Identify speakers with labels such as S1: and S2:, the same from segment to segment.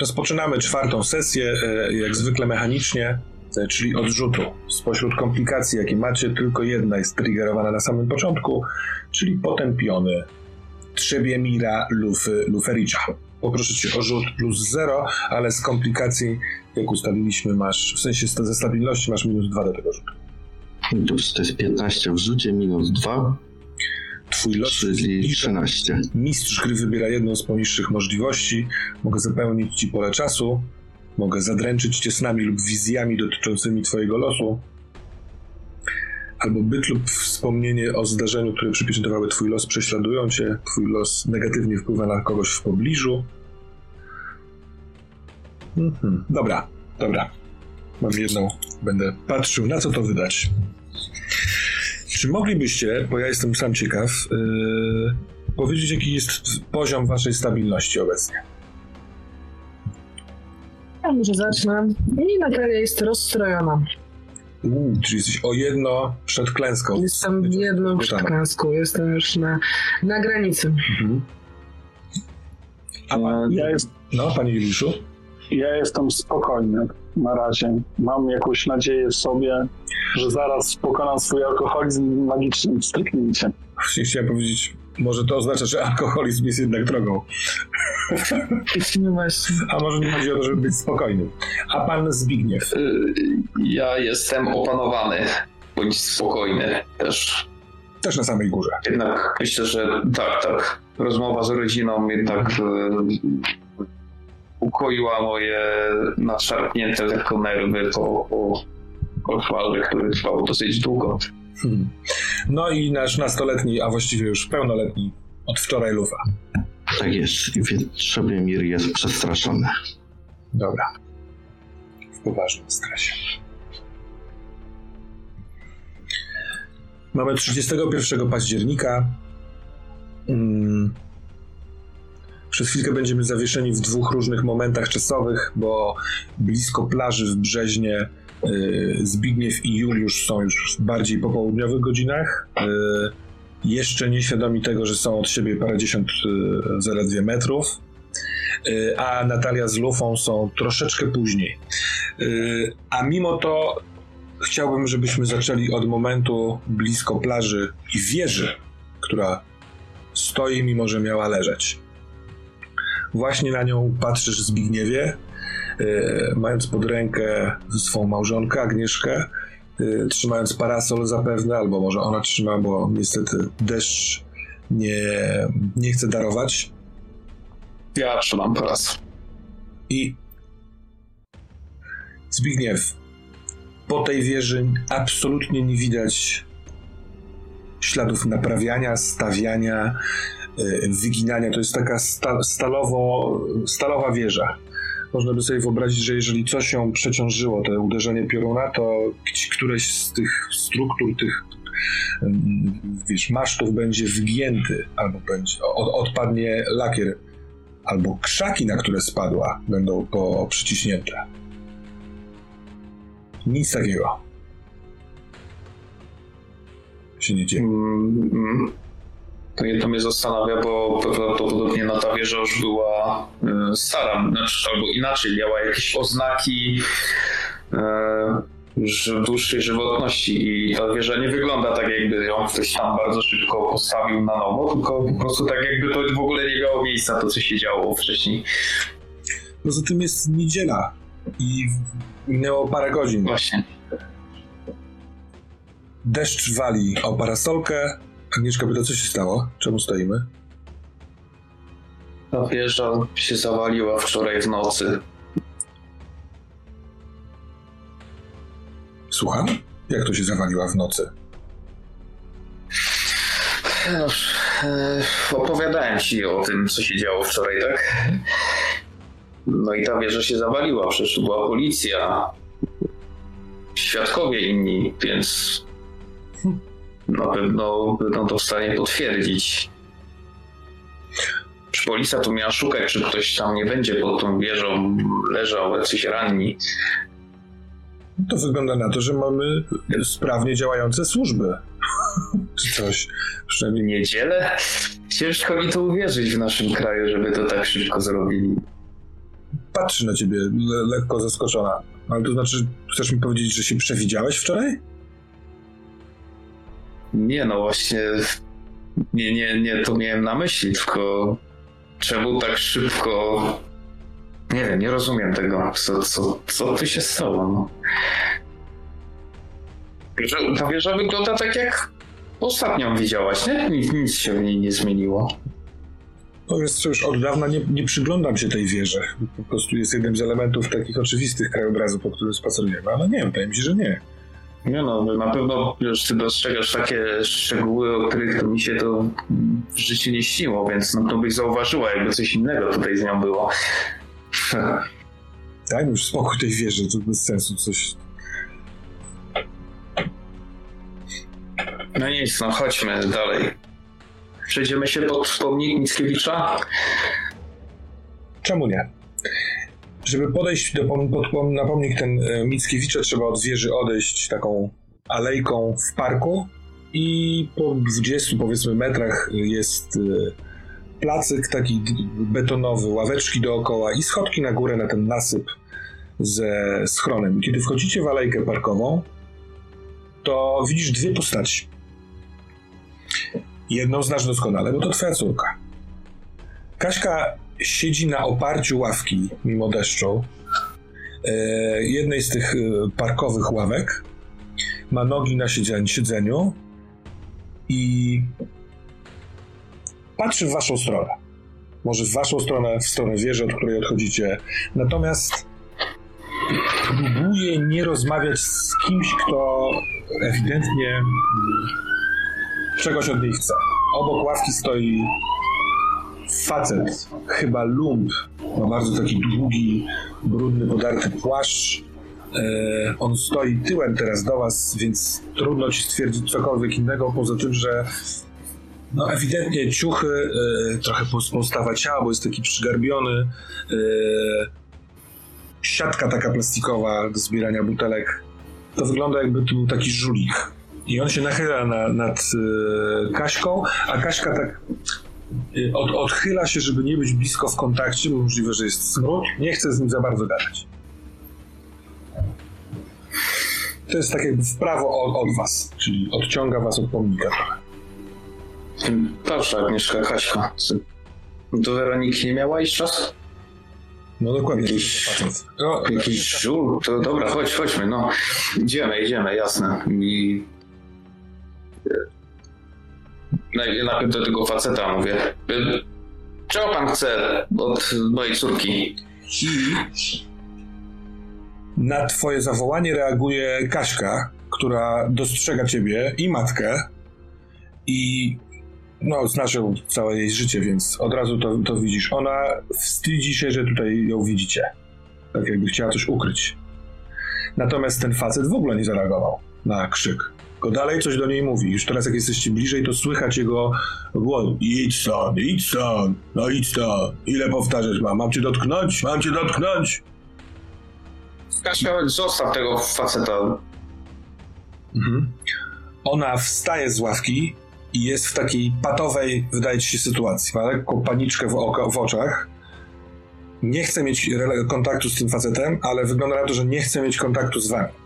S1: Rozpoczynamy czwartą sesję, e, jak zwykle mechanicznie, e, czyli odrzutu. Spośród komplikacji, jakie macie, tylko jedna jest triggerowana na samym początku, czyli potępiony Trzebiemira Lufy Lufericza. Poproszę cię o rzut plus 0, ale z komplikacji, jak ustaliliśmy, masz, w sensie ze stabilności masz minus 2 do tego rzutu.
S2: To jest 15 w rzucie, minus 2,
S1: Twój los
S2: czyli 13.
S1: Mistrz gry wybiera jedną z poniższych możliwości. Mogę zapełnić ci pole czasu, mogę zadręczyć cię snami lub wizjami dotyczącymi twojego losu, albo byt lub wspomnienie o zdarzeniu, które przypieczętowały twój los, prześladują cię, twój los negatywnie wpływa na kogoś w pobliżu. Mhm. Dobra, dobra. Mam jedną, będę patrzył, na co to wydać. Czy moglibyście, bo ja jestem sam ciekaw, yy, powiedzieć, jaki jest poziom waszej stabilności obecnie?
S3: Ja może zacznę. I Natalia jest rozstrojona.
S1: Uuu, czyli jesteś o jedno przed klęską.
S3: Jestem jedną przed
S1: Tam.
S3: klęską. Jestem już na, na granicy.
S1: Mhm. A pan,
S4: Ja, jest,
S1: no, panie Juliuszu?
S4: ja jestem spokojny na razie. Mam jakąś nadzieję w sobie, że zaraz pokonam swój alkoholizm magicznym stryknięciem.
S1: Chciałem powiedzieć, może to oznacza, że alkoholizm jest jednak drogą. A może nie chodzi o to, żeby być spokojnym. A pan Zbigniew?
S5: Y, Ja jestem opanowany, bądź spokojny też.
S1: Też na samej górze.
S5: Jednak myślę, że tak, tak. Rozmowa z rodziną jednak y, ukoiła moje nadszarpnięte lekko nerwy po, po koszmarze, który trwał dosyć długo.
S1: Hmm. No i nasz nastoletni, a właściwie już pełnoletni od wczoraj lufa.
S2: Tak jest, więc Trzebimir jest przestraszony.
S1: Dobra. W poważnym stresie. Mamy 31 października. Mm. Przez chwilkę będziemy zawieszeni w dwóch różnych momentach czasowych, bo blisko plaży w Brzeźnie y, Zbigniew i Juliusz są już w bardziej popołudniowych godzinach. Y, jeszcze nieświadomi tego, że są od siebie parędziesiąt y, zaledwie metrów. A Natalia z Lufą są troszeczkę później. A mimo to chciałbym, żebyśmy zaczęli od momentu blisko plaży i wieży, która stoi, mimo że miała leżeć. Właśnie na nią patrzysz Zbigniewie, y, mając pod rękę swą małżonkę Agnieszkę, y, trzymając parasol zapewne, albo może ona trzyma, bo niestety deszcz nie, nie chce darować.
S5: Ja trzymam teraz.
S1: I Zbigniew, po tej wieży absolutnie nie widać śladów naprawiania, stawiania, wyginania. To jest taka sta stalowo, stalowa wieża. Można by sobie wyobrazić, że jeżeli coś ją przeciążyło, to uderzenie pioruna, to któreś z tych struktur, tych wiesz, masztów będzie wygięty, albo będzie, od, odpadnie lakier albo krzaki, na które spadła, będą po przyciśnięte. Nic takiego. Się nie dzieje.
S5: Mm, mm. To mnie, to mnie zastanawia, bo prawdopodobnie na ta wieża już była y, stara, znaczy, albo inaczej, miała jakieś oznaki że dłuższej żywotności i ta wieża nie wygląda tak, jakby ją ktoś tam bardzo szybko postawił na nowo, tylko po prostu tak, jakby to w ogóle nie miało miejsca, to co się działo wcześniej.
S1: Poza tym jest niedziela i minęło parę godzin.
S5: Właśnie.
S1: Deszcz wali o parasolkę. Agnieszka pyta, co się stało? Czemu stoimy?
S5: Ta wieża się zawaliła wczoraj w nocy.
S1: Słucham? Jak to się zawaliła w nocy?
S5: Już, e, opowiadałem ci o tym, co się działo wczoraj, tak? No i ta wieża się zawaliła, przecież była policja, świadkowie inni, więc na pewno będą to w stanie potwierdzić. Czy policja tu miała szukać, czy ktoś tam nie będzie pod tą wieżą leżał, jacyś ranni.
S1: To wygląda na to, że mamy sprawnie działające służby. Czy coś. Przynajmniej
S5: Niedzielę? Ciężko mi to uwierzyć w naszym kraju, żeby to tak szybko zrobili.
S1: patrzy na ciebie le lekko zaskoczona. Ale to znaczy, chcesz mi powiedzieć, że się przewidziałeś wczoraj?
S5: Nie, no właśnie. Nie, nie, nie to miałem na myśli, tylko czemu tak szybko. Nie wiem, nie rozumiem tego. Co, co, co tu się stało? No. Że, ta wieża wygląda tak jak ostatnią widziałaś, nie? Nic, nic się w niej nie zmieniło.
S1: No jest już od dawna nie, nie przyglądam się tej wieży. Po prostu jest jednym z elementów takich oczywistych krajobrazu, po którym spacerujemy, ale nie, wydaje mi się, że nie.
S5: Nie no, na pewno już ty dostrzegasz takie szczegóły, o których to mi się to w życiu nie śniło, więc no to byś zauważyła, jakby coś innego tutaj z nią było.
S1: Daj już spokój tej wieży, to bez sensu coś...
S5: No nic, no chodźmy dalej. Przejdziemy się pod pomnik Mickiewicza?
S1: Czemu nie? Żeby podejść do, pom- pod, pom- na pomnik ten e, Mickiewicza, trzeba od wieży odejść taką alejką w parku i po 20 powiedzmy metrach jest e, placyk taki betonowy, ławeczki dookoła i schodki na górę na ten nasyp ze schronem. Kiedy wchodzicie w alejkę parkową, to widzisz dwie postaci. Jedną znasz doskonale, bo to twoja córka. Kaśka siedzi na oparciu ławki, mimo deszczu, e, jednej z tych e, parkowych ławek. Ma nogi na siedzeniu, i patrzy w waszą stronę. Może w waszą stronę, w stronę wieży, od której odchodzicie. Natomiast próbuje nie rozmawiać z kimś, kto ewidentnie czegoś od niej chce. Obok ławki stoi facet, chyba lump, ma bardzo taki długi, brudny, podarty płaszcz. E, on stoi tyłem teraz do was, więc trudno ci stwierdzić cokolwiek innego, poza tym, że no ewidentnie ciuchy, e, trochę pos- postawa ciała, bo jest taki przygarbiony, e, siatka taka plastikowa do zbierania butelek. To wygląda jakby to był taki żulik. I on się nachyla na, nad e, Kaśką, a Kaśka tak y, od, odchyla się, żeby nie być blisko w kontakcie, bo możliwe, że jest smród. Nie chce z nim za bardzo gadać. To jest tak jakby w prawo od, od was, czyli odciąga was od pomnika trochę.
S5: Proszę, Agnieszka Kaśka. Do Weroniki nie miała iść czas?
S1: No dokładnie.
S5: Jakiś-.
S1: No,
S5: Jakiś żul? To dobra, chodź, chodźmy, no. Idziemy, idziemy, jasne. I... Naj- Najpierw do tego faceta mówię. Y, Czego pan chce od mojej córki?
S1: Na twoje zawołanie reaguje Kaśka, która dostrzega ciebie i matkę i no, znasz ją całe jej życie, więc od razu to, to widzisz. Ona wstydzi się, że tutaj ją widzicie. Tak jakby chciała coś ukryć. Natomiast ten facet w ogóle nie zareagował na krzyk. Tylko dalej coś do niej mówi. Już teraz jak jesteście bliżej, to słychać jego głos. Idź stąd, idź stąd, no idź stąd. Ile powtarzać mam? Mam cię dotknąć? Mam cię dotknąć?
S5: Kasia, zostaw tego faceta.
S1: Mhm. Ona wstaje z ławki i jest w takiej patowej, wydaje ci się, sytuacji. Ma lekką paniczkę w, w oczach. Nie chce mieć kontaktu z tym facetem, ale wygląda na to, że nie chce mieć kontaktu z wami.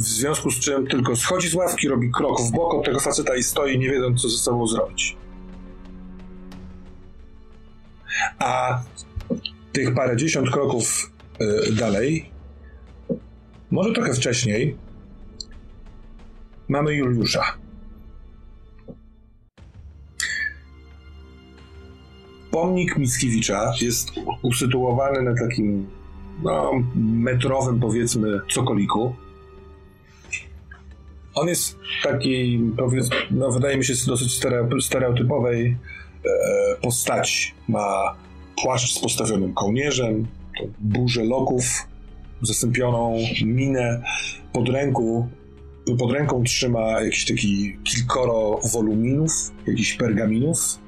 S1: W związku z czym tylko schodzi z ławki, robi krok w bok od tego faceta i stoi, nie wiedząc, co ze sobą zrobić. A tych parędziesiąt kroków y, dalej, może trochę wcześniej, mamy Juliusza. Pomnik Mickiewicza jest usytuowany na takim no, metrowym, powiedzmy, cokoliku. On jest takiej, powiedzmy, no, wydaje mi się, dosyć stereo- stereotypowej e, postaci. Ma płaszcz z postawionym kołnierzem, burzę loków, zastąpioną minę. Pod ręku pod ręką trzyma jakiś taki kilkoro woluminów, jakichś pergaminów.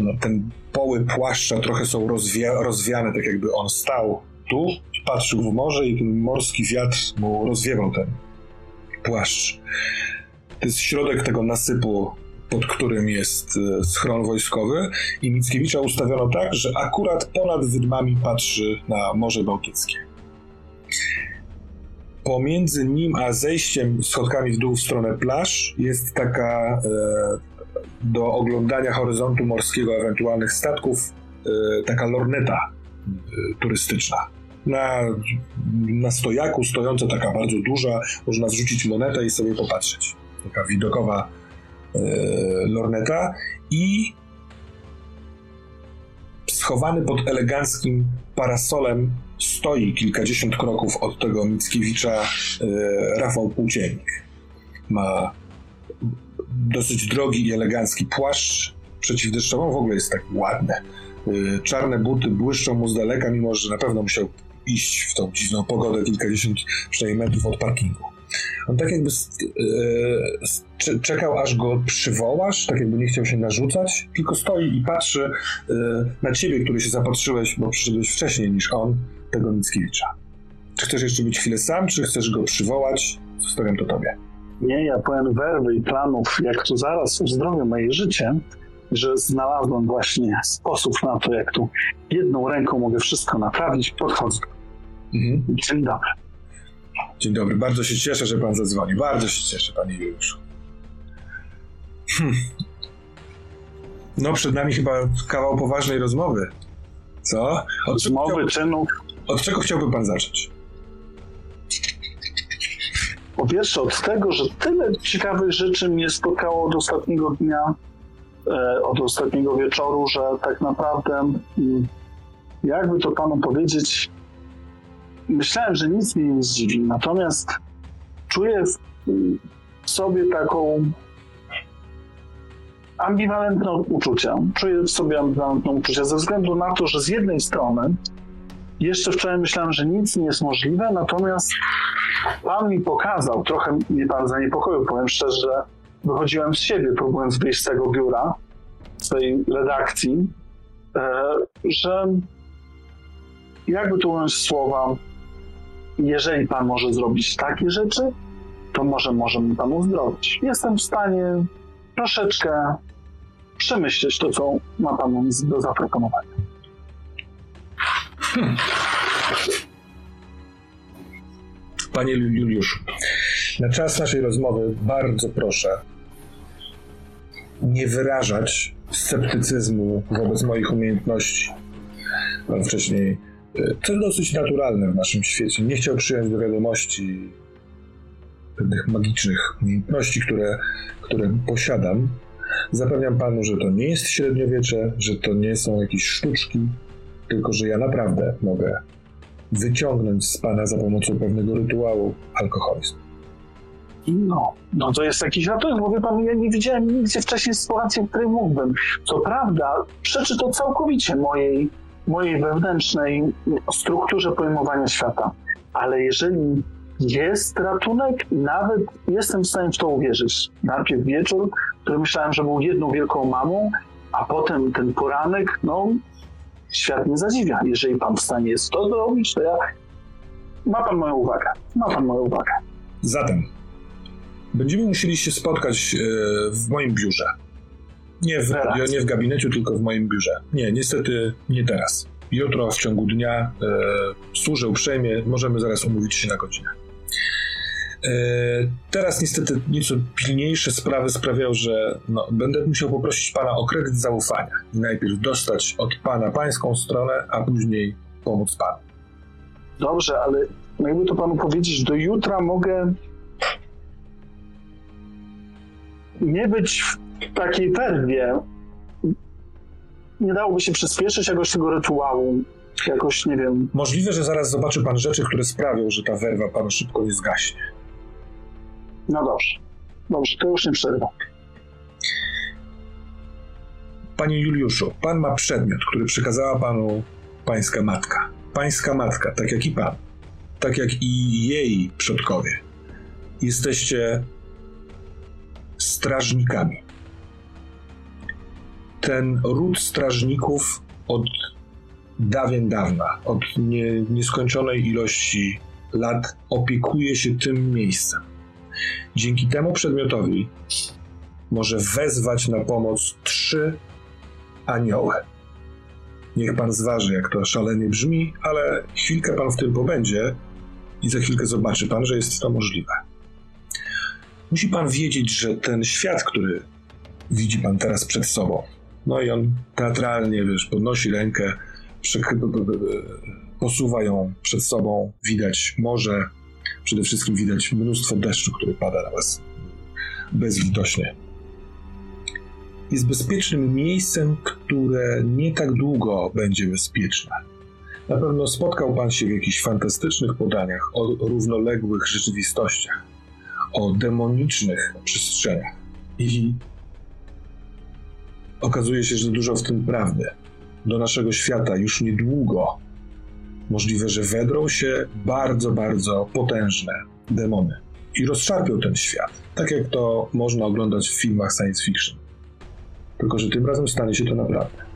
S1: No, ten poły płaszcza trochę są rozwia- rozwiane, tak jakby on stał tu i patrzył w morze i ten morski wiatr mu rozwiewał ten płaszcz. To jest środek tego nasypu pod którym jest e, schron wojskowy i Mickiewicza ustawiono tak, że akurat ponad wydmami patrzy na Morze Bałtyckie. Pomiędzy nim a zejściem schodkami w dół w stronę plaż jest taka e, do oglądania horyzontu morskiego ewentualnych statków e, taka lorneta e, turystyczna. Na, na stojaku stojąca taka bardzo duża, można zrzucić monetę i sobie popatrzeć. Taka widokowa e, lorneta i schowany pod eleganckim parasolem stoi kilkadziesiąt kroków od tego Mickiewicza e, Rafał Płóciennik. Ma dosyć drogi i elegancki płaszcz przeciwdeszczową, w ogóle jest tak ładny. E, czarne buty błyszczą mu z daleka, mimo że na pewno musiał iść w tą dziwną pogodę kilkadziesiąt przynajmniej metrów od parkingu. On tak jakby cze- czekał, aż go przywołasz, tak jakby nie chciał się narzucać, tylko stoi i patrzy e, na ciebie, który się zapatrzyłeś, bo przyszedłeś wcześniej niż on, tego Mickiewicza. Czy chcesz jeszcze być chwilę sam, czy chcesz go przywołać? Zostawiam to tobie.
S4: Nie, ja pełen werwy i planów, jak tu zaraz uzdrowię moje życie, że znalazłem właśnie sposób na to, jak tu jedną ręką mogę wszystko naprawić. Podchodzę.
S1: Mhm.
S4: Dzień dobry.
S1: Dzień dobry, bardzo się cieszę, że pan zadzwonił. Bardzo się cieszę, panie Juliuszu. Hm. No, przed nami chyba kawał poważnej rozmowy. Co? Od
S4: Rozmowy,
S1: chciałby,
S4: czynów.
S1: od czego chciałby pan zacząć?
S4: Po pierwsze od tego, że tyle ciekawych rzeczy mnie spotkało od ostatniego dnia, e, od ostatniego wieczoru, że tak naprawdę, mm, jakby to panu powiedzieć, myślałem, że nic mnie nie zdziwi. Natomiast czuję w sobie taką ambiwalentną uczucia. Czuję w sobie ambiwalentną uczucia ze względu na to, że z jednej strony jeszcze wczoraj myślałem, że nic nie jest możliwe, natomiast Pan mi pokazał, trochę mnie Pan zaniepokoił, powiem szczerze, że wychodziłem z siebie, próbując wyjść z tego biura, z tej redakcji, e, że jakby tu ująć słowa, jeżeli Pan może zrobić takie rzeczy, to może może mi Pan uzdrowić. Jestem w stanie troszeczkę przemyśleć to, co ma Pan do zaproponowania.
S1: Panie Juliuszu, na czas naszej rozmowy bardzo proszę nie wyrażać sceptycyzmu wobec moich umiejętności. Pan wcześniej, e, to dosyć naturalne w naszym świecie, nie chciał przyjąć do wiadomości pewnych magicznych umiejętności, które, które posiadam. Zapewniam panu, że to nie jest średniowiecze, że to nie są jakieś sztuczki, tylko że ja naprawdę mogę wyciągnąć z pana za pomocą pewnego rytuału alkoholizm.
S4: No, no to jest jakiś ratunek, bo wie pan, ja nie widziałem nigdzie wcześniej sytuacji, w której mógłbym. Co prawda, przeczy to całkowicie mojej, mojej wewnętrznej strukturze pojmowania świata. Ale jeżeli jest ratunek, nawet jestem w stanie w to uwierzyć. Najpierw wieczór, który myślałem, że był jedną wielką mamą, a potem ten poranek, no, świat mnie zadziwia. Jeżeli pan w stanie jest to zrobić, to ja... Ma pan moją uwagę. Ma pan moją uwagę.
S1: Zatem będziemy musieli się spotkać e, w moim biurze. Nie w,
S4: Teraz.
S1: nie w gabinecie, tylko w moim biurze. Nie, niestety nie teraz. Jutro w ciągu dnia e, służę uprzejmie, możemy zaraz umówić się na godzinę. E, teraz niestety nieco pilniejsze sprawy sprawiają, że no, będę musiał poprosić pana o kredyt zaufania i najpierw dostać od pana pańską stronę, a później pomóc panu.
S4: Dobrze, ale jakby to panu powiedzieć, do jutra mogę nie być w takiej werwie. Nie dałoby się przyspieszyć jakoś tego rytuału. Jakoś, nie wiem,
S1: Możliwe, że zaraz zobaczy pan rzeczy, które sprawią, że ta werwa panu szybko nie zgaśnie.
S4: no dobrze. Dobrze, to już nie przerwę.
S1: Panie Juliuszu, pan ma przedmiot, który przekazała panu pańska matka. Pańska matka, tak jak i pan, tak jak i jej przodkowie. Jesteście strażnikami. Ten ród strażników od dawien dawna, od nie, nieskończonej ilości lat opiekuje się tym miejscem. Dzięki temu przedmiotowi może wezwać na pomoc trzy anioły. Niech pan zważy, jak to szalenie brzmi, ale chwilkę pan w tym pobędzie i za chwilkę zobaczy pan, że jest to możliwe. Musi pan wiedzieć, że ten świat, który widzi pan teraz przed sobą, no i on teatralnie, wiesz, podnosi rękę, posuwa ją przed sobą, widać morze, przede wszystkim widać mnóstwo deszczu, który pada na was bezlitośnie. Jest bezpiecznym miejscem, które nie tak długo będzie bezpieczne. Na pewno spotkał Pan się w jakichś fantastycznych podaniach o równoległych rzeczywistościach, o demonicznych przestrzeniach. I okazuje się, że dużo w tym prawdy. Do naszego świata już niedługo możliwe, że wedrą się bardzo, bardzo potężne demony i rozszarpią ten świat, tak jak to można oglądać w filmach science fiction. Tylko, że tym razem stanie się to naprawdę.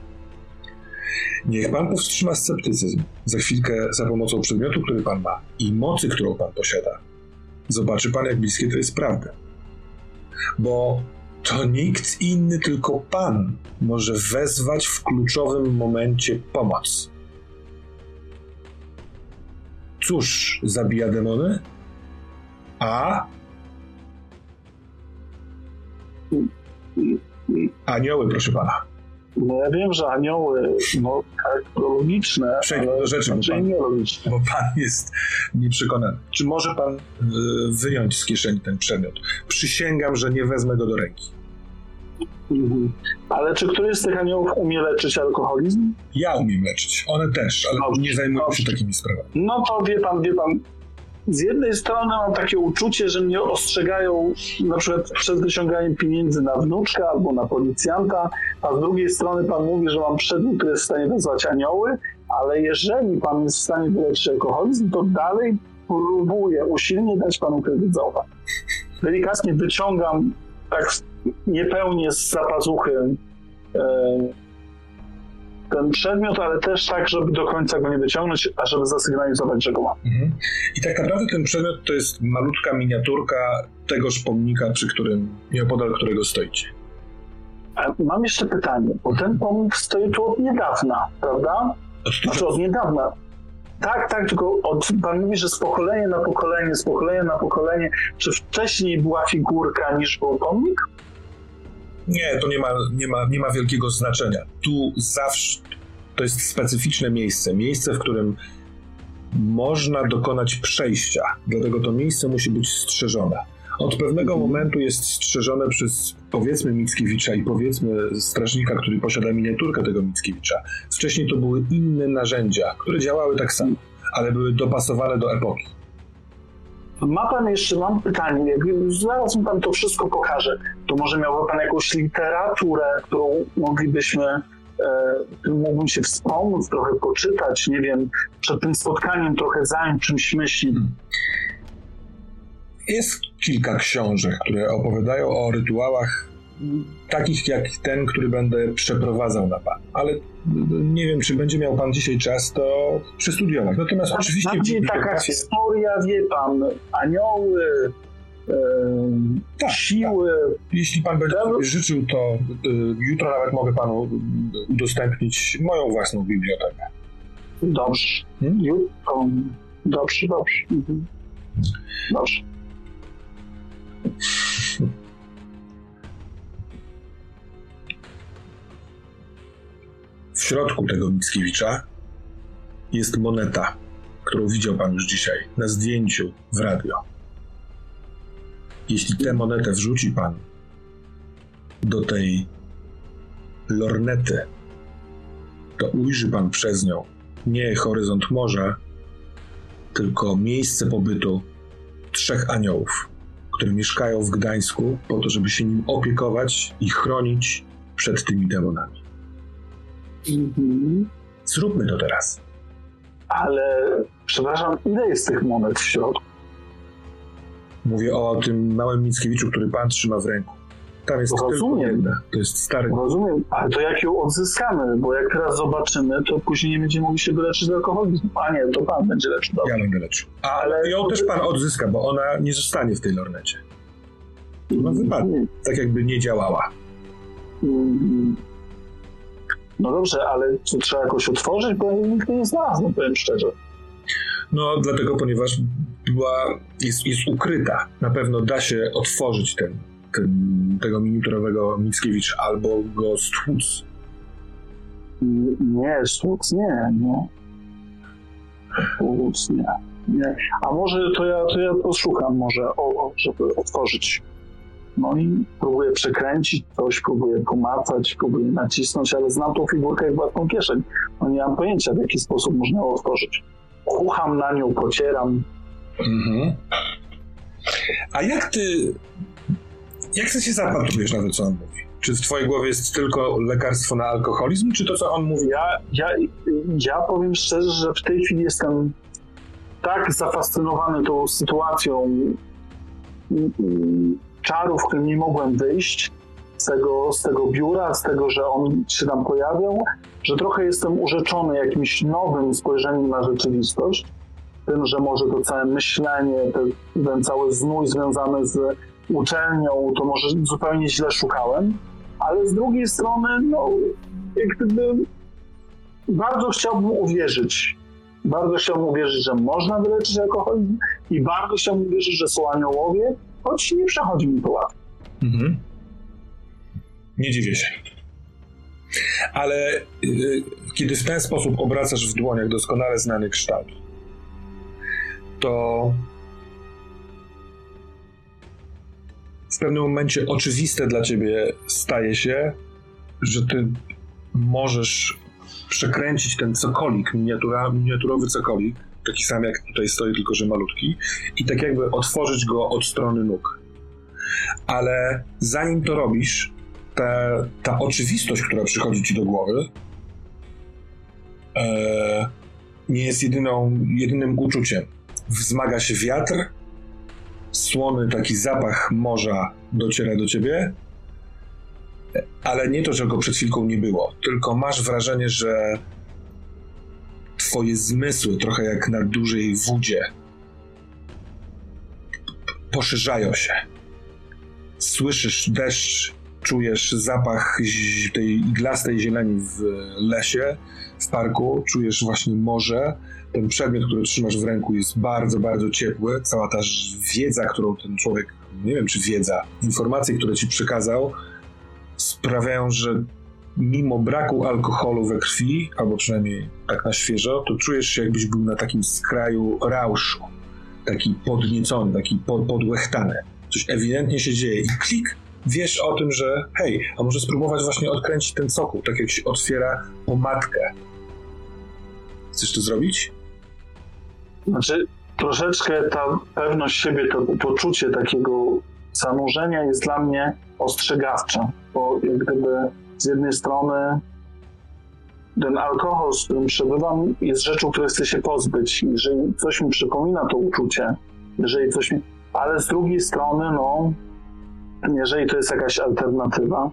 S1: Niech pan powstrzyma sceptycyzm. Za chwilkę, za pomocą przedmiotu, który pan ma i mocy, którą pan posiada, zobaczy pan, jak bliskie to jest prawda. Bo to nikt inny, tylko pan może wezwać w kluczowym momencie pomoc. Cóż zabija demony? A anioły, proszę pana.
S4: No ja wiem, że anioły, no tak, logiczne,
S1: Przejdźmy do rzeczy, bo pan, bo pan jest nieprzekonany. Czy może pan y, wyjąć z kieszeni ten przedmiot? Przysięgam, że nie wezmę go do ręki.
S4: Mhm. Ale czy któryś z tych aniołów umie leczyć alkoholizm?
S1: Ja umiem leczyć, one też, ale
S4: Dobrze,
S1: nie zajmują się takimi sprawami.
S4: No to wie pan, wie pan, z jednej strony mam takie uczucie, że mnie ostrzegają na przykład przed wyciąganiem pieniędzy na wnuczka albo na policjanta, a z drugiej strony pan mówi, że mam przedmiot, który jest w stanie wezwać anioły, ale jeżeli pan jest w stanie wyleczyć alkoholizm, to dalej próbuję usilnie dać panu kredyt zaufania. Delikatnie wyciągam tak niepełnie z zapazuchy e, ten przedmiot, ale też tak, żeby do końca go nie wyciągnąć, a żeby zasygnalizować, że go mam.
S1: Mhm. I tak naprawdę ten przedmiot to jest malutka miniaturka tegoż pomnika, przy którym, nieopodal którego stoicie.
S4: Mam jeszcze pytanie, bo ten pomnik stoi tu od niedawna, prawda?
S1: Od
S4: Znaczy od niedawna. Tak, tak, tylko od, pan mówi, że z pokolenia na pokolenie, z pokolenia na pokolenie. Czy wcześniej była figurka niż był pomnik?
S1: Nie, to nie ma, nie, ma, nie ma wielkiego znaczenia. Tu zawsze to jest specyficzne miejsce. Miejsce, w którym można dokonać przejścia. Dlatego to miejsce musi być strzeżone. Od pewnego momentu jest strzeżone przez powiedzmy Mickiewicza i powiedzmy strażnika, który posiada miniaturkę tego Mickiewicza. Wcześniej to były inne narzędzia, które działały tak samo, ale były dopasowane do epoki.
S4: Ma pan jeszcze, mam pytanie, zaraz mi pan to wszystko pokaże, to może miałby pan jakąś literaturę, którą moglibyśmy, e, mógłbym się wspomóc, trochę poczytać, nie wiem, przed tym spotkaniem trochę zająć czymś myśli.
S1: Jest kilka książek, które opowiadają o rytuałach takich jak ten, który będę przeprowadzał na pan. Ale nie wiem, czy będzie miał pan dzisiaj czas to przestudiować. Natomiast oczywiście...
S4: Bardziej taka historia, wie pan, anioły, e,
S1: Tak,
S4: siły.
S1: Jeśli pan będzie sobie życzył, to y, jutro nawet mogę panu udostępnić moją własną bibliotekę.
S4: Dobrze.
S1: Hmm?
S4: Jutro. Dobrze, dobrze. Mhm. Dobrze.
S1: W środku tego Mickiewicza jest moneta, którą widział pan już dzisiaj na zdjęciu w radio. Jeśli tę monetę wrzuci pan do tej lornety, to ujrzy pan przez nią nie horyzont morza, tylko miejsce pobytu trzech aniołów, które mieszkają w Gdańsku po to, żeby się nim opiekować i chronić przed tymi demonami.
S4: Mhm.
S1: Zróbmy to teraz.
S4: Ale, przepraszam, ile jest tych monet w środku?
S1: Mówię o tym małym Mickiewiczu, który pan trzyma w ręku. Tam jest
S4: Rozumiem.
S1: tylko. To jest stary.
S4: Rozumiem, ale to jak ją odzyskamy, bo jak teraz zobaczymy, to później nie będziemy mogli się wyleczyć z alkoholizmu. A nie, to pan będzie leczył. Dobra.
S1: Ja będę leczył.
S4: Ale
S1: ją też pan odzyska, bo ona nie zostanie w tej lornecie. No wypadnie. Tak jakby nie działała.
S4: Mm. No dobrze, ale to trzeba jakoś otworzyć, bo ja nigdy nie znalazłem, powiem szczerze.
S1: No dlatego, ponieważ była, jest, jest ukryta. Na pewno da się otworzyć ten, ten, tego miniaturowego Mickiewicz albo go stłuc.
S4: Nie, stłuc nie, nie. Stłuc nie. nie. A może to ja, to ja poszukam może, o, o, żeby otworzyć. No i próbuję przekręcić coś, próbuję pomacać, próbuję nacisnąć, ale znam tą figurkę jak własną kieszeń. No nie mam pojęcia, w jaki sposób można ją otworzyć. Chucham na nią, pocieram.
S1: Mhm. A jak ty. Jak ty się zapatrujesz na to, co on mówi? Czy w twojej głowie jest tylko lekarstwo na alkoholizm, czy to, co on mówi?
S4: Ja, ja, ja powiem szczerze, że w tej chwili jestem tak zafascynowany tą sytuacją mm, mm, czaru, w którym nie mogłem wyjść z tego, z tego biura, z tego, że on się tam pojawiał, że trochę jestem urzeczony jakimś nowym spojrzeniem na rzeczywistość. Tym, że może to całe myślenie, ten, ten cały znój związany z uczelnią, to może zupełnie źle szukałem, ale z drugiej strony, no, jak gdyby bardzo chciałbym uwierzyć. Bardzo chciałbym uwierzyć, że można wyleczyć alkoholizm i bardzo chciałbym uwierzyć, że są aniołowie, choć nie przechodzi mi to łatwo.
S1: Mhm. Nie dziwię się. Ale y, kiedy w ten sposób obracasz w dłoniach doskonale znany kształt, to w pewnym momencie oczywiste dla ciebie staje się, że ty możesz przekręcić ten cokolik, miniatura, miniaturowy cokolik, taki sam jak tutaj stoi, tylko że malutki, i tak jakby otworzyć go od strony nóg. Ale zanim to robisz, ta, ta oczywistość, która przychodzi ci do głowy, e, nie jest jedyną, jedynym uczuciem. Wzmaga się wiatr, słony taki zapach morza dociera do ciebie, ale nie to, że go przed chwilką nie było, tylko masz wrażenie, że twoje zmysły, trochę jak na dużej wódzie, poszerzają się. Słyszysz deszcz, czujesz zapach tej iglastej zieleni w lesie, w parku, czujesz właśnie morze. Ten przedmiot, który trzymasz w ręku jest bardzo, bardzo ciepły. Cała ta wiedza, którą ten człowiek, nie wiem czy wiedza, informacje, które ci przekazał, sprawiają, że mimo braku alkoholu we krwi, albo przynajmniej tak na świeżo, to czujesz się jakbyś był na takim skraju rauszu. Taki podniecony, taki pod, podłechtany. Coś ewidentnie się dzieje i klik, wiesz o tym, że hej, a może spróbować właśnie odkręcić ten sokół, tak jak się otwiera pomadkę. Chcesz to zrobić?
S4: Znaczy, troszeczkę ta pewność siebie, to poczucie takiego zanurzenia jest dla mnie ostrzegawcze, bo jak gdyby z jednej strony ten alkohol, z którym przebywam, jest rzeczą, której chcę się pozbyć. Jeżeli coś mi przypomina to uczucie, jeżeli coś mi... Ale z drugiej strony, no, jeżeli to jest jakaś alternatywa,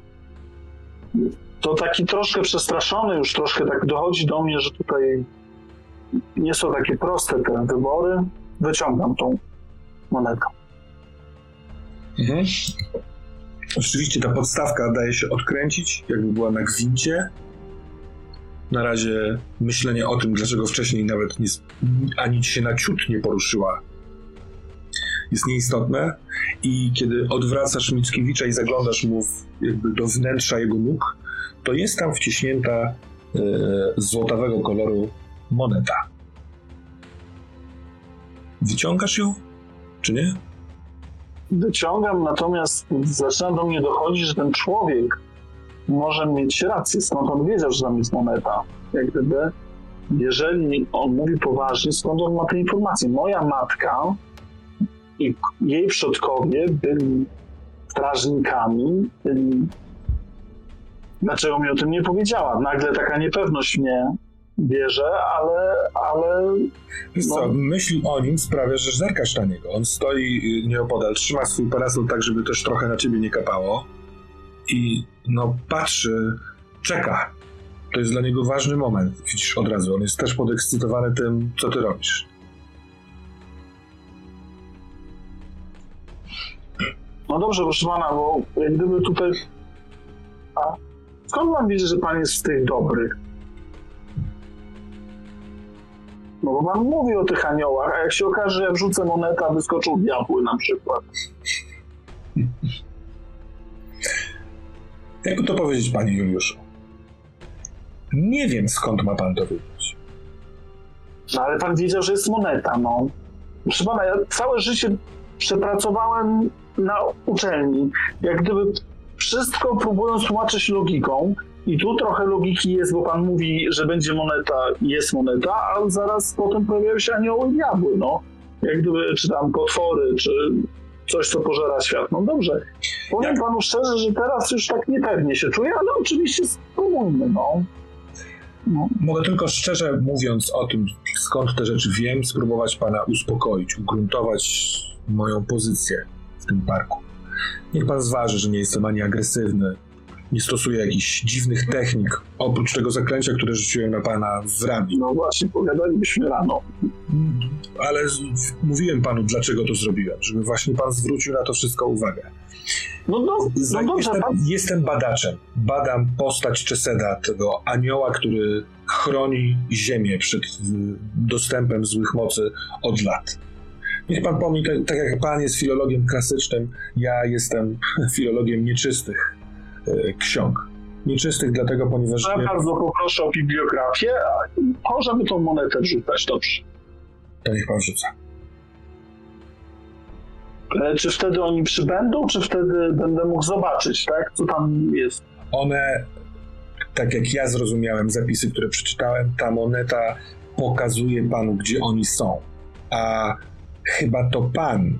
S4: to taki troszkę przestraszony już, troszkę tak dochodzi do mnie, że tutaj nie są takie proste te wybory. Wyciągam tą monetę.
S1: Mhm. Oczywiście ta podstawka daje się odkręcić, jakby była na gwincie. Na razie myślenie o tym, dlaczego wcześniej nawet nie, ani się na ciut nie poruszyła, jest nieistotne. I kiedy odwracasz Mickiewicza i zaglądasz mu jakby do wnętrza jego nóg, to jest tam wciśnięta e, złotawego koloru moneta. Wyciągasz ją, czy nie?
S4: Wyciągam, natomiast zaczyna do mnie dochodzić, że ten człowiek może mieć rację, skąd on wiedział, że tam jest moneta. Jak gdyby, jeżeli on mówi poważnie, skąd on ma te informacje. Moja matka i jej przodkowie byli strażnikami, byli... Dlaczego mi o tym nie powiedziała? Nagle taka niepewność mnie bierze, ale, ale
S1: Wiesz co,
S4: No.
S1: myśl o nim sprawia, że zerkasz na niego. On stoi y, nieopodal, trzyma swój parasol tak, żeby też trochę na ciebie nie kapało i no patrzy, czeka. To jest dla niego ważny moment, widzisz od razu. On jest też podekscytowany tym, co ty robisz.
S4: No No dobrze, proszę pana, bo jak gdyby tutaj... A skąd mam wiedzieć, że pan jest z tych dobrych? No bo pan mówi o tych aniołach, a jak się okaże, że jak wrzucę monetę, a wyskoczą diabły na przykład.
S1: Jakby to powiedzieć, panie Juliuszu? Nie wiem, skąd ma pan to wiedzieć.
S4: No ale pan wiedział, że jest moneta, no. Proszę pana, ja całe życie przepracowałem na uczelni. Jak gdyby wszystko próbując tłumaczyć logiką. I tu trochę logiki jest, bo pan mówi, że będzie moneta, jest moneta, a zaraz potem pojawiają się anioły i diabły, no. Jak gdyby, czy tam potwory, czy coś, co pożera świat. No dobrze. Powiem
S1: Jak-
S4: panu szczerze, że teraz już tak niepewnie się czuję, ale oczywiście spróbujmy, no. no.
S1: Mogę tylko szczerze mówiąc o tym, skąd te rzeczy wiem, spróbować pana uspokoić, ugruntować moją pozycję w tym parku. Niech pan zważy, że nie jestem ani agresywny, nie stosuję jakichś dziwnych technik, oprócz tego zaklęcia, które rzuciłem na pana w ramię.
S4: No właśnie, pogadalibyśmy rano.
S1: Ale mówiłem panu, dlaczego to zrobiłem, żeby właśnie pan zwrócił na to wszystko uwagę.
S4: No, no, no dobrze,
S1: jestem,
S4: pan,
S1: jestem badaczem. Badam postać Czeseda, tego anioła, który chroni Ziemię przed y, dostępem złych mocy od lat. Niech pan pomni, tak, tak jak pan jest filologiem klasycznym, ja jestem filologiem nieczystych ksiąg. Nieczystych dlatego, ponieważ...
S4: ja
S1: nie-
S4: bardzo poproszę o bibliografię, a możemy tą monetę wrzucać, dobrze.
S1: To niech pan rzuca.
S4: E, Czy wtedy oni przybędą, czy wtedy będę mógł zobaczyć, tak, co tam jest?
S1: One, tak jak ja zrozumiałem zapisy, które przeczytałem, ta moneta pokazuje panu, gdzie oni są. A chyba to pan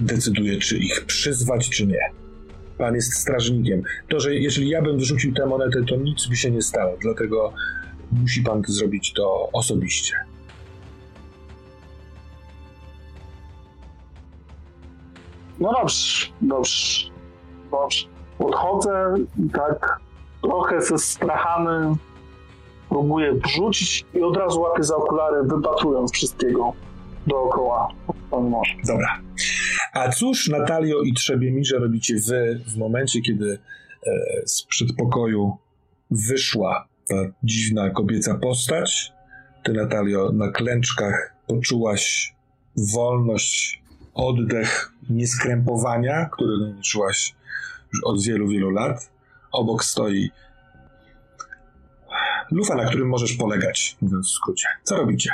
S1: decyduje, czy ich przyzwać, czy nie. Pan jest strażnikiem. To, że jeżeli ja bym wrzucił tę monetę, to nic by się nie stało, dlatego musi pan zrobić to osobiście.
S4: No dobrze, dobrze, dobrze. Podchodzę i tak trochę ze strachany próbuję wrzucić i od razu łapię za okulary, wypatrując wszystkiego dookoła.
S1: Dobra. A cóż, Natalio i Trzebiemirze robicie wy w momencie, kiedy e, z przedpokoju wyszła ta dziwna kobieca postać? Ty, Natalio, na klęczkach poczułaś wolność, oddech nieskrępowania, którego nie czułaś już od wielu, wielu lat. Obok stoi lufa, na którym możesz polegać, mówiąc w skrócie. Co robicie?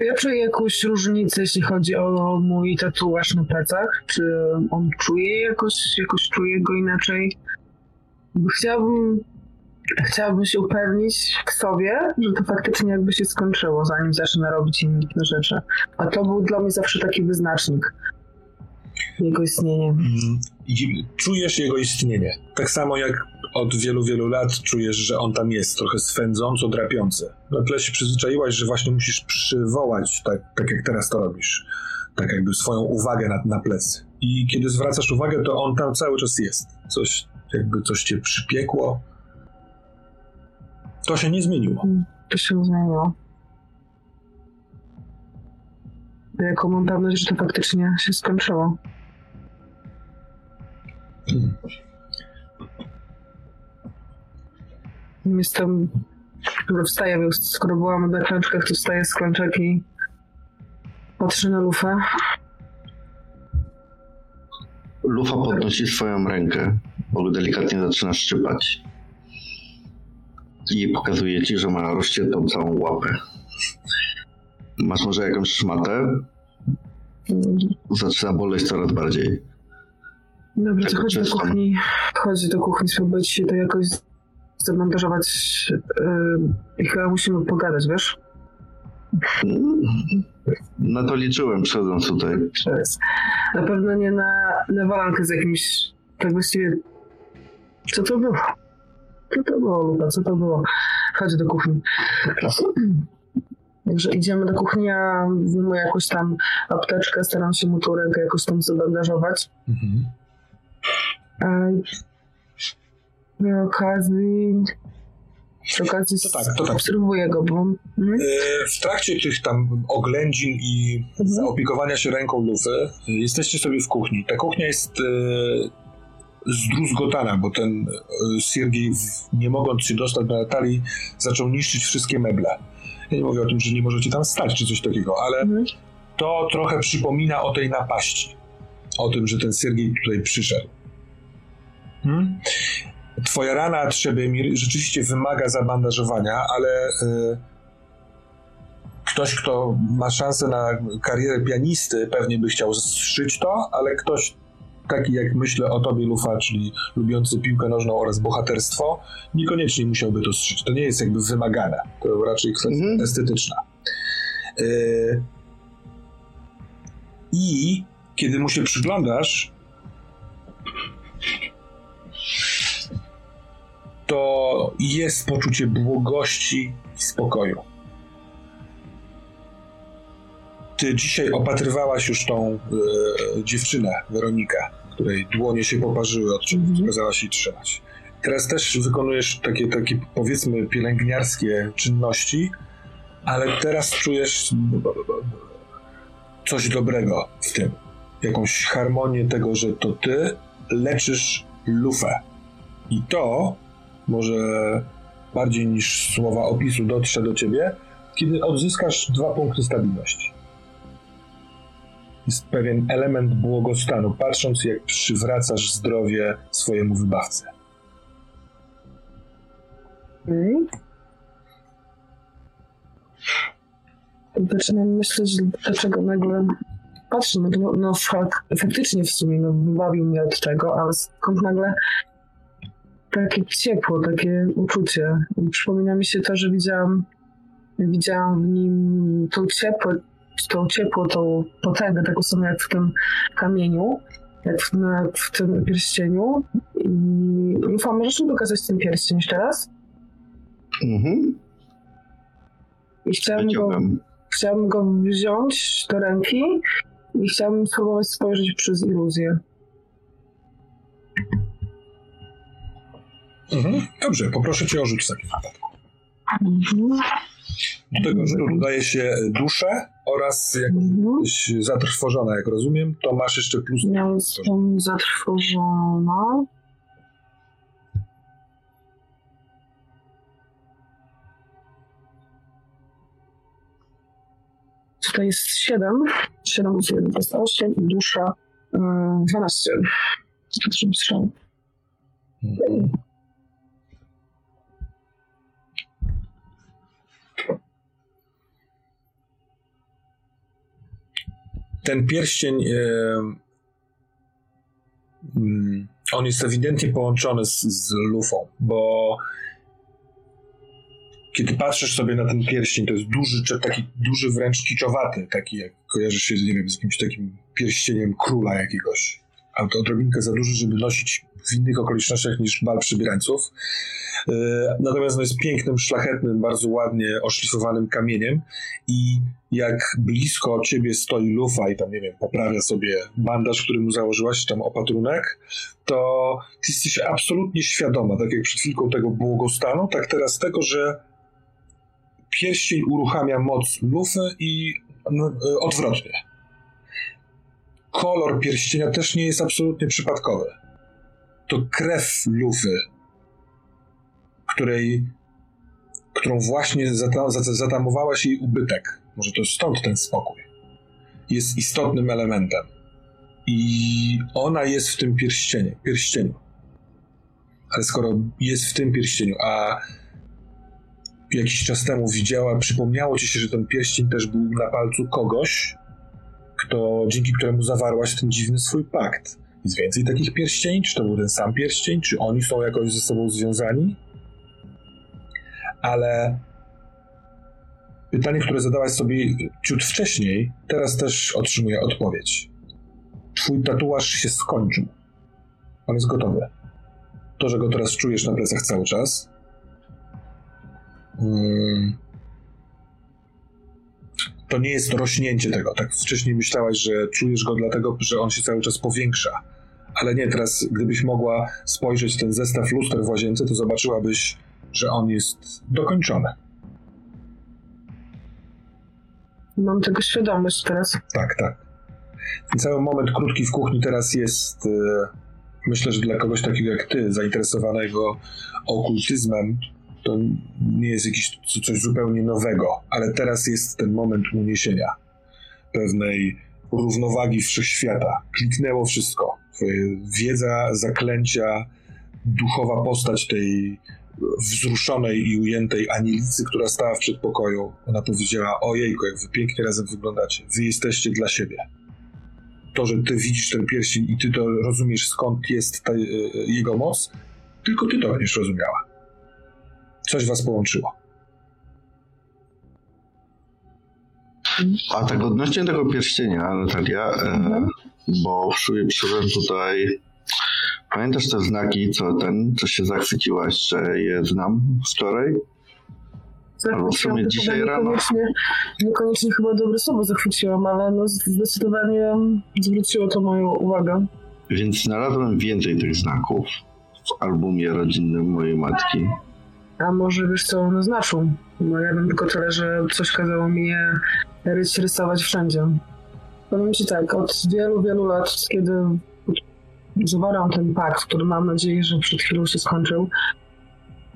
S3: Ja czuję jakąś różnicę, jeśli chodzi o mój tatuaż na plecach. Czy on czuje jakoś, jakoś czuje go inaczej? Chciałabym, chciałabym się upewnić w sobie, że to faktycznie jakby się skończyło, zanim zacznę robić inne rzeczy. A to był dla mnie zawsze taki wyznacznik. Jego istnienie.
S1: Mm, czujesz jego istnienie. Tak samo jak od wielu, wielu lat czujesz, że on tam jest, trochę swędząco drapiący. Na tle się przyzwyczaiłaś, że właśnie musisz przywołać, tak, tak jak teraz to robisz, tak jakby swoją uwagę na, na plecy. I kiedy zwracasz uwagę, to on tam cały czas jest. Coś, jakby coś cię przypiekło. To się nie zmieniło.
S3: To się zmieniło. Jaką mam pewność, że to faktycznie się skończyło. Jestem... Skoro wstaję, skoro byłam na klęczkach, to wstaję z klęczek i patrzę na lufę.
S2: Lufa podnosi swoją rękę, bo delikatnie zaczyna szczypać. I pokazuje ci, że ma rozciętą całą łapę. Masz może jakąś szmatę? Zaczyna boleć coraz bardziej.
S3: Dobra, to chodź do kuchni. Chodź do kuchni, spróbuj się to jakoś zamontażować. Yy, I chyba musimy pogadać, wiesz?
S2: Na to liczyłem przychodząc tutaj.
S3: Na pewno nie na, na walankę z jakimś. Tak właściwie. Co to było? Co to było, Luka? Co to było? Chodź do kuchni. Także idziemy do kuchni, ja wyjmuję jakąś tam apteczkę, staram się mu tą rękę jakoś tam zabandażować.
S1: Mhm.
S3: Przy okazji Przy okazji
S1: To tak, to tak.
S3: obserwuję go, bo... Mhm.
S1: E, W trakcie tych tam oględzin i zaopiekowania się ręką lufy, jesteście sobie w kuchni. Ta kuchnia jest e, zdruzgotana, bo ten e, Siergiej, nie mogąc się dostać do Natalii, zaczął niszczyć wszystkie meble. Ja nie mówię o tym, że nie możecie tam stać, czy coś takiego, ale
S3: Mhm.
S1: to trochę przypomina o tej napaści. O tym, że ten Siergiej tutaj przyszedł. Hmm? Twoja rana, Trzebemir, rzeczywiście wymaga zabandażowania, ale y, ktoś, kto ma szansę na karierę pianisty, pewnie by chciał zszyć to, ale ktoś taki jak myślę o tobie, Lufa, czyli lubiący piłkę nożną oraz bohaterstwo, niekoniecznie musiałby to zszyć. To nie jest jakby wymagane. To raczej kwestia
S2: Mhm.
S1: estetyczna. Y, I kiedy mu się przyglądasz, to jest poczucie błogości i spokoju. Ty dzisiaj opatrywałaś już tą e, dziewczynę, Weronikę, której dłonie się poparzyły od czego
S3: Mhm.
S1: kazałaś jej trzymać. Teraz też wykonujesz takie, takie, powiedzmy, pielęgniarskie czynności, ale teraz czujesz coś dobrego w tym. Jakąś harmonię tego, że to ty leczysz lufę. I to może bardziej niż słowa opisu dotrze do ciebie, kiedy odzyskasz dwa punkty stabilności. Jest pewien element błogostanu, patrząc jak przywracasz zdrowie swojemu wybawcy.
S3: Mhm. Zaczynam myśleć, dlaczego nagle patrzę, no, to- no fak, faktycznie w sumie no, wybawił mnie od tego, ale skąd nagle takie ciepło, takie uczucie. Przypomina mi się to, że widziałam, widziałam w nim tą ciepło, tą ciepło, tą potęgę, taką samą jak w tym kamieniu, jak w, na, w tym pierścieniu. I Lufa, możesz mi pokazać ten pierścień jeszcze raz?
S2: Mhm.
S3: I chciałabym go, chciałabym go wziąć do ręki i chciałabym spróbować spojrzeć przez iluzję.
S1: Mhm. Dobrze, poproszę cię o rzut w takim wypadku. Do tego rzutu dodaje się duszę oraz jak
S3: Mhm.
S1: jesteś zatrwożona, jak rozumiem, to masz jeszcze plus.
S3: Ja jestem zatrwożona. Tutaj jest 7. 7 plus 1 to jest 8 i dusza yy, 12. Zatrzymam strzał.
S1: Mhm. Ten pierścień, e, mm, on jest ewidentnie połączony z, z lufą, bo kiedy patrzysz sobie na ten pierścień, to jest duży, taki duży wręcz kiczowaty, taki jak kojarzysz się, nie wiem, z jakimś takim pierścieniem króla jakiegoś. Ale to odrobinkę za duży, żeby nosić w innych okolicznościach niż bal przybierańców. E, Natomiast no, jest pięknym, szlachetnym, bardzo ładnie oszlifowanym kamieniem i jak blisko ciebie stoi lufa i tam, nie wiem, poprawia sobie bandaż, który mu założyłaś, tam opatrunek, to ty jesteś absolutnie świadoma, tak jak przed chwilką tego błogostanu, tak teraz tego, że pierścień uruchamia moc lufy i no, e, odwrotnie. Kolor pierścienia też nie jest absolutnie przypadkowy. To krew lufy której, którą właśnie zata, zata- zatamowałaś jej ubytek. Może to stąd ten spokój. Jest istotnym elementem. I ona jest w tym pierścieniu. pierścieniu. Ale skoro jest w tym pierścieniu, a jakiś czas temu widziała, przypomniało ci się, że ten pierścień też był na palcu kogoś, kto, dzięki któremu zawarłaś ten dziwny swój pakt. Jest więcej takich pierścieni? Czy to był ten sam pierścień? Czy oni są jakoś ze sobą związani? ale pytanie, które zadałaś sobie ciut wcześniej, teraz też otrzymuje odpowiedź. Twój tatuaż się skończył. On jest gotowy. To, że go teraz czujesz na plecach cały czas. mm, to nie jest rośnięcie tego. Tak wcześniej myślałaś, że czujesz go dlatego, że on się cały czas powiększa. Ale nie, teraz gdybyś mogła spojrzeć ten zestaw luster w łazience, to zobaczyłabyś że on jest dokończony.
S3: Mam tego świadomość teraz.
S1: Tak, tak. Ten cały moment krótki w kuchni teraz jest, e, myślę, że dla kogoś takiego jak ty, zainteresowanego okultyzmem, to nie jest jakiś co- coś zupełnie nowego, ale teraz jest ten moment uniesienia pewnej równowagi wszechświata. Kliknęło wszystko. Twoje wiedza, zaklęcia, duchowa postać tej wzruszonej i ujętej anielicy, która stała w przedpokoju. Ona powiedziała, ojejku, jak wy pięknie razem wyglądacie. Wy jesteście dla siebie. To, że ty widzisz ten pierścień i ty to rozumiesz, skąd jest ta, e, jego moc, tylko ty to będziesz rozumiała. Coś was połączyło.
S2: A tak odnośnie tego pierścienia, Natalia, e, bo przyszedłem tutaj. Pamiętasz te znaki, co ten, co się zachwyciłaś, że je znam wczoraj? Albo w sumie dzisiaj rano.
S3: Niekoniecznie, niekoniecznie chyba dobre słowo zachwyciłam, ale no zdecydowanie zwróciło to moją uwagę.
S2: Więc znalazłem więcej tych znaków w albumie rodzinnym mojej matki.
S3: A może wiesz co one znaczą? No ja wiem tylko tyle, że coś kazało mi je ryć, rysować wszędzie. Powiem ci tak, od wielu, wielu lat, kiedy zawarłam ten pakt, który mam nadzieję, że przed chwilą się skończył,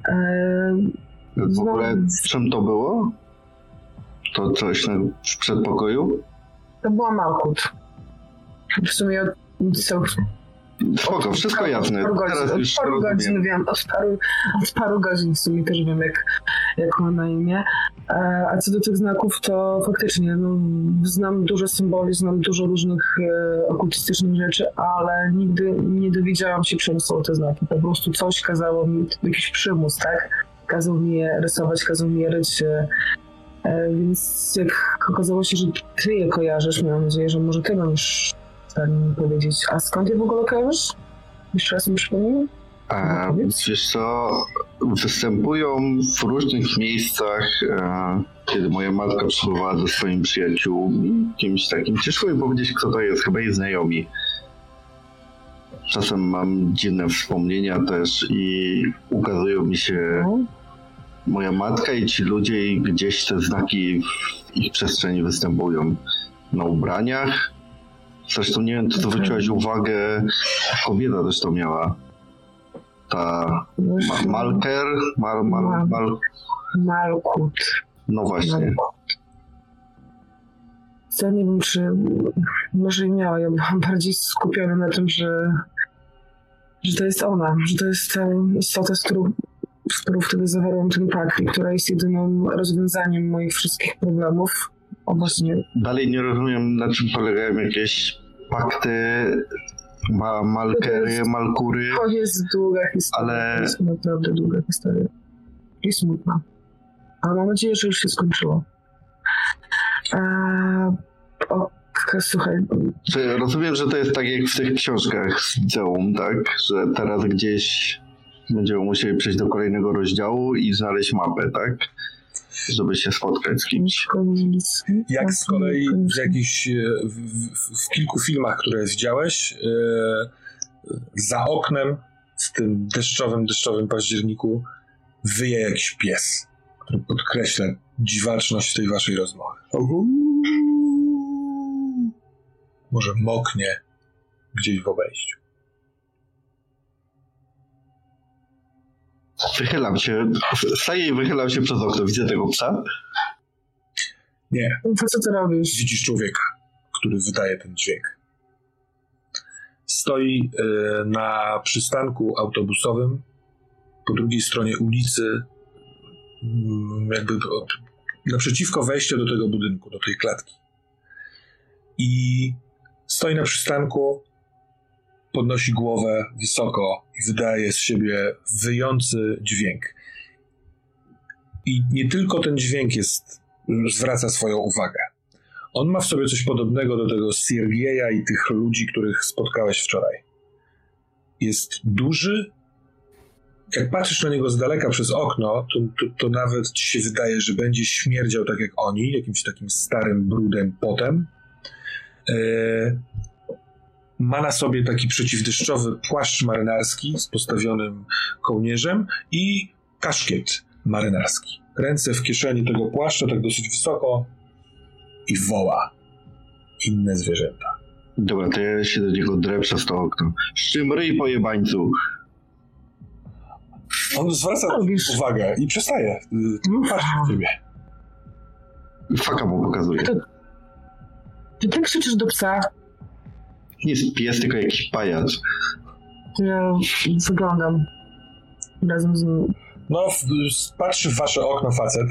S3: e,
S2: W ogóle w czym to było? To coś na, w przedpokoju?
S3: to była Malkut. W sumie od
S2: Spoko, wszystko jasne.
S3: Od paru godzin,
S2: Teraz
S3: od
S2: już
S3: paru
S2: rozumiem.
S3: godzin wiem, od paru, od paru godzin w sumie też wiem, jak, jak ma na imię. E, A co do tych znaków, to faktycznie no, znam dużo symboli, znam dużo różnych e, okultystycznych rzeczy, ale nigdy nie dowiedziałam się, czym są te znaki. Po prostu coś kazało mi, jakiś przymus, tak? Kazał mi je rysować, kazał mi je ryć. E, e, więc jak okazało się, że ty je kojarzysz, miałam nadzieję, że może ty stanie mi powiedzieć. A skąd je w ogóle kojarzysz? Jeszcze raz mi przypomnij.
S2: A, wiesz co, występują w różnych miejscach, e, kiedy moja matka przebywała ze swoimi przyjaciółmi, kimś takim. Ciężko mi powiedzieć, kto to jest, chyba jej znajomi. Czasem mam dziwne wspomnienia też i ukazują mi się
S3: No.
S2: moja matka i ci ludzie i gdzieś te znaki w ich przestrzeni występują. Na ubraniach. Zresztą nie wiem, czy zwróciłaś uwagę, kobieta też to miała. Ta Ma- Malker, mal, mal, mal,
S3: Malkut.
S2: no właśnie.
S3: Ja nie wiem, czy może i miała. Ja byłam bardziej skupiona na tym, że, że to jest ona, że to jest ta istota, z którą, z którą wtedy zawarłam ten pakt i która jest jedynym rozwiązaniem moich wszystkich problemów. O właśnie,
S2: Dalej nie rozumiem, na czym polegają jakieś pakty, ma, malkery, malkury.
S3: to jest długa historia.
S2: Ale-
S3: To jest naprawdę długa historia. I smutna. Ale mam nadzieję, że już się skończyło. Eee, o, słuchaj,
S2: Czy rozumiem, że to jest tak jak w tych książkach z liceum, tak? Że teraz gdzieś będziemy musieli przejść do kolejnego rozdziału i znaleźć mapę, tak? Żeby się spotkać z kimś.
S1: Jak z kolei w jakichś, e, w, w, w kilku filmach, które widziałeś, e, za oknem w tym deszczowym, deszczowym październiku wyje jakiś pies, który podkreśla dziwaczność tej waszej rozmowy. Może moknie gdzieś w obejściu.
S2: Wychylam się, staję i wychylam się przez okno. Widzę tego psa.
S1: Nie,
S3: co ty robisz?
S1: widzisz człowieka, który wydaje ten dźwięk. Stoi e, na przystanku autobusowym po drugiej stronie ulicy, mm, jakby od- naprzeciwko wejścia do tego budynku, do tej klatki. I stoi na przystanku, podnosi głowę wysoko i wydaje z siebie wyjący dźwięk. I nie tylko ten dźwięk jest, zwraca swoją uwagę. On ma w sobie coś podobnego do tego Siergieja i tych ludzi, których spotkałeś wczoraj. Jest duży. Jak patrzysz na niego z daleka przez okno, to, to, to nawet ci się wydaje, że będzie śmierdział tak jak oni, jakimś takim starym brudem, potem. E, ma na sobie taki przeciwdeszczowy płaszcz marynarski z postawionym kołnierzem i kaszkiet marynarski. Ręce w kieszeni tego płaszcza, tak dosyć wysoko i woła inne zwierzęta.
S2: Dobra, to ja się do niego drę przez to okno. Szczym ryj pojebańcu.
S1: On zwraca
S3: Robisz.
S1: uwagę i przestaje. y, na ciebie.
S2: Faka mu pokazuje.
S3: Ty krzyczysz do psa?
S2: Nie jest pies, tylko jakiś pajac.
S3: Ja wyglądam razem z nim.
S1: No, patrzy w wasze okno facet.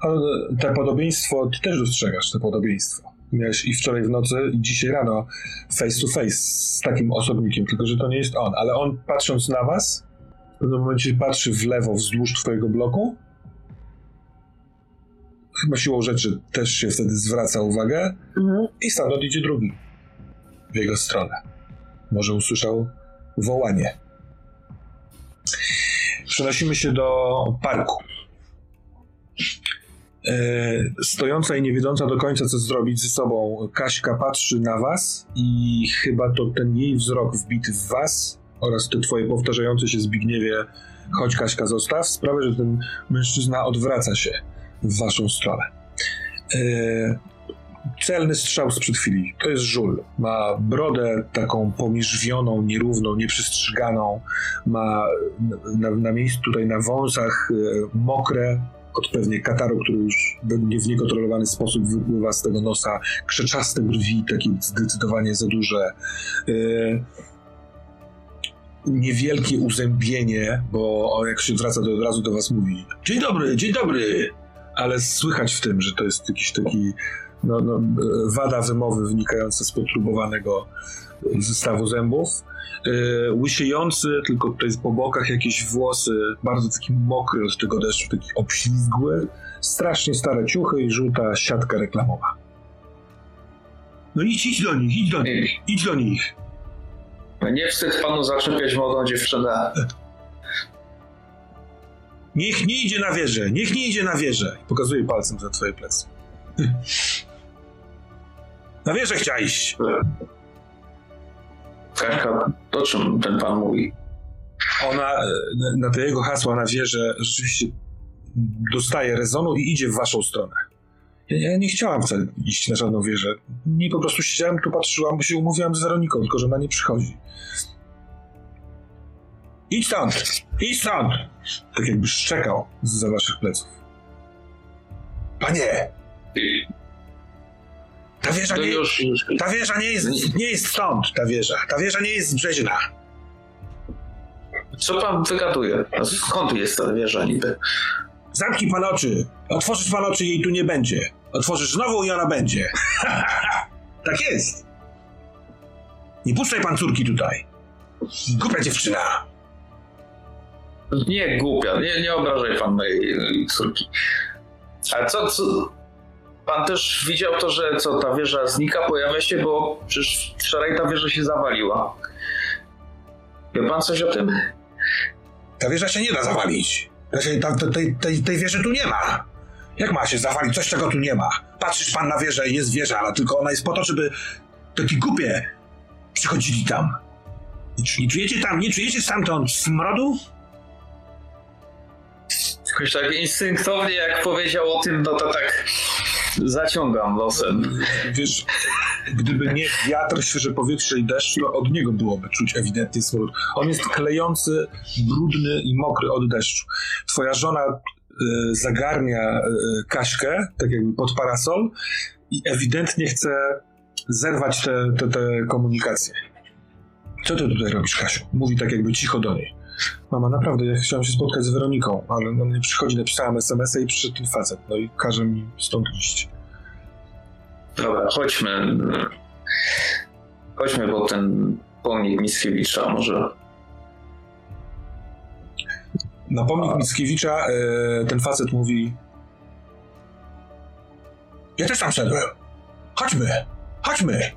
S1: Ale te podobieństwo, ty też dostrzegasz te podobieństwo. Miałeś i wczoraj w nocy, i dzisiaj rano face to face z takim osobnikiem, tylko że to nie jest on. Ale on patrząc na was, w pewnym momencie patrzy w lewo wzdłuż twojego bloku. Chyba siłą rzeczy też się wtedy zwraca uwagę.
S3: Mhm.
S1: I stamtąd idzie drugi. W jego stronę. Może usłyszał wołanie. Przenosimy się do parku. E, Stojąca i nie wiedząca do końca, co zrobić ze sobą, Kaśka patrzy na was i chyba to ten jej wzrok wbity w was oraz te twoje powtarzające się Zbigniewie chodź Kaśka zostaw, sprawia, że ten mężczyzna odwraca się w waszą stronę. Celny strzał sprzed chwili. To jest żul. Ma brodę taką pomiżwioną, nierówną, nieprzystrzyganą. Ma na, na miejscu tutaj na wąsach e, mokre od pewnie kataru, który już w niekontrolowany sposób wypływa z tego nosa. Krzeczaste brwi, takie zdecydowanie za duże. E, niewielkie uzębienie, bo jak się wraca, to od razu do was mówi dzień dobry, dzień dobry! Ale słychać w tym, że to jest jakiś taki no, no, wada wymowy wynikająca z potrubowanego zestawu zębów. E, Łysiejący, tylko tutaj po bokach jakieś włosy, bardzo taki mokry od tego deszczu, taki obślizgły. Strasznie stare ciuchy i żółta siatka reklamowa. No idź, idź do nich, idź do nich, idź do nich.
S5: Nie wstyd panu zaczepiać młodą dziewczynę.
S1: Niech nie idzie na wieżę, niech nie idzie na wieżę. Pokazuje palcem za twoje plecy. Na wieżę chciała iść.
S5: Kaśka, o czym ten pan mówi?
S1: Ona na- te jego hasła na wieżę rzeczywiście dostaje rezonu i idzie w waszą stronę. Ja, nie chciałam wcale iść na żadną wieżę. Nie po prostu siedziałem tu, patrzyłam, bo się umówiłam z Weroniką, tylko że ona nie przychodzi. Idź stąd! Idź stąd! Tak jakby szczekał za waszych pleców. Panie! Ta wieża nie,
S5: już, już
S1: ta wieża nie jest, nie jest stąd, ta wieża. Ta wieża nie jest z Brzezina.
S5: co pan wygaduje? A skąd jest ta wieża niby?
S1: Zamknij pan oczy. Otworzysz pan oczy i jej tu nie będzie. Otworzysz znowu i ona będzie. tak jest. Nie puszczaj pan córki tutaj. Głupia dziewczyna.
S5: Nie głupia, nie, nie obrażaj pan mojej córki. A co, co, pan też widział to, że co, ta wieża znika, pojawia się, bo przecież wczoraj ta wieża się zawaliła. Wie pan coś o tym?
S1: Ta wieża się nie da zawalić. Znaczy, ta, tej, tej, tej wieży tu nie ma. Jak ma się zawalić coś, czego tu nie ma? Patrzysz pan na wieżę i jest wieża, ale tylko ona jest po to, żeby takie głupie przychodzili tam. Nie czujecie tam, nie czujecie stamtąd smrodu?
S5: Jakoś tak instynktownie, jak powiedział o tym, no to tak zaciągam losem.
S1: Wiesz, gdyby nie wiatr, świeże powietrze i deszcz, to od niego byłoby czuć ewidentnie smród. On jest klejący, brudny i mokry od deszczu. Twoja żona y, zagarnia y, Kaśkę, tak jakby pod parasol i ewidentnie chce zerwać te, te, te komunikacje. Co ty tutaj robisz, Kasiu? Mówi tak jakby cicho do niej. Mama, naprawdę, ja chciałem się spotkać z Weroniką, ale no nie przychodzi, napisałem SMS-a i przyszedł ten facet, no i każe mi stąd iść.
S5: Dobra, chodźmy. Chodźmy po ten pomnik Mickiewicza, może.
S1: Na pomnik Mickiewicza e, ten facet mówi Ja też tam szedłem. Chodźmy, chodźmy.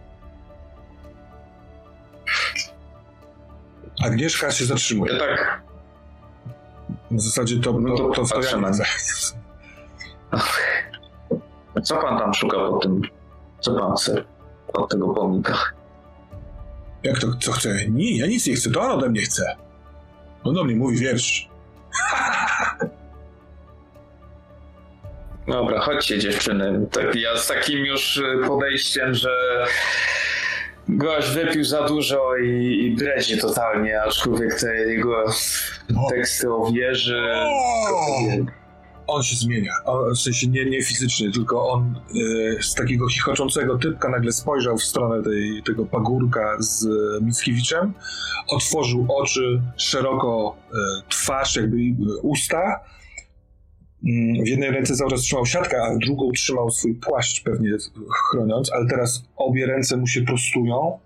S1: Agnieszka się zatrzymuje.
S5: Ja tak.
S1: W zasadzie to,
S5: No
S1: to,
S5: to
S1: to, to ja.
S5: Co pan tam szuka po tym? Co pan chce od tego pomnika?
S1: Jak to, co chce? Nie, ja nic nie chcę, to on ode mnie chce. On do mnie mówi wiersz.
S5: Dobra, chodźcie dziewczyny. Tak, ja z takim już y, podejściem, że gość wypił za dużo i, i brezi totalnie, aczkolwiek te jego teksty o wieży...
S1: On się zmienia. W sensie nie, nie fizycznie, tylko on e, z takiego chichoczącego typka nagle spojrzał w stronę tej, tego pagórka z e, Mickiewiczem, otworzył oczy, szeroko e, twarz, jakby e, usta. Mm, W jednej ręce cały czas trzymał siatkę, a drugą trzymał swój płaszcz, pewnie chroniąc, ale teraz obie ręce mu się prostują.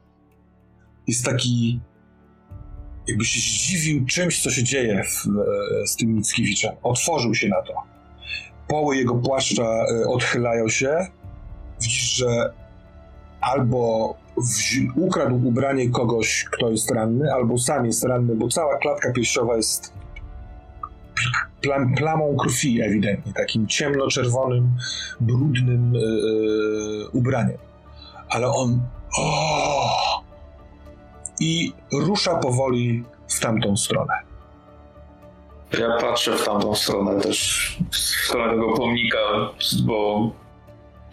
S1: Jest taki jakby się zdziwił czymś, co się dzieje w, e, z tym Mickiewiczem. Otworzył się na to. Poły jego płaszcza e, odchylają się. Widzisz, że albo ukradł ubranie kogoś, kto jest ranny, albo sam jest ranny, bo cała klatka piersiowa jest plam, plamą krwi ewidentnie, takim ciemnoczerwonym, brudnym e, ubraniem. Ale on... O! I rusza powoli w tamtą stronę.
S5: Ja patrzę w tamtą stronę też, w stronę tego pomnika, bo,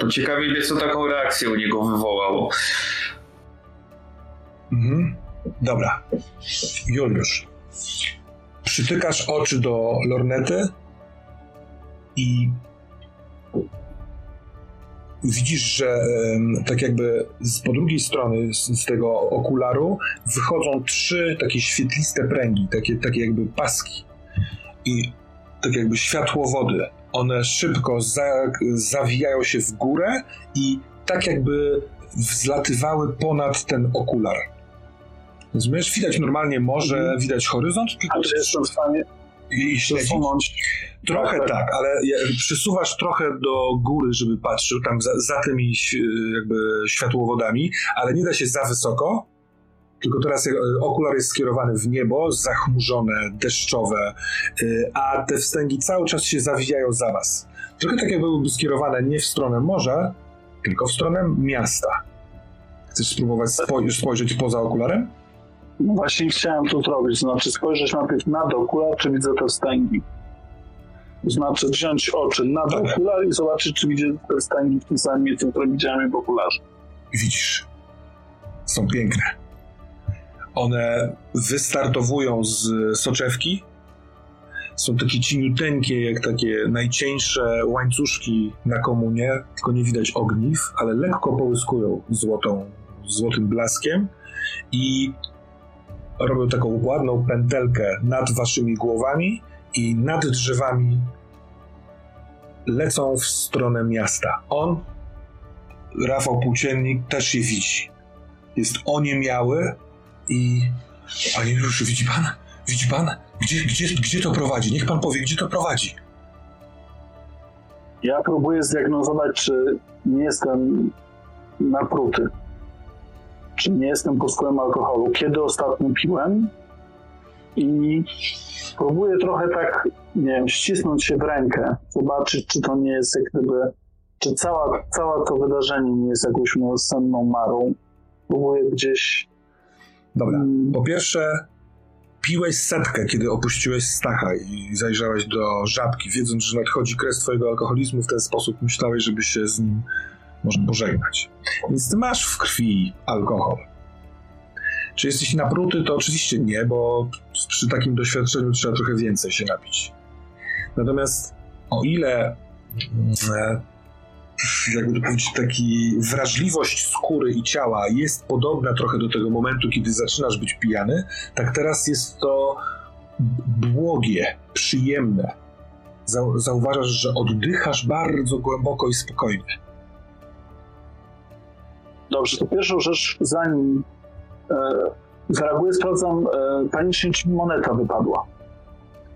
S5: bo ciekawie mnie, co taką reakcję u niego wywołało.
S1: Mhm. Dobra. Juliusz. Przytykasz oczy do lornety i widzisz, że tak jakby z, po drugiej strony z, z tego okularu wychodzą trzy takie świetliste pręgi, takie, takie jakby paski. I tak jakby światłowody. One szybko za, zawijają się w górę i tak jakby wzlatywały ponad ten okular. Rozumiesz? Widać normalnie morze,
S4: Mhm.
S1: widać horyzont, tylko
S4: czy jestem w stanie
S1: i śledzić. Trochę
S4: Tak, tak.
S1: tak, ale przysuwasz trochę do góry, żeby patrzył tam za, za tymi ś- jakby światłowodami, ale nie da się za wysoko, tylko teraz e, okular jest skierowany w niebo, zachmurzone, deszczowe, y, a te wstęgi cały czas się zawijają za was. Trochę tak jakby były skierowane nie w stronę morza, tylko w stronę miasta. Chcesz spróbować spoj- spojrzeć poza okularem?
S4: No właśnie chciałem to zrobić, znaczy spojrzeć najpierw nad okular, czy widzę te wstęgi. Znaczy wziąć oczy
S1: Dobra.
S4: okular i zobaczyć, czy widzę te wstęgi w tym samym miejscu, które widziałem w okularze.
S1: widzisz. Są piękne. One wystartowują z soczewki. Są takie cieniuteńkie, jak takie najcieńsze łańcuszki na komunie, tylko nie widać ogniw, ale lekko połyskują złotą, złotym blaskiem i robią taką ładną pętelkę nad waszymi głowami i nad drzewami lecą w stronę miasta. On Rafał Płóciennik też je widzi. Jest oniemiały i... Panie Juliuszu, widzi pan? Widzi pan? Gdzie, gdzie, gdzie to prowadzi? Niech pan powie, gdzie to prowadzi.
S4: Ja próbuję zdiagnozować, czy nie jestem napruty. Czy nie jestem pod wpływem alkoholu. Kiedy ostatnio piłem i próbuję trochę tak, nie wiem, ścisnąć się w rękę, zobaczyć, czy to nie jest jak gdyby, czy cała, całe to wydarzenie nie jest jakąś moją senną marą. Próbuję gdzieś...
S1: Dobra.
S4: mm,
S1: Po pierwsze, piłeś setkę, kiedy opuściłeś Stacha i zajrzałeś do żabki, wiedząc, że nadchodzi kres twojego alkoholizmu, w ten sposób myślałeś, żeby się z nim można pożegnać. Więc ty masz w krwi alkohol. Czy jesteś napruty? To oczywiście nie, bo przy takim doświadczeniu trzeba trochę więcej się napić. Natomiast o ile mm, jakby to powiedzieć, taki wrażliwość skóry i ciała jest podobna trochę do tego momentu, kiedy zaczynasz być pijany, tak teraz jest to błogie, przyjemne. Zau- Zauważasz, że oddychasz bardzo głęboko i spokojnie.
S4: Dobrze, to pierwszą rzecz, zanim e, zareaguję, sprawdzam e, panicznie, czy moneta wypadła.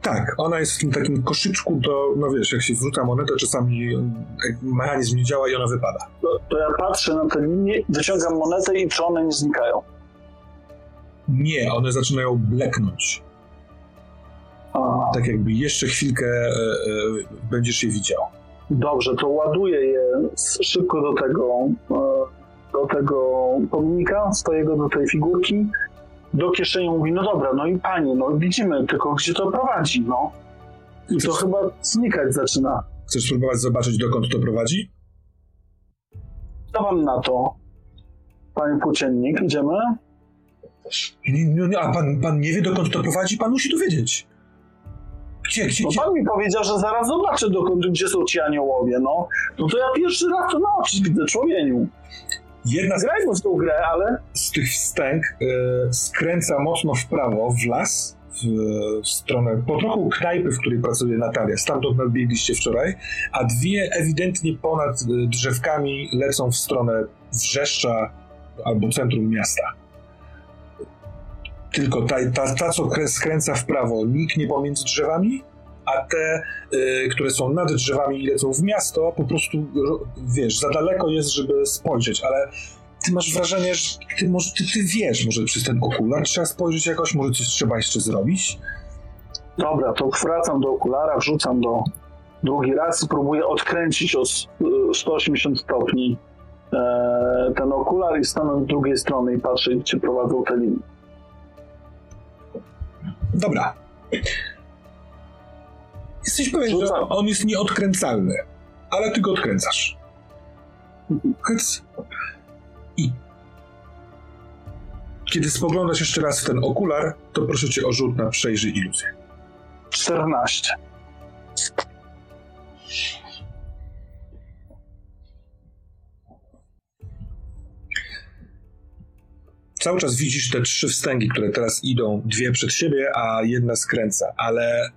S1: Tak, ona jest w tym takim koszyczku do, no wiesz, jak się wrzuca monetę, czasami e, mechanizm nie działa i ona wypada.
S4: To, to ja patrzę na te linie, wyciągam monetę i czy one nie znikają.
S1: Nie, one zaczynają bleknąć.
S4: A,
S1: Tak jakby jeszcze chwilkę e, e, będziesz je widział.
S4: Dobrze, to ładuję je szybko do tego, e, do tego pomnika, stoję go do tej figurki. Do kieszeni mówi, no dobra, no i panie, no widzimy, tylko gdzie to prowadzi, no. I to chyba znikać zaczyna.
S1: Chcesz spróbować zobaczyć, dokąd to prowadzi?
S4: Co na to? Panie płóciennik, idziemy?
S1: Nie, nie, a pan, pan nie wie, dokąd to prowadzi? Pan musi to wiedzieć. Gdzie, gdzie,
S4: No
S1: gdzie?
S4: pan mi powiedział, że zaraz zobaczę, dokąd, gdzie są ci aniołowie, no. No to ja pierwszy raz to na oczy widzę, człowieniu.
S1: Jedna z,
S4: Grajmy w tą grę, ale...
S1: z tych wstęg e, skręca mocno w prawo, w las, w, w stronę po trochu knajpy, w której pracuje Natalia. Stamtąd nadbiegliście wczoraj, a dwie ewidentnie ponad e, drzewkami lecą w stronę Wrzeszcza albo centrum miasta. Tylko ta, ta, ta co krę- skręca w prawo, niknie pomiędzy drzewami, a te, y, które są nad drzewami i lecą w miasto, po prostu, ro- wiesz, za daleko jest, żeby spojrzeć, ale ty masz wrażenie, że ty, może, ty, ty wiesz, może przez ten okular trzeba spojrzeć jakoś, może coś trzeba jeszcze zrobić?
S4: Dobra, to wracam do okulara, wrzucam do drugi raz i próbuję odkręcić o s- y, 180 stopni e, ten okular i stanę z drugiej strony i patrzę, gdzie prowadzą te linie.
S1: Dobra. Jesteś pewien, że on jest nieodkręcalny, ale ty go odkręcasz. Hyc. I kiedy spoglądasz jeszcze raz w ten okular, to proszę cię o rzut na przejrzyj iluzję.
S4: 14.
S1: Cały czas widzisz te trzy wstęgi, które teraz idą, dwie przed siebie, a jedna skręca, ale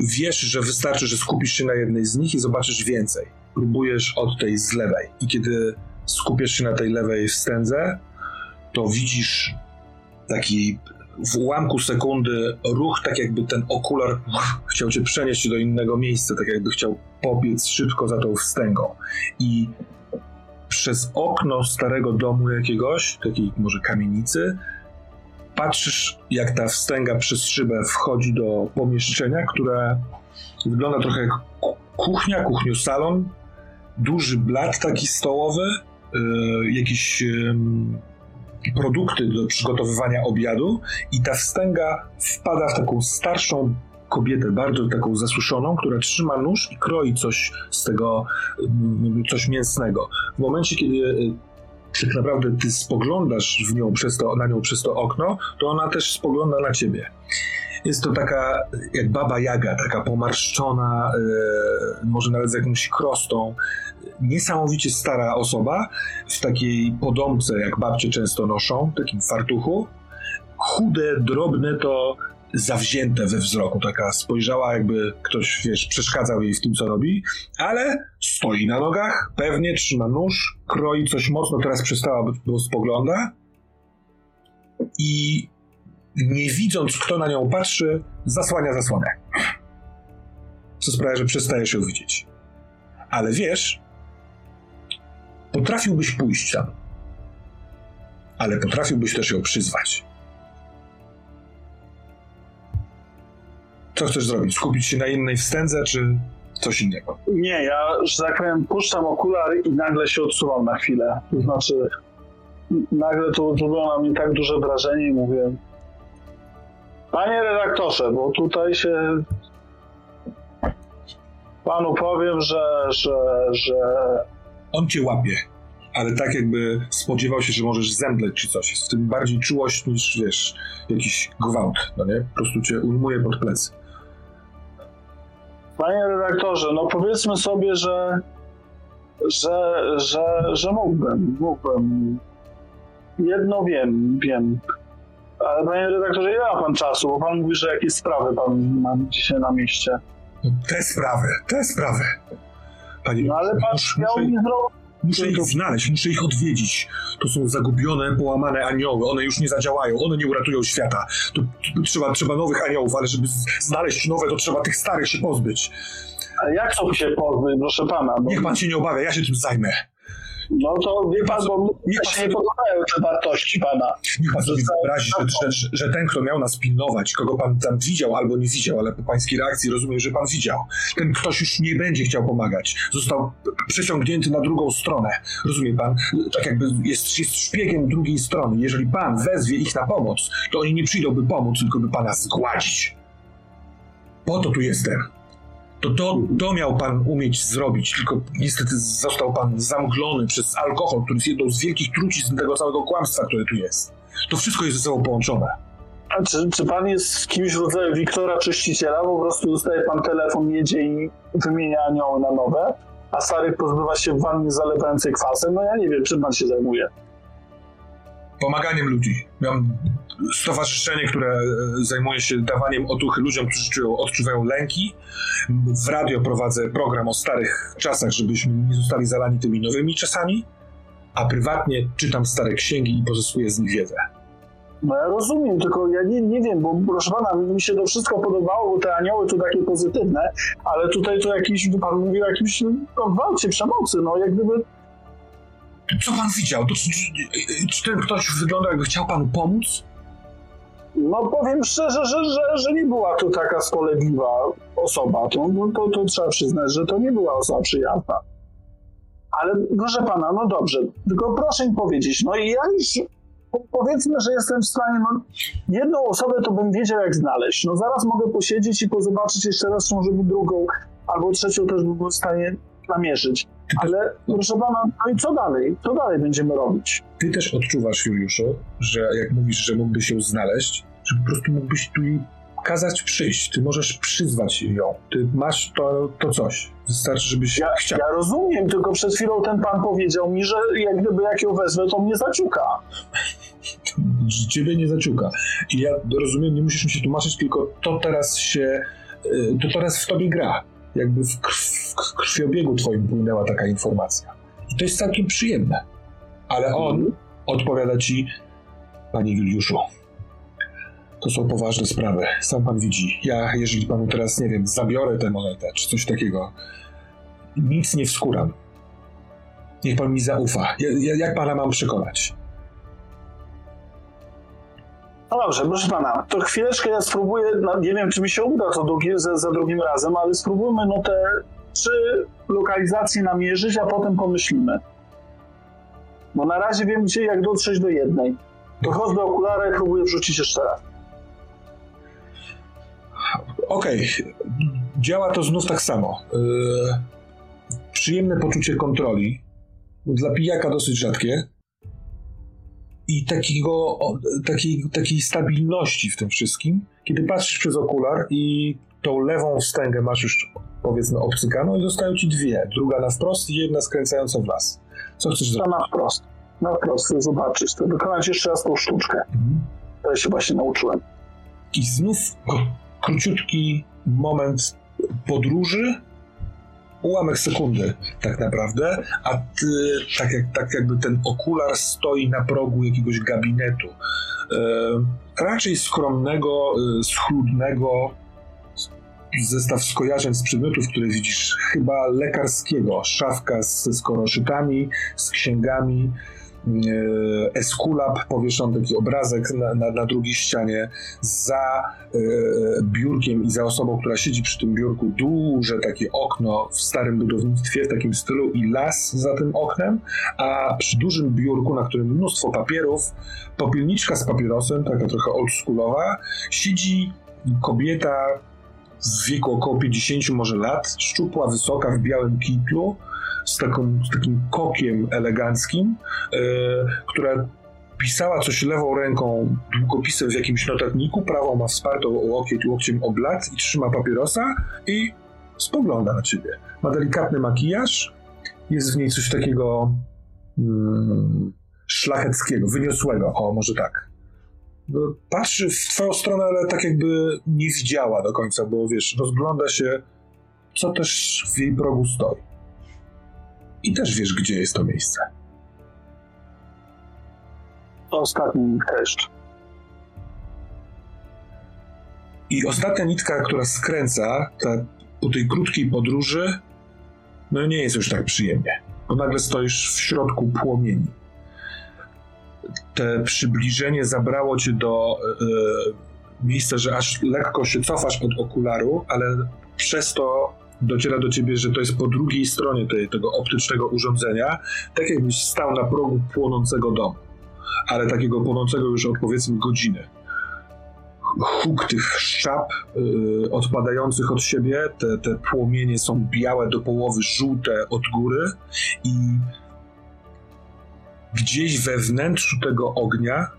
S1: wiesz, że wystarczy, że skupisz się na jednej z nich i zobaczysz więcej. Próbujesz od tej z lewej i kiedy skupiasz się na tej lewej wstędze, to widzisz taki w ułamku sekundy ruch, tak jakby ten okular chciał cię przenieść do innego miejsca, tak jakby chciał pobiec szybko za tą wstęgą. I przez okno starego domu jakiegoś, takiej może kamienicy, patrzysz, jak ta wstęga przez szybę wchodzi do pomieszczenia, które wygląda trochę jak ku- kuchnia, kuchniu-salon, duży blat taki stołowy, yy, jakieś produkty do przygotowywania obiadu i ta wstęga wpada w taką starszą kobietę, bardzo taką zasuszoną, która trzyma nóż i kroi coś z tego, coś mięsnego. W momencie, kiedy y, tak naprawdę ty spoglądasz w nią przez to, na nią przez to okno, to ona też spogląda na ciebie. Jest to taka jak baba Jaga, taka pomarszczona, y, może nawet z jakąś krostą, niesamowicie stara osoba w takiej podomce, jak babcie często noszą, takim fartuchu. Chude, drobne to zawzięte we wzroku, taka spojrzała jakby ktoś, wiesz, przeszkadzał jej w tym, co robi, ale stoi na nogach, pewnie trzyma nóż, kroi coś mocno, teraz przestała, bo- spogląda i nie widząc, kto na nią patrzy, zasłania zasłonę. Co sprawia, że przestajesz ją widzieć. Ale wiesz, potrafiłbyś pójść tam, ale potrafiłbyś też ją przyzwać. Co chcesz zrobić? Skupić się na innej wstędze, czy coś innego?
S4: Nie, ja, że tak powiem, puszczam okulary i nagle się odsuwam na chwilę. To znaczy, nagle to zrobiło na mnie tak duże wrażenie i mówię Panie redaktorze, bo tutaj się panu powiem, że, że, że
S1: On cię łapie, ale tak jakby spodziewał się, że możesz zemdleć czy coś. Jest w tym bardziej czułość niż, wiesz, jakiś gwałt, no nie? Po prostu cię ujmuje pod plecy.
S4: Panie redaktorze, no powiedzmy sobie, że że, że, że mógłbym, mógłbym. Jedno wiem, wiem. Ale panie redaktorze, ile ma pan czasu? Bo pan mówi, że jakieś sprawy pan ma dzisiaj na mieście.
S1: Te sprawy, te sprawy. Panie,
S4: No ale pan miał mi zrobić.
S1: Muszę ich znaleźć, muszę ich odwiedzić. To są zagubione, połamane anioły. One już nie zadziałają, one nie uratują świata. To, to trzeba, trzeba nowych aniołów, ale żeby znaleźć nowe, to trzeba tych starych się pozbyć.
S4: Ale jak to się pozbyć, proszę pana? Bo...
S1: Niech pan się nie obawia, ja się tym zajmę.
S4: No to wie pan, bo mnie się nie podobają te wartości pana.
S1: Niech pan sobie
S4: Zostałem
S1: wyobrazi, że, że, że ten, kto miał nas pilnować, kogo pan tam widział albo nie widział, ale po pańskiej reakcji rozumiem, że pan widział. Ten ktoś już nie będzie chciał pomagać. Został przeciągnięty na drugą stronę. Rozumie pan? Tak jakby jest, jest szpiegiem drugiej strony. Jeżeli pan wezwie ich na pomoc, to oni nie przyjdą, by pomóc, tylko by pana zgładzić. Po to tu jestem. To, to, to miał pan umieć zrobić, tylko niestety został pan zamglony przez alkohol, który jest jedną z wielkich trucizn tego całego kłamstwa, które tu jest. To wszystko jest ze sobą połączone.
S4: A czy, czy pan jest kimś w rodzaju Wiktora Czyściciela? Po prostu dostaje pan telefon, jedzie i wymienia anioły na nowe, a starych pozbywa się w wannie zalewającej kwasem? No ja nie wiem, czym pan się zajmuje.
S1: Pomaganiem ludzi. Mam stowarzyszenie, które e, zajmuje się dawaniem otuchy ludziom, którzy czują, odczuwają lęki. W radio prowadzę program o starych czasach, żebyśmy nie zostali zalani tymi nowymi czasami. A prywatnie czytam stare księgi i pozyskuję z nich wiedzę.
S4: No ja rozumiem, tylko ja nie, nie wiem, bo proszę pana, mi się to wszystko podobało, bo te anioły to takie pozytywne, ale tutaj to jakiś, pan mówi o jakimś no, gwałcie, przemocy, no jak gdyby
S1: Co pan widział? To, czy, czy, czy ten ktoś wygląda, jakby chciał panu pomóc?
S4: No powiem szczerze, że, że, że nie była to taka spolegliwa osoba. To, no, to, to trzeba przyznać, że to nie była osoba przyjazna. Ale proszę pana, no dobrze, tylko proszę mi powiedzieć, no i ja już po- powiedzmy, że jestem w stanie, no jedną osobę to bym wiedział jak znaleźć. No zaraz mogę posiedzieć i pozobaczyć jeszcze raz, może drugą albo trzecią też bym był w stanie namierzyć. Ale proszę pana, no i co dalej? Co dalej będziemy robić?
S1: Ty też odczuwasz, Juliuszu, że jak mówisz, że mógłbyś ją znaleźć, że po prostu mógłbyś tu jej kazać przyjść. Ty możesz przyzwać ją. Ty masz to, to coś. Wystarczy, żebyś
S4: Ja,
S1: chciał.
S4: ja rozumiem, tylko przed chwilą ten pan powiedział mi, że jak gdyby jak ją wezmę, to mnie zaciuka.
S1: Ciebie nie zaciuka. I ja rozumiem, nie musisz mi się tłumaczyć, tylko to teraz się, y, to teraz w tobie gra. Jakby w, krw, w krwiobiegu twoim płynęła taka informacja. I to jest całkiem przyjemne. Ale on odpowiada ci, panie Juliuszu, to są poważne sprawy. Sam pan widzi. Ja, jeżeli panu teraz, nie wiem, zabiorę tę monetę, czy coś takiego, nic nie wskuram. Niech pan mi zaufa. Ja, ja, jak pana mam przekonać?
S4: No dobrze, proszę pana, to chwileczkę ja spróbuję, no, nie wiem czy mi się uda to drugi, za, za drugim razem, ale spróbujmy no te trzy lokalizacje namierzyć, a potem pomyślimy. Bo na razie wiem gdzie, jak dotrzeć do jednej. To chodź do okulara i próbuję wrzucić jeszcze raz.
S1: Okej, działa to znów tak samo. Yy, przyjemne poczucie kontroli, dla pijaka dosyć rzadkie i takiego, takiej, takiej stabilności w tym wszystkim, kiedy patrzysz przez okular i tą lewą wstęgę masz już powiedzmy obcykaną i zostają ci dwie, druga na wprost i jedna skręcająca w las. Co chcesz zrobić?
S4: na wprost. Na wprost, chcę zobaczyć. To wykonać jeszcze raz tą sztuczkę.
S1: Mhm.
S4: Się właśnie nauczyłem.
S1: I znów króciutki moment podróży, ułamek sekundy tak naprawdę, a ty, tak, jak, tak jakby ten okular stoi na progu jakiegoś gabinetu. E, raczej skromnego, e, schludnego, zestaw skojarzeń z przedmiotów, które widzisz, chyba lekarskiego. Szafka z, z koroszytami, z księgami, e, eskulap, powieszony taki obrazek na, na, na drugiej ścianie, za e, biurkiem i za osobą, która siedzi przy tym biurku, duże takie okno w starym budownictwie w takim stylu i las za tym oknem, a przy dużym biurku, na którym mnóstwo papierów, popielniczka z papierosem, taka trochę oldschoolowa, siedzi kobieta w wieku około 50 może lat, szczupła, wysoka, w białym kitlu, z, taką, z takim kokiem eleganckim, e, która pisała coś lewą ręką długopisem w jakimś notatniku, prawą ma wspartą łokieć łokciem o i trzyma papierosa i spogląda na ciebie. Ma delikatny makijaż, jest w niej coś takiego mm, szlacheckiego, wyniosłego, o może tak. Patrzy w twoją stronę, ale tak jakby nie widziała do końca, bo wiesz, rozgląda się, co też w jej progu stoi. I też wiesz, gdzie jest to miejsce.
S4: Ostatni nitka jeszcze.
S1: I ostatnia nitka, która skręca, ta, po tej krótkiej podróży, no nie jest już tak przyjemnie. bo nagle stoisz w środku płomieni. Te przybliżenie zabrało cię do e, miejsca, że aż lekko się cofasz od okularu, ale przez to dociera do ciebie, że to jest po drugiej stronie tej, tego optycznego urządzenia, tak jakbyś stał na progu płonącego domu, ale takiego płonącego już od powiedzmy godziny huk tych szczap y, odpadających od siebie. Te, te płomienie są białe do połowy, żółte od góry i gdzieś we wnętrzu tego ognia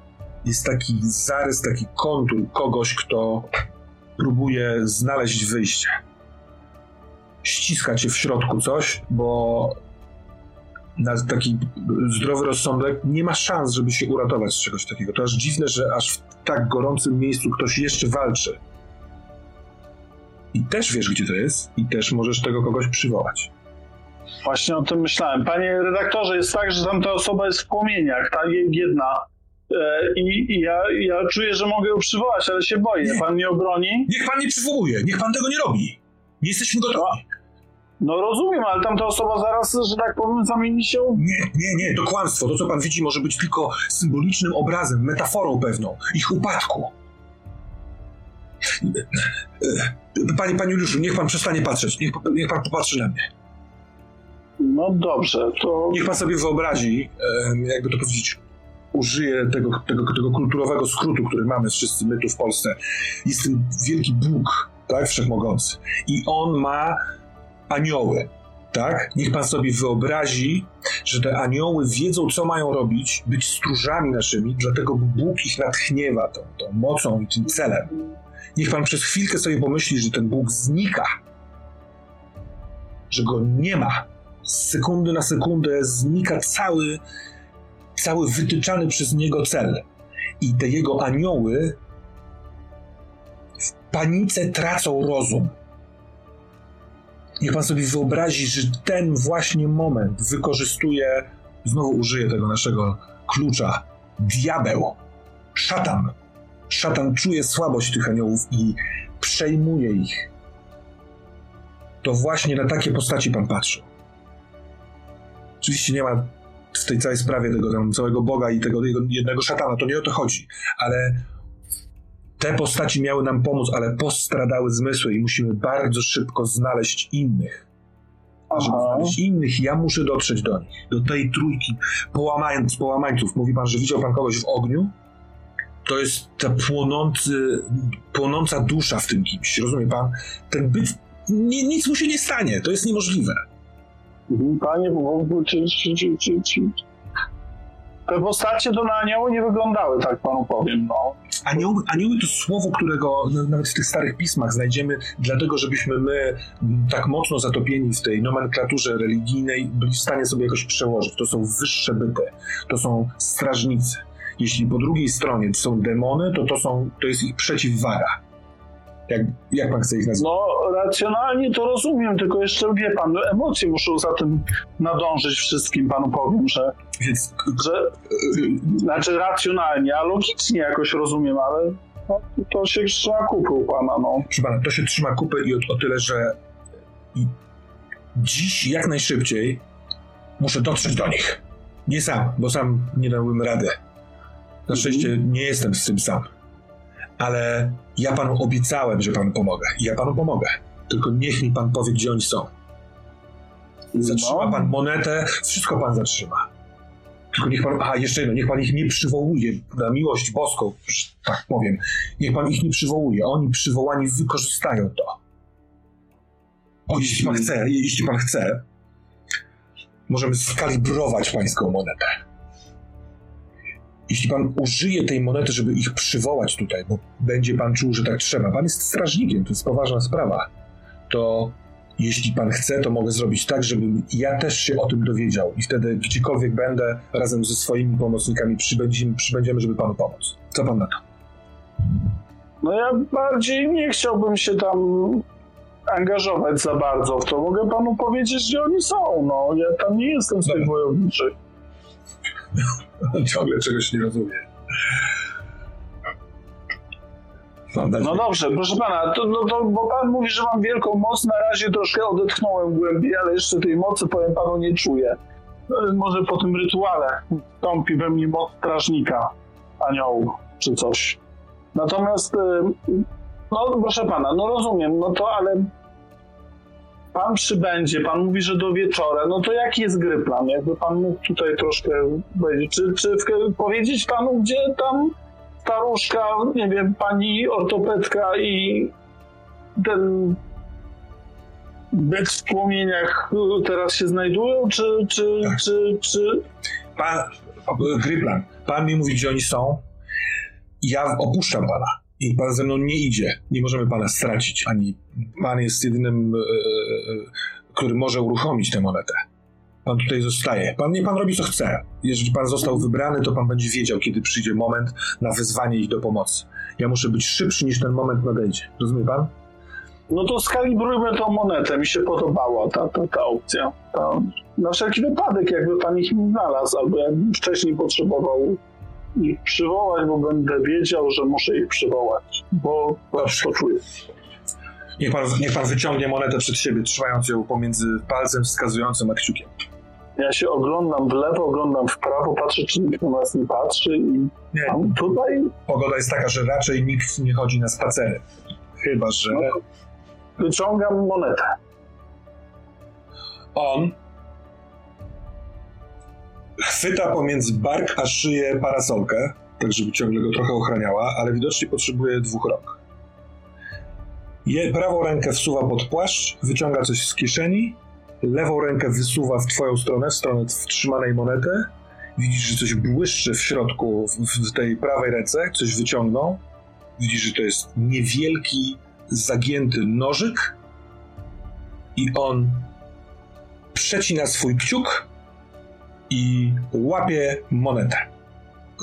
S1: jest taki zarys, taki kontur kogoś, kto próbuje znaleźć wyjście. Ściska cię w środku coś, bo na taki zdrowy rozsądek nie ma szans, żeby się uratować z czegoś takiego. To aż dziwne, że aż w tak gorącym miejscu ktoś jeszcze walczy. I też wiesz, gdzie to jest, i też możesz tego kogoś przywołać.
S4: Właśnie o tym myślałem. Panie redaktorze, jest tak, że tamta osoba jest w płomieniach, ta jedna. E, I, i ja, ja czuję, że mogę ją przywołać, ale się boję. Pan mnie obroni?
S1: Niech pan nie przywołuje, niech pan tego nie robi. Nie jesteśmy gotowi.
S4: No rozumiem, ale tamta osoba zaraz, że tak powiem, zamieni się.
S1: Nie, nie, nie, to kłamstwo. To, co pan widzi, może być tylko symbolicznym obrazem, metaforą pewną ich upadku. Panie, panie Juliuszu, niech pan przestanie patrzeć. Niech, niech pan popatrzy na mnie.
S4: No dobrze, to.
S1: Niech pan sobie wyobrazi, jakby to powiedzieć, użyję tego, tego, tego kulturowego skrótu, który mamy wszyscy my tu w Polsce. Jest ten wielki Bóg, tak, wszechmogący. I on ma anioły. Tak? Niech pan sobie wyobrazi, że te anioły wiedzą, co mają robić, być stróżami naszymi, dlatego Bóg ich natchniewa tą, tą mocą i tym celem. Niech pan przez chwilkę sobie pomyśli, że ten Bóg znika, że go nie ma. Z sekundy na sekundę znika cały, cały wytyczany przez niego cel. I te jego anioły w panice tracą rozum Niech pan sobie wyobrazi, że ten właśnie moment wykorzystuje, znowu użyję tego naszego klucza, diabeł, szatan. Szatan czuje słabość tych aniołów i przejmuje ich. To właśnie na takie postaci pan patrzył. Oczywiście nie ma w tej całej sprawie tego tam całego Boga i tego jednego szatana, to nie o to chodzi, ale te postaci miały nam pomóc, ale postradały zmysły i musimy bardzo szybko znaleźć innych. A żeby znaleźć innych, ja muszę dotrzeć do nich, do tej trójki połamańców, połamańców. Mówi pan, że widział pan kogoś w ogniu? To jest ta płonący, płonąca dusza w tym kimś, rozumie pan? Ten byt, nie, nic mu się nie stanie, to jest niemożliwe.
S4: Panie, bo, czy, czy, czy, czy, czy, te postacie to na anioły nie wyglądały, tak panu powiem, no.
S1: Anioły, anioły to słowo, którego nawet w tych starych pismach znajdziemy, dlatego żebyśmy my tak mocno zatopieni w tej nomenklaturze religijnej byli w stanie sobie jakoś przełożyć. To są wyższe byty, to są strażnicy. Jeśli po drugiej stronie są demony, to to, są, to jest ich przeciwwara. Jak, jak pan chce ich nazwać?
S4: No, racjonalnie to rozumiem, tylko jeszcze wie pan, no, emocje muszą za tym nadążyć wszystkim, panu powiem, że. Więc. że znaczy racjonalnie, a logicznie jakoś rozumiem, ale no, to się trzyma kupy u pana, no.
S1: Proszę pana, to się trzyma kupy i o, o tyle, że dziś jak najszybciej muszę dotrzeć do nich. Nie sam, bo sam nie dałbym rady. Na szczęście mhm. nie jestem z tym sam ale ja panu obiecałem, że panu pomogę. Ja panu pomogę. Tylko niech mi pan powie, gdzie oni są. Zatrzyma no. pan monetę, wszystko pan zatrzyma. Tylko niech pan, aha, jeszcze jedno, niech pan ich nie przywołuje na miłość boską, tak powiem. Niech pan ich nie przywołuje. Oni przywołani wykorzystają to. O, jeśli pan chce, jeśli pan chce, możemy skalibrować pańską monetę jeśli pan użyje tej monety, żeby ich przywołać tutaj, bo będzie pan czuł, że tak trzeba, pan jest strażnikiem, to jest poważna sprawa, to jeśli pan chce, to mogę zrobić tak, żebym ja też się o tym dowiedział i wtedy gdziekolwiek będę, razem ze swoimi pomocnikami przybędziemy, przybędziemy żeby panu pomóc. Co pan na to?
S4: No ja bardziej nie chciałbym się tam angażować za bardzo w to. Mogę panu powiedzieć, gdzie oni są. No, ja tam nie jestem z tych wojowniczych.
S1: Ciągle czegoś nie rozumie.
S4: No dobrze, proszę pana, to, no to, bo pan mówi, że mam wielką moc, na razie troszkę odetchnąłem głębiej, ale jeszcze tej mocy, powiem panu, nie czuję. e, może po tym rytuale tąpi we mnie moc strażnika, aniołu czy coś. Natomiast, e, no proszę pana, no rozumiem, no to ale pan przybędzie, pan mówi, że do wieczora, no to jaki jest gry plan? Jakby pan mógł tutaj troszkę powiedzieć, czy, czy powiedzieć panu, gdzie tam staruszka, nie wiem, pani ortopedka i ten byt w płomieniach teraz się znajdują, czy, czy,
S1: Tak.
S4: czy, czy...
S1: Pan, Gryplan, pan mi mówi, gdzie oni są. Ja opuszczam pana. I pan ze mną nie idzie. Nie możemy pana stracić, ani pan jest jedynym, e, e, który może uruchomić tę monetę. Pan tutaj zostaje. Pan nie pan robi co chce. Jeżeli pan został wybrany, to pan będzie wiedział, kiedy przyjdzie moment na wezwanie ich do pomocy. Ja muszę być szybszy niż ten moment nadejdzie. Rozumie pan?
S4: No to skalibrujmy tą monetę, mi się podobała ta, ta, ta opcja. Ta, na wszelki wypadek, jakby pan ich nie znalazł, albo jakbym wcześniej potrzebował ich przywołać, bo będę wiedział, że muszę ich przywołać, bo czuję.
S1: Niech pan, niech pan wyciągnie monetę przed siebie, trzymając ją pomiędzy palcem wskazującym a kciukiem.
S4: Ja się oglądam w lewo, oglądam w prawo, patrzę, czy nikt na nas nie patrzy i
S1: Nie,
S4: tam tutaj
S1: pogoda jest taka, że raczej nikt nie chodzi na spacery. Chyba, że
S4: no, wyciągam monetę.
S1: on chwyta pomiędzy bark a szyję parasolkę, tak żeby ciągle go trochę ochraniała, ale widocznie potrzebuje dwóch rąk. Je, prawą rękę wsuwa pod płaszcz, wyciąga coś z kieszeni, lewą rękę wysuwa w twoją stronę, w stronę wtrzymanej monety. Widzisz, że coś błyszczy w środku, w, w tej prawej ręce, coś wyciągnął. Widzisz, że to jest niewielki, zagięty nożyk i on przecina swój kciuk i łapie monetę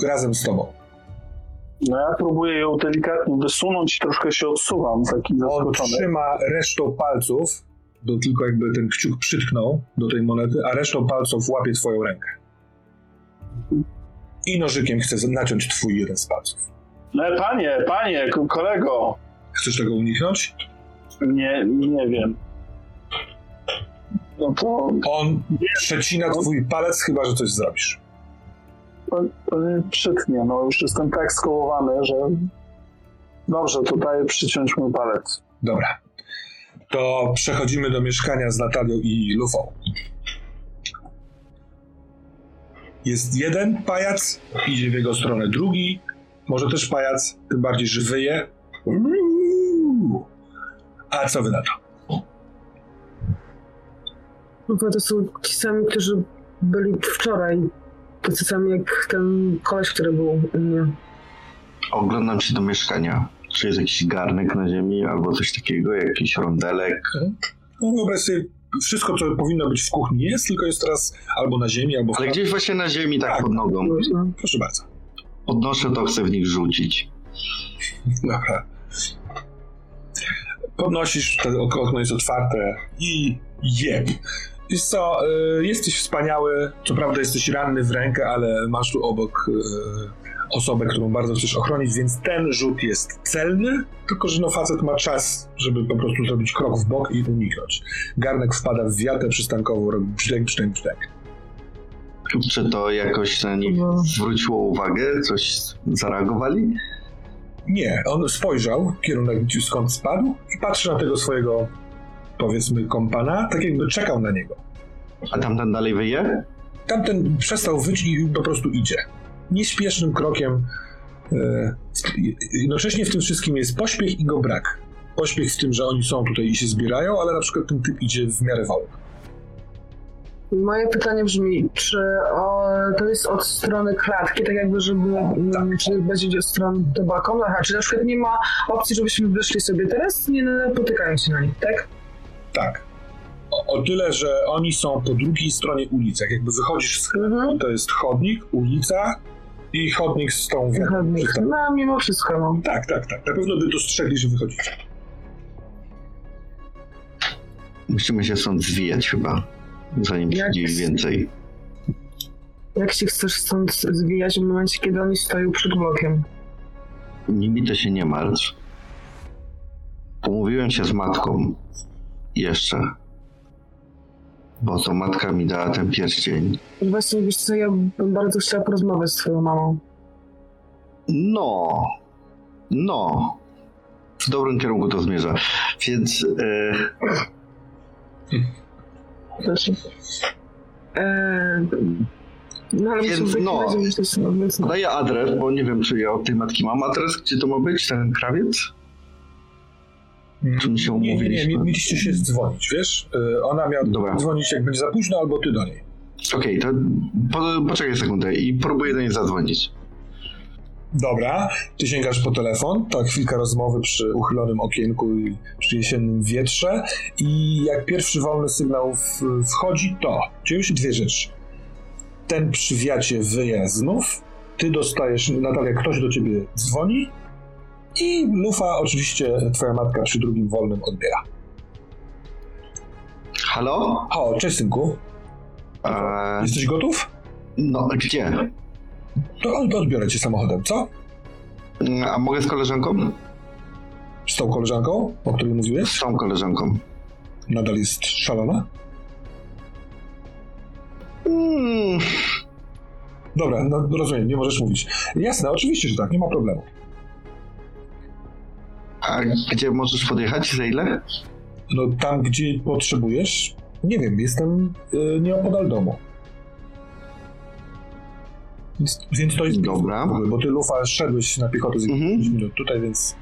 S1: razem z tobą.
S4: No ja próbuję ją delikatnie wysunąć i troszkę się odsuwam, taki
S1: On
S4: zaskoczony.
S1: trzyma resztą palców, bo tylko jakby ten kciuk przytknął do tej monety, a resztą palców łapie twoją rękę. I nożykiem chce naciąć twój jeden z palców.
S4: No panie, panie, ko- kolego,
S1: Chcesz tego uniknąć?
S4: nie, nie wiem. No to,
S1: On przecina twój palec, chyba że coś zrobisz.
S4: to nie przytnie, no już jestem tak skołowany, że dobrze, to daję przyciąć mój palec.
S1: Dobra. To przechodzimy do mieszkania z Natalią i Lufą. Jest jeden pajac, idzie w jego stronę drugi, może też pajac, tym bardziej, że wyje. A co wy na to?
S3: No to są ci sami, którzy byli wczoraj. Tacy sami jak ten koleś, który był u mnie.
S2: Oglądam się do mieszkania. Czy jest jakiś garnek na ziemi albo coś takiego, jakiś rondelek?
S1: No wyobraź sobie, wszystko co powinno być w kuchni jest, tylko jest teraz albo na ziemi, albo w
S2: Ale gdzieś właśnie na ziemi, tak,
S1: Tak.
S2: pod nogą.
S3: No.
S1: Proszę bardzo.
S2: Podnoszę to, chcę w nich rzucić.
S1: Dobra. Podnosisz, to ok- okno jest otwarte i jeb. Wiesz co, y, jesteś wspaniały, co prawda jesteś ranny w rękę, ale masz tu obok y, osobę, którą bardzo chcesz ochronić, więc ten rzut jest celny, tylko że no facet ma czas, żeby po prostu zrobić krok w bok i uniknąć. Garnek wpada w wiatę przystankową, robi brzdęk, brzdęk, brzdęk.
S2: Czy to jakoś na nich
S3: No.
S2: zwróciło uwagę? Coś zareagowali?
S1: Nie, on spojrzał w kierunek, skąd spadł i patrzy na tego swojego, powiedzmy, kompana, tak jakby czekał na niego.
S2: A tamten dalej wyje?
S1: Tamten przestał wyć i po prostu idzie. Nieśpiesznym krokiem. E, jednocześnie w tym wszystkim jest pośpiech i go brak. Pośpiech w tym, że oni są tutaj i się zbierają, ale na przykład ten typ idzie w miarę wolno.
S3: Moje pytanie brzmi, czy o, to jest od strony klatki, tak jakby, żeby, mm, czy będzie od strony do balkonu, aha, czy na przykład nie ma opcji, żebyśmy wyszli sobie teraz, nie napotykając się na nich, tak?
S1: Tak. O, o tyle, że oni są po drugiej stronie ulicy. Jak jakby wychodzisz z
S3: Mhm.
S1: to jest chodnik, ulica i chodnik z tą wiatą.
S3: Wychodnik. No, mimo wszystko, no.
S1: Tak, tak, tak. Na pewno by dostrzegli, że wychodzicie.
S2: Musimy się stąd zwijać chyba, zanim przyjdzie więcej.
S3: Jak się chcesz stąd zwijać w momencie, kiedy oni stoją przed blokiem?
S2: Nimi to się nie martw. Pomówiłem się z matką. Jeszcze. Bo to matka mi dała ten pierścień.
S3: Właśnie, wiesz co, ja bym bardzo chciała porozmawiać z twoją mamą.
S2: No. No. W dobrym kierunku to zmierza. Więc e,
S3: Proszę. Eee, no ale
S2: Więc no.
S3: no.
S2: podaję adres, bo nie wiem, czy ja od tej matki mam adres, gdzie to ma być, ten krawiec? Czy mi się
S1: Nie, nie, nie,
S2: umówiliśmy?
S1: mi- mieliście się dzwonić, wiesz? Y, Ona miała
S2: Dobra.
S1: dzwonić jak będzie za późno, albo ty do niej.
S2: Okej, to po, poczekaj sekundę i próbuję do niej zadzwonić.
S1: Dobra, ty sięgasz po telefon, tak chwilka rozmowy przy uchylonym okienku i przy jesiennym wietrze i jak pierwszy wolny sygnał wchodzi, to dzieją się dwie rzeczy. Ten przy wiacie wyje znów, ty dostajesz, Natalia, ktoś do ciebie dzwoni i Lufa, oczywiście twoja matka przy drugim wolnym odbiera.
S2: Halo?
S1: O, cześć synku,
S2: Eee,
S1: jesteś gotów?
S2: no, gdzie?
S1: To od- odbiorę cię samochodem, co?
S2: A mogę z koleżanką?
S1: Z tą koleżanką, o której mówiłeś?
S2: Z tą koleżanką.
S1: Nadal jest szalona?
S2: Mm,
S1: Dobra, no rozumiem, nie możesz mówić. Jasne, oczywiście, że tak, nie ma problemu.
S2: A gdzie możesz podjechać? Za ile?
S1: No tam, gdzie potrzebujesz, nie wiem, jestem y, nieopodal domu. Więc, więc to jest
S2: Dobra.
S1: bo ty, Lufa, szedłeś na piechotę z
S2: Mhm.
S1: 5 minut tutaj, więc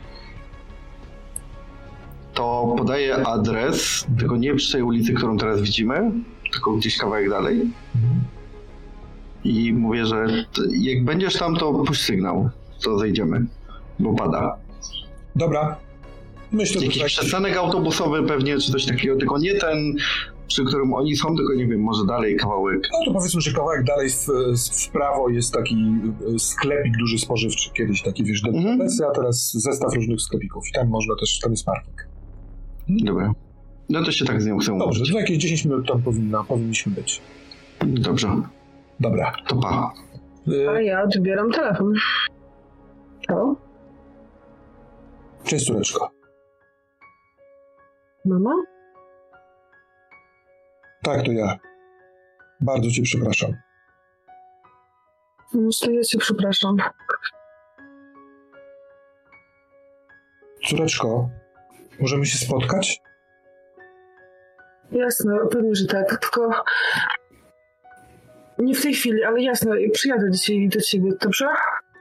S2: To podaję adres, tylko nie przy tej ulicy, którą teraz widzimy, tylko gdzieś kawałek dalej. I mówię, że jak będziesz tam, to puść sygnał, to zejdziemy, bo pada.
S1: Dobra. Myślę, że
S2: Jakiś
S1: tak,
S2: przystanek autobusowy pewnie, czy coś takiego, tylko nie ten, przy którym oni są, tylko nie wiem, może dalej kawałek.
S1: no to powiedzmy, że kawałek dalej w, w prawo jest taki y, sklepik duży spożywczy. Kiedyś taki, wiesz,
S2: Mhm.
S1: delikatesy, a teraz zestaw różnych sklepików. I tam można też, tam jest parking.
S2: Dobra. No to się tak z nią chcę
S1: Dobrze, za jakieś 10 minut tam powinna, powinniśmy być.
S2: Dobrze,
S1: Dobra.
S2: to pa.
S1: Y,
S3: A ja odbieram telefon.
S1: Cześć, córeczko.
S3: Mama?
S1: Tak, to ja. Bardzo cię przepraszam.
S3: No to ja cię przepraszam.
S1: Córeczko, możemy się spotkać?
S3: Jasne, pewnie, że tak, tylko... Nie w tej chwili, ale jasne, przyjadę dzisiaj do ciebie, dobrze?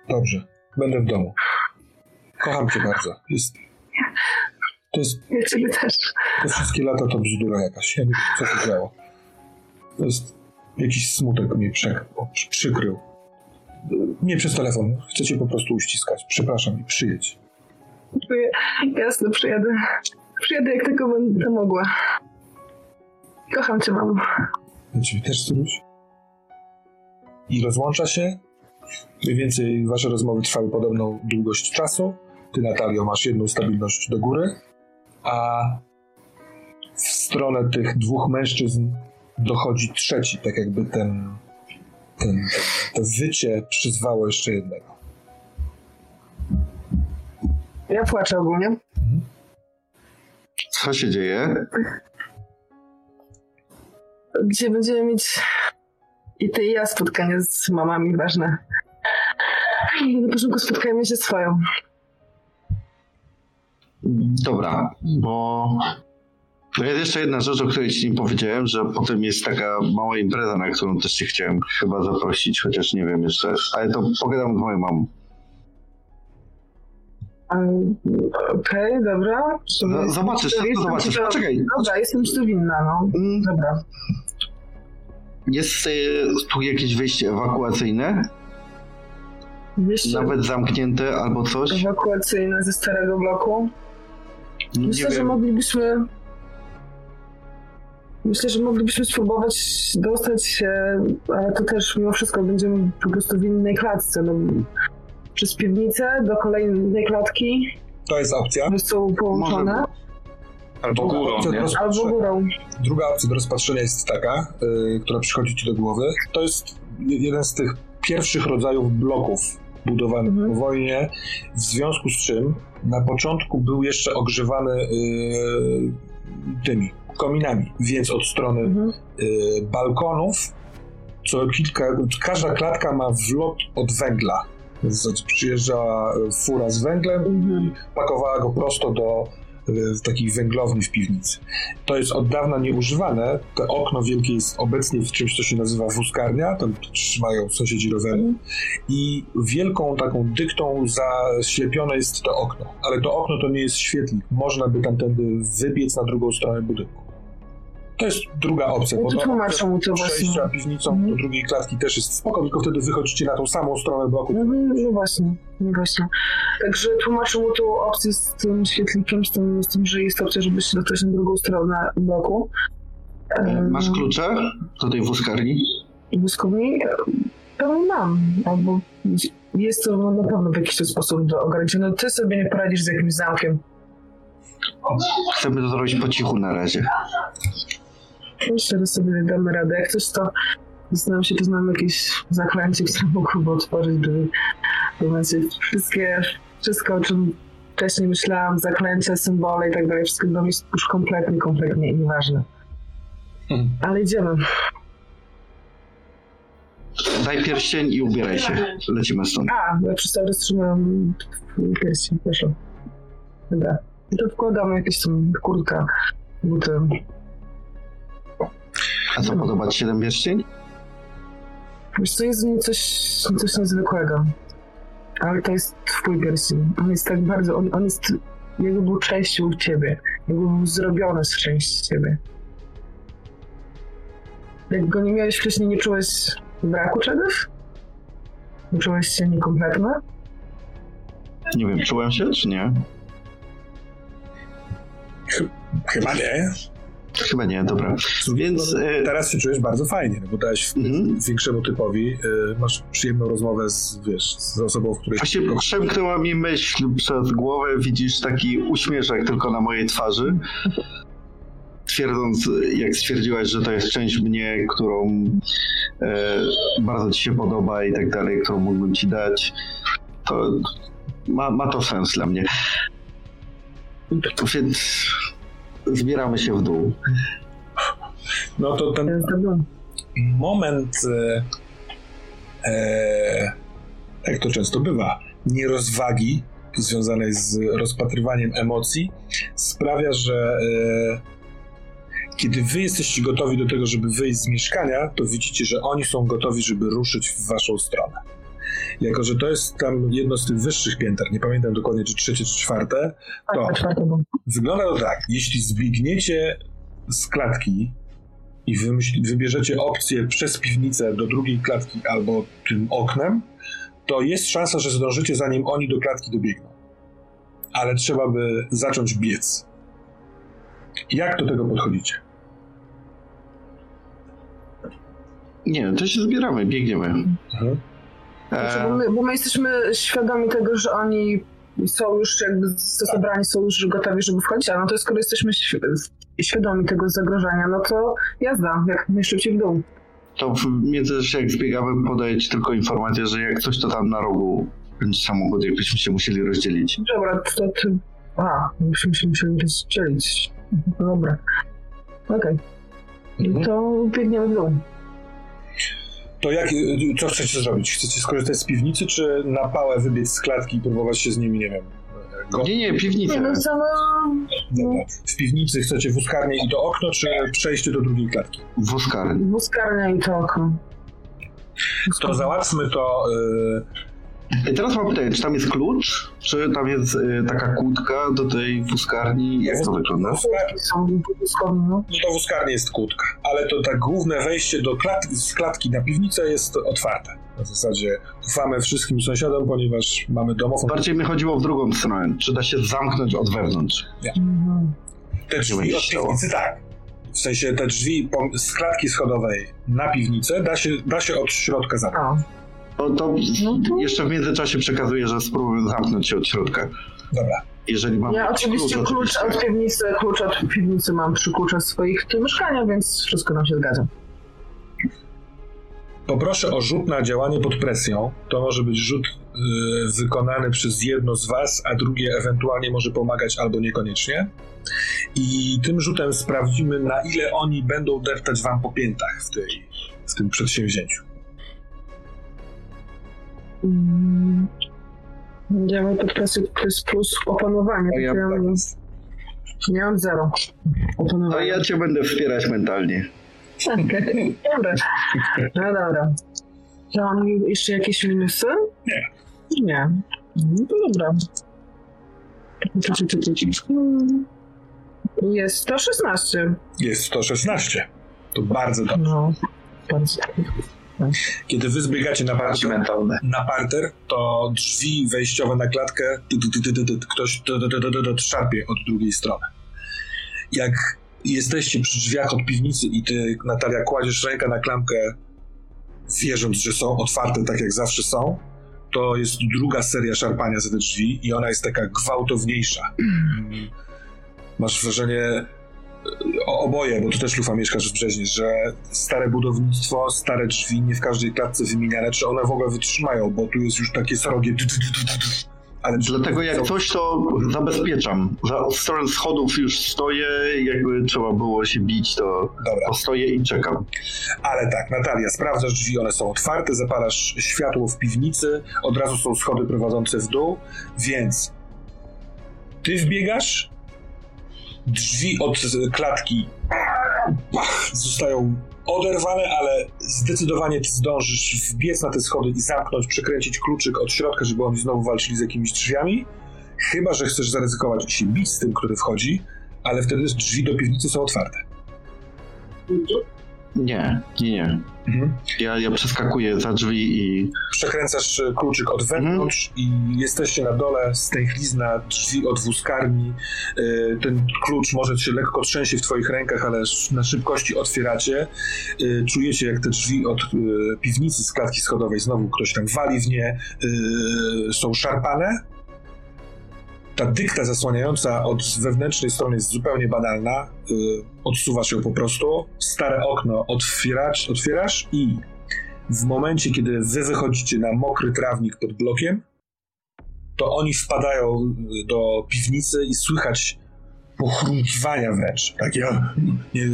S1: Dobrze, będę w domu. Kocham cię bardzo. Jest... To jest...
S3: Ja ciebie też.
S1: Te wszystkie lata to bzdura jakaś. Ja nie wiem, co się działo. To jest... Jakiś smutek mnie przy- przykrył. Nie przez telefon. Chcę cię po prostu uściskać. Przepraszam i przyjedź.
S3: Jasne, przyjadę. Przyjadę jak tylko będę mogła. Kocham cię, mamo.
S1: Ja ciebie też, Syruś. I rozłącza się. Mniej więcej wasze rozmowy trwały podobną długość czasu. Ty, Natalio, masz jedną stabilność do góry, a w stronę tych dwóch mężczyzn dochodzi trzeci, tak jakby ten, ten, ten to wycie przyzwało jeszcze jednego.
S3: Ja płaczę ogólnie.
S2: Co się dzieje?
S3: Gdzie będziemy mieć i ty i ja spotkanie z mamami ważne. Na początku spotkajmy się swoją.
S2: Dobra, bo to jest jeszcze jedna rzecz, o której ci nie powiedziałem, że potem jest taka mała impreza, na którą też cię chciałem chyba zaprosić, chociaż nie wiem jeszcze, ale to pogadam z moją mamą.
S3: Okej, dobra.
S2: Z- zobaczysz,
S3: Jestem
S2: to zobaczysz.
S3: ci to-
S2: Poczekaj.
S3: Dobra, jestem ci to winna, no.
S2: Mm,
S3: Dobra.
S2: Jest y, tu jakieś wyjście ewakuacyjne,
S3: Wyjście
S2: nawet zamknięte albo coś.
S3: ewakuacyjne ze starego bloku. Myślę, że moglibyśmy. Myślę, że moglibyśmy spróbować dostać się, ale to też mimo wszystko będziemy po prostu w innej klatce. No, przez piwnicę do kolejnej klatki,
S1: To jest opcja.
S3: są połączone,
S2: Może
S5: Albo górą,
S1: opcja do
S5: nie?
S3: albo górą.
S1: Druga opcja do rozpatrzenia jest taka, y, która przychodzi ci do głowy. To jest je- jeden z tych pierwszych rodzajów bloków budowany
S3: Mhm.
S1: po wojnie, w związku z czym na początku był jeszcze ogrzewany yy, tymi kominami, więc od strony
S3: Mhm.
S1: y, balkonów co kilka, każda klatka ma wlot od węgla. Przyjeżdża fura z węglem i pakowała go prosto do y, takiej węglowni w piwnicy. To jest od dawna nieużywane. To okno wielkie jest obecnie w czymś, co się nazywa wózkarnia. Tam trzymają sąsiedzi rowery. I wielką taką dyktą zaślepione jest to okno. Ale to okno to nie jest świetlik. Można by tamtędy wybiec na drugą stronę budynku. To jest druga opcja.
S3: No
S1: bo
S3: to tłumaczę mu to
S1: przejścia
S3: właśnie.
S1: piwnicą
S3: Mhm.
S1: do drugiej klatki też jest spoko, tylko wtedy wychodzicie na tą samą stronę bloku.
S3: No, no, no właśnie, no właśnie. Także tłumaczę mu tą opcję z tym świetlikiem, z tym, z tym że jest opcja, żeby się dostać na drugą stronę bloku. Em,
S2: Masz klucze do tej wózkarni?
S3: Błyskowni? Pewnie mam, albo jest to na pewno w jakiś sposób do ograniczenia. Ty sobie nie poradzisz z jakimś zamkiem.
S2: Chcemy to zrobić po cichu na razie.
S3: Myślę, że sobie damy radę. Jak coś to zastanawiam się, czy znam jakieś zaklęcie, które mogłoby otworzyć drzwi. Momencie wszystkie, wszystko o czym wcześniej myślałam, zaklęcia, symbole i tak dalej, wszystko dla mnie jest już kompletnie, kompletnie nieważne.
S1: Mhm.
S3: Ale idziemy.
S2: Daj pierścień i ubieraj się. Lecimy stąd.
S3: A, ja cały czas trzymam pierścień, proszę. Dobra. I to wkładam jakieś tam kurtka, buty.
S2: A co, podoba ci się ten pierścień?
S3: Wiesz co, jest coś, coś niezwykłego. Ale to jest twój pierścień. On jest tak bardzo, on, on jest jakby był częścią ciebie. Jakby był zrobiony z części ciebie. Jak go nie miałeś wcześniej, nie czułeś braku czegoś? Nie czułeś się niekompletny?
S2: Nie wiem, czułem się czy nie?
S1: Chyba nie.
S2: Chyba nie, dobra. Więc e,
S1: Teraz się czujesz bardzo fajnie, no bo dałeś
S2: Mhm.
S1: większemu typowi, y, masz przyjemną rozmowę z, wiesz, z osobą, w której...
S2: właśnie przemknęła mi myśl przez głowę, widzisz taki uśmieszek tylko na mojej twarzy. Twierdząc, jak stwierdziłaś, że to jest część mnie, którą e, bardzo ci się podoba i tak dalej, którą mógłbym ci dać, to ma, ma to sens dla mnie. Więc zbieramy się w dół.
S1: No to ten moment, e, e, jak to często bywa, nierozwagi związanej z rozpatrywaniem emocji sprawia, że e, kiedy wy jesteście gotowi do tego, żeby wyjść z mieszkania, to widzicie, że oni są gotowi, żeby ruszyć w waszą stronę. Jako, że to jest tam jedno z tych wyższych pięter, nie pamiętam dokładnie, czy trzecie, czy czwarte, to
S3: Tak, czwartego.
S1: Wygląda to tak, jeśli zbiegniecie z klatki i wymyśl, wybierzecie opcję przez piwnicę do drugiej klatki albo tym oknem, to jest szansa, że zdążycie zanim oni do klatki dobiegną. Ale trzeba by zacząć biec. Jak do tego podchodzicie?
S2: Nie to się zbieramy, biegniemy.
S1: Mhm.
S3: Znaczy, bo,
S2: E,
S3: my, bo my jesteśmy świadomi tego, że oni są już jakby zabrani, są już gotowi, żeby wchodzić, a no to skoro jesteśmy świ- świadomi tego zagrożenia, no to jazda, jak najszybciej w dół.
S2: to w międzyczasie jak zbiegamy podaję ci tylko informację, że jak coś to tam na rogu będzie samochód, jakbyśmy się musieli rozdzielić.
S3: Dobra, to ty... A, myśmy się musieli rozdzielić. Dobra. Okej.
S1: Mhm.
S3: To biegniemy w dół.
S1: To jak, co chcecie zrobić? Chcecie skorzystać z piwnicy, czy na pałę wybiec z klatki i próbować się z nimi, nie wiem, go,
S2: Nie, nie, piwnica.
S3: Nie no, co no...
S1: W piwnicy chcecie wózkarnię i to okno, czy przejście do drugiej klatki?
S2: Wózkarni.
S3: Wózkarnia i to okno.
S1: To załatwmy to.
S2: I teraz mam pytanie, czy tam jest klucz, czy tam jest y, taka kłódka do tej wózkarni? Jak to wygląda?
S3: no.
S1: No to wózkarnie jest kłódka, ale to tak główne wejście do klatki, z klatki na piwnicę jest otwarte. Na zasadzie ufamy wszystkim sąsiadom, ponieważ mamy domofon.
S2: Bardziej mi chodziło w drugą stronę. Czy da się zamknąć od wewnątrz?
S3: Mhm.
S1: Te drzwi od piwnicy tak. W sensie te drzwi po- z klatki schodowej na piwnicę da się, da się od środka zamknąć.
S3: A,
S2: To, to
S3: No to-
S2: jeszcze w międzyczasie przekazuję, że spróbuję zamknąć się od środka.
S1: Dobra.
S2: Jeżeli mam
S3: ja oczywiście klucz
S2: oczywiście.
S3: od piwnicy, klucz od piwnicy mam przy kluczach swoich tu mieszkania, więc wszystko nam się zgadza.
S1: Poproszę o rzut na działanie pod presją. To może być rzut y, wykonany przez jedno z was, a drugie ewentualnie może pomagać albo niekoniecznie. I tym rzutem sprawdzimy, na ile oni będą deptać wam po piętach w, tej, w tym przedsięwzięciu.
S3: Działamy pod presją plus, plus opanowanie.
S2: A ja-
S3: mam, ja mam zero.
S2: A
S3: Opanowanie.
S2: ja cię będę wspierać mentalnie.
S3: Okej, dobra. No dobra. To mam jeszcze jakieś minusy?
S1: Nie.
S3: Nie. No to dobra. Jest 116.
S1: Jest 116. To bardzo dobrze.
S3: No, bardzo.
S1: Kiedy wy zbiegacie na parter, na parter, to drzwi wejściowe na klatkę ktoś szarpie od drugiej strony. Jak jesteście przy drzwiach od piwnicy i ty, Natalia, kładziesz rękę na klamkę, wierząc, że są otwarte tak jak zawsze są, to jest druga seria szarpania za te drzwi i ona jest taka gwałtowniejsza. Mm. Masz wrażenie, o- oboje, bo tu też Lufa mieszkasz w Brzeźnie, że stare budownictwo, stare drzwi, nie w każdej klatce wymieniane, czy one w ogóle wytrzymają, bo tu jest już takie srogie. Ale
S2: Dlatego jak coś, to zabezpieczam. Za od strony schodów już stoję, jakby trzeba było się bić, to
S1: Dobra,
S2: postoję i czekam.
S1: ale tak, Natalia, sprawdzasz drzwi, one są otwarte, zapalasz światło w piwnicy, od razu są schody prowadzące w dół, więc ty wbiegasz, drzwi od klatki pach, zostają oderwane, ale zdecydowanie ty zdążysz wbiec na te schody i zamknąć, przekręcić kluczyk od środka, żeby oni znowu walczyli z jakimiś drzwiami. Chyba, że chcesz zaryzykować i się bić z tym, który wchodzi, ale wtedy drzwi do piwnicy są otwarte.
S2: Nie, nie, nie.
S1: Mhm.
S2: Ja, ja przeskakuję za drzwi i
S1: Przekręcasz e, kluczyk od wewnątrz i jesteście na dole, stęchlizna, drzwi od wózkarni. E, Ten klucz może się lekko trzęsie w twoich rękach, ale na szybkości otwieracie. E, Czujecie, jak te drzwi od piwnicy z klatki schodowej znowu ktoś tam wali w nie, są szarpane. Ta dykta zasłaniająca od wewnętrznej strony jest zupełnie banalna. E, Odsuwasz ją po prostu. Stare okno otwierasz, otwierasz i w momencie, kiedy wy wychodzicie na mokry trawnik pod blokiem, to oni wpadają y, do piwnicy i słychać pochrunkiwania wręcz. Takie, nie,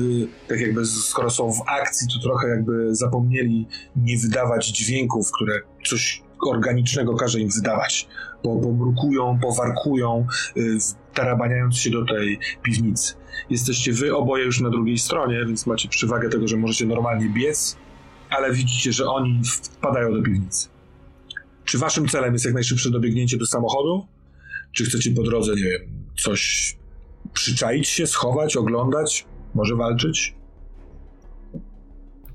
S1: tak jakby skoro są w akcji, to trochę jakby zapomnieli nie wydawać dźwięków, które coś organicznego każe im wydawać. Bo pomrukują, powarkują, y, tarabaniając się do tej piwnicy. Jesteście wy oboje już na drugiej stronie, więc macie przewagę tego, że możecie normalnie biec, ale widzicie, że oni wpadają do piwnicy. Czy waszym celem jest jak najszybsze dobiegnięcie do samochodu? Czy chcecie po drodze, nie wiem, coś przyczaić się, schować, oglądać, może walczyć?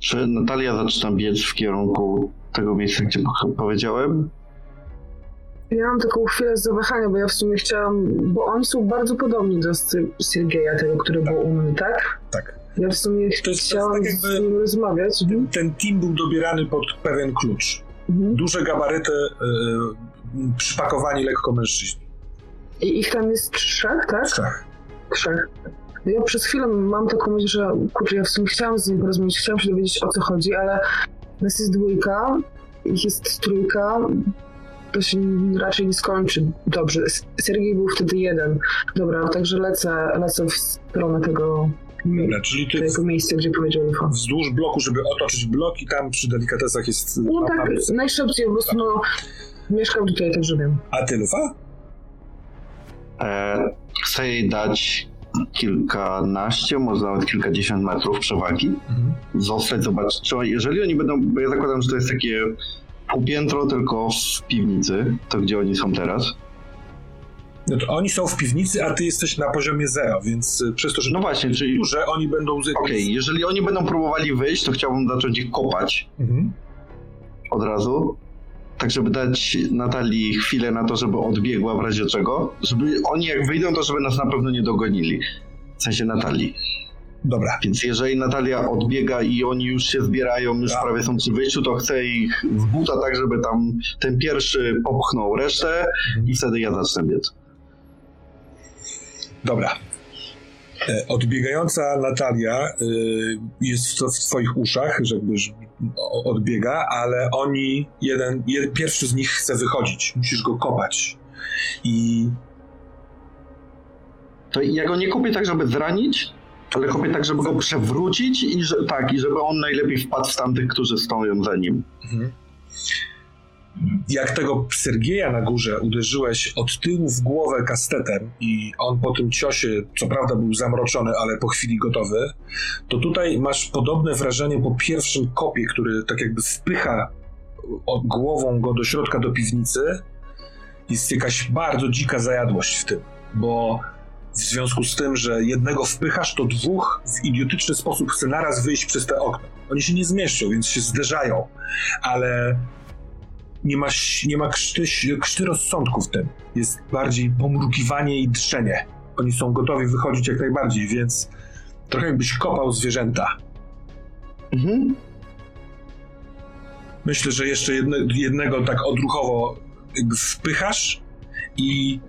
S2: czy Natalia zaczyna biec w kierunku tego miejsca, gdzie po- powiedziałem?
S3: Ja mam taką chwilę zawahania, bo ja w sumie chciałam, bo oni są bardzo podobni do Siergieja, tego, który był u mnie, tak?
S1: Tak.
S3: Ja w sumie
S1: To jest
S3: chciałam
S1: tak jakby-
S3: z nim rozmawiać. Mhm.
S1: Ten team był dobierany pod pewien klucz.
S3: Mhm.
S1: Duże gabaryty, yy, przypakowani lekko mężczyźni.
S3: I ich tam jest trzech, tak?
S1: Trzech.
S3: Trzech. Ja przez chwilę mam taką myśl, że kurczę, ja w sumie chciałam z nim porozmawiać, chciałam się dowiedzieć o co chodzi, ale nas jest dwójka, ich jest trójka, to się raczej nie skończy dobrze. S- Sergiej był wtedy jeden. Dobra, także lecę, lecę w stronę tego,
S1: Dobra, czyli ty
S3: tego miejsca, gdzie powiedział Ufo.
S1: wzdłuż bloku, żeby otoczyć blok i tam przy delikatesach jest...
S3: No tak,
S1: tam-
S3: najszybciej po prostu no, mieszkam tutaj, także wiem.
S1: A ty, Lufa?
S2: E, chcę jej dać kilkanaście, może nawet kilkadziesiąt metrów przewagi.
S1: Mhm.
S2: Zostać, zobaczyć, czy jeżeli oni będą, bo ja zakładam, że to jest takie półpiętro tylko w piwnicy, to gdzie oni są teraz.
S1: No to oni są w piwnicy, a ty jesteś na poziomie zero, więc y, przez to, że
S2: No właśnie, czyli
S1: duże, oni będą...
S2: Okej, jeżeli oni będą próbowali wyjść, to chciałbym zacząć ich kopać
S1: Mhm.
S2: od razu, tak żeby dać Natalii chwilę na to, żeby odbiegła w razie czego, żeby oni jak wyjdą, to żeby nas na pewno nie dogonili. W sensie Natalii.
S1: Dobra.
S2: Więc jeżeli Natalia odbiega i oni już się zbierają, już
S1: Tak.
S2: prawie są przy wyjściu, to chcę ich z buta tak, żeby tam ten pierwszy popchnął resztę i wtedy ja zacznę biec.
S1: Dobra. E, odbiegająca Natalia e, jest w, w twoich uszach, żeby odbiega, ale oni, jeden, jeden, pierwszy z nich chce wychodzić. Musisz go kopać. I...
S2: To ja go nie kupię tak, żeby zranić, ale kopię tak, żeby go przewrócić i że, tak, i żeby on najlepiej wpadł w tamtych, którzy stoją za nim. Mhm
S1: jak tego Sergieja na górze uderzyłeś od tyłu w głowę kastetem i on po tym ciosie, co prawda był zamroczony, ale po chwili gotowy, to tutaj masz podobne wrażenie po pierwszym kopie, który tak jakby wpycha głową go do środka do piwnicy. Jest jakaś bardzo dzika zajadłość w tym, bo w związku z tym, że jednego wpychasz, to dwóch w idiotyczny sposób chce naraz wyjść przez te okno. Oni się nie zmieszczą, więc się zderzają, ale nie ma, nie ma krzty, krzty rozsądku w tym. Jest bardziej pomrukiwanie i drżenie. Oni są gotowi wychodzić jak najbardziej, więc trochę jakbyś kopał zwierzęta. Mhm. Myślę, że jeszcze jedne, jednego tak odruchowo wpychasz i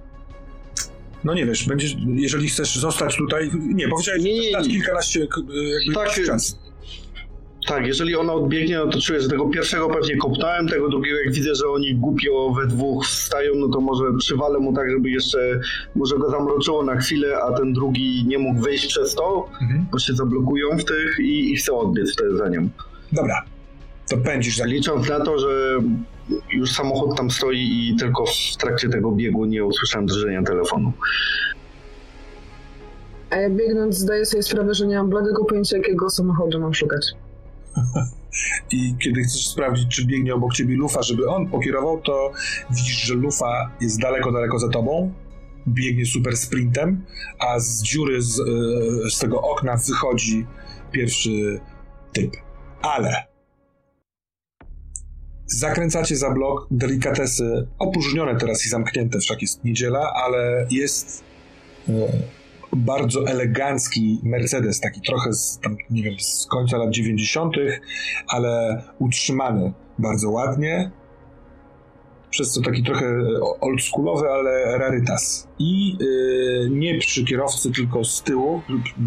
S1: no nie wiesz, będziesz, jeżeli chcesz zostać tutaj, nie, powiedziałeś, nie, nie, nie. kilkanaście jakby tak, czas.
S2: Tak, jeżeli ona odbiegnie, no to czuję, że tego pierwszego pewnie kopnąłem, tego drugiego jak widzę, że oni głupio we dwóch wstają, no to może przywalę mu tak, żeby jeszcze może go zamroczyło na chwilę, a ten drugi nie mógł wyjść przez to, mhm. bo się zablokują w tych i, i chcą odbiec wtedy za nią.
S1: Dobra, to pędzisz za
S2: Licząc na to, że już samochód tam stoi i tylko w trakcie tego biegu nie usłyszałem drżenia telefonu.
S3: A ja biegnąc zdaję sobie sprawę, że nie mam bladego pojęcia, jakiego samochodu mam szukać.
S1: I kiedy chcesz sprawdzić, czy biegnie obok ciebie lufa, żeby on pokierował, to widzisz, że lufa jest daleko, daleko za tobą. Biegnie super sprintem, a z dziury z, e, z tego okna wychodzi pierwszy typ. Ale zakręcacie za blok, delikatesy opróżnione teraz i zamknięte, wszak jest niedziela, ale jest e, bardzo elegancki Mercedes, taki trochę z, tam, nie wiem, z końca lat 90., ale utrzymany bardzo ładnie. Przez co taki trochę oldschoolowy, ale rarytas. I yy, nie przy kierowcy, tylko z tyłu,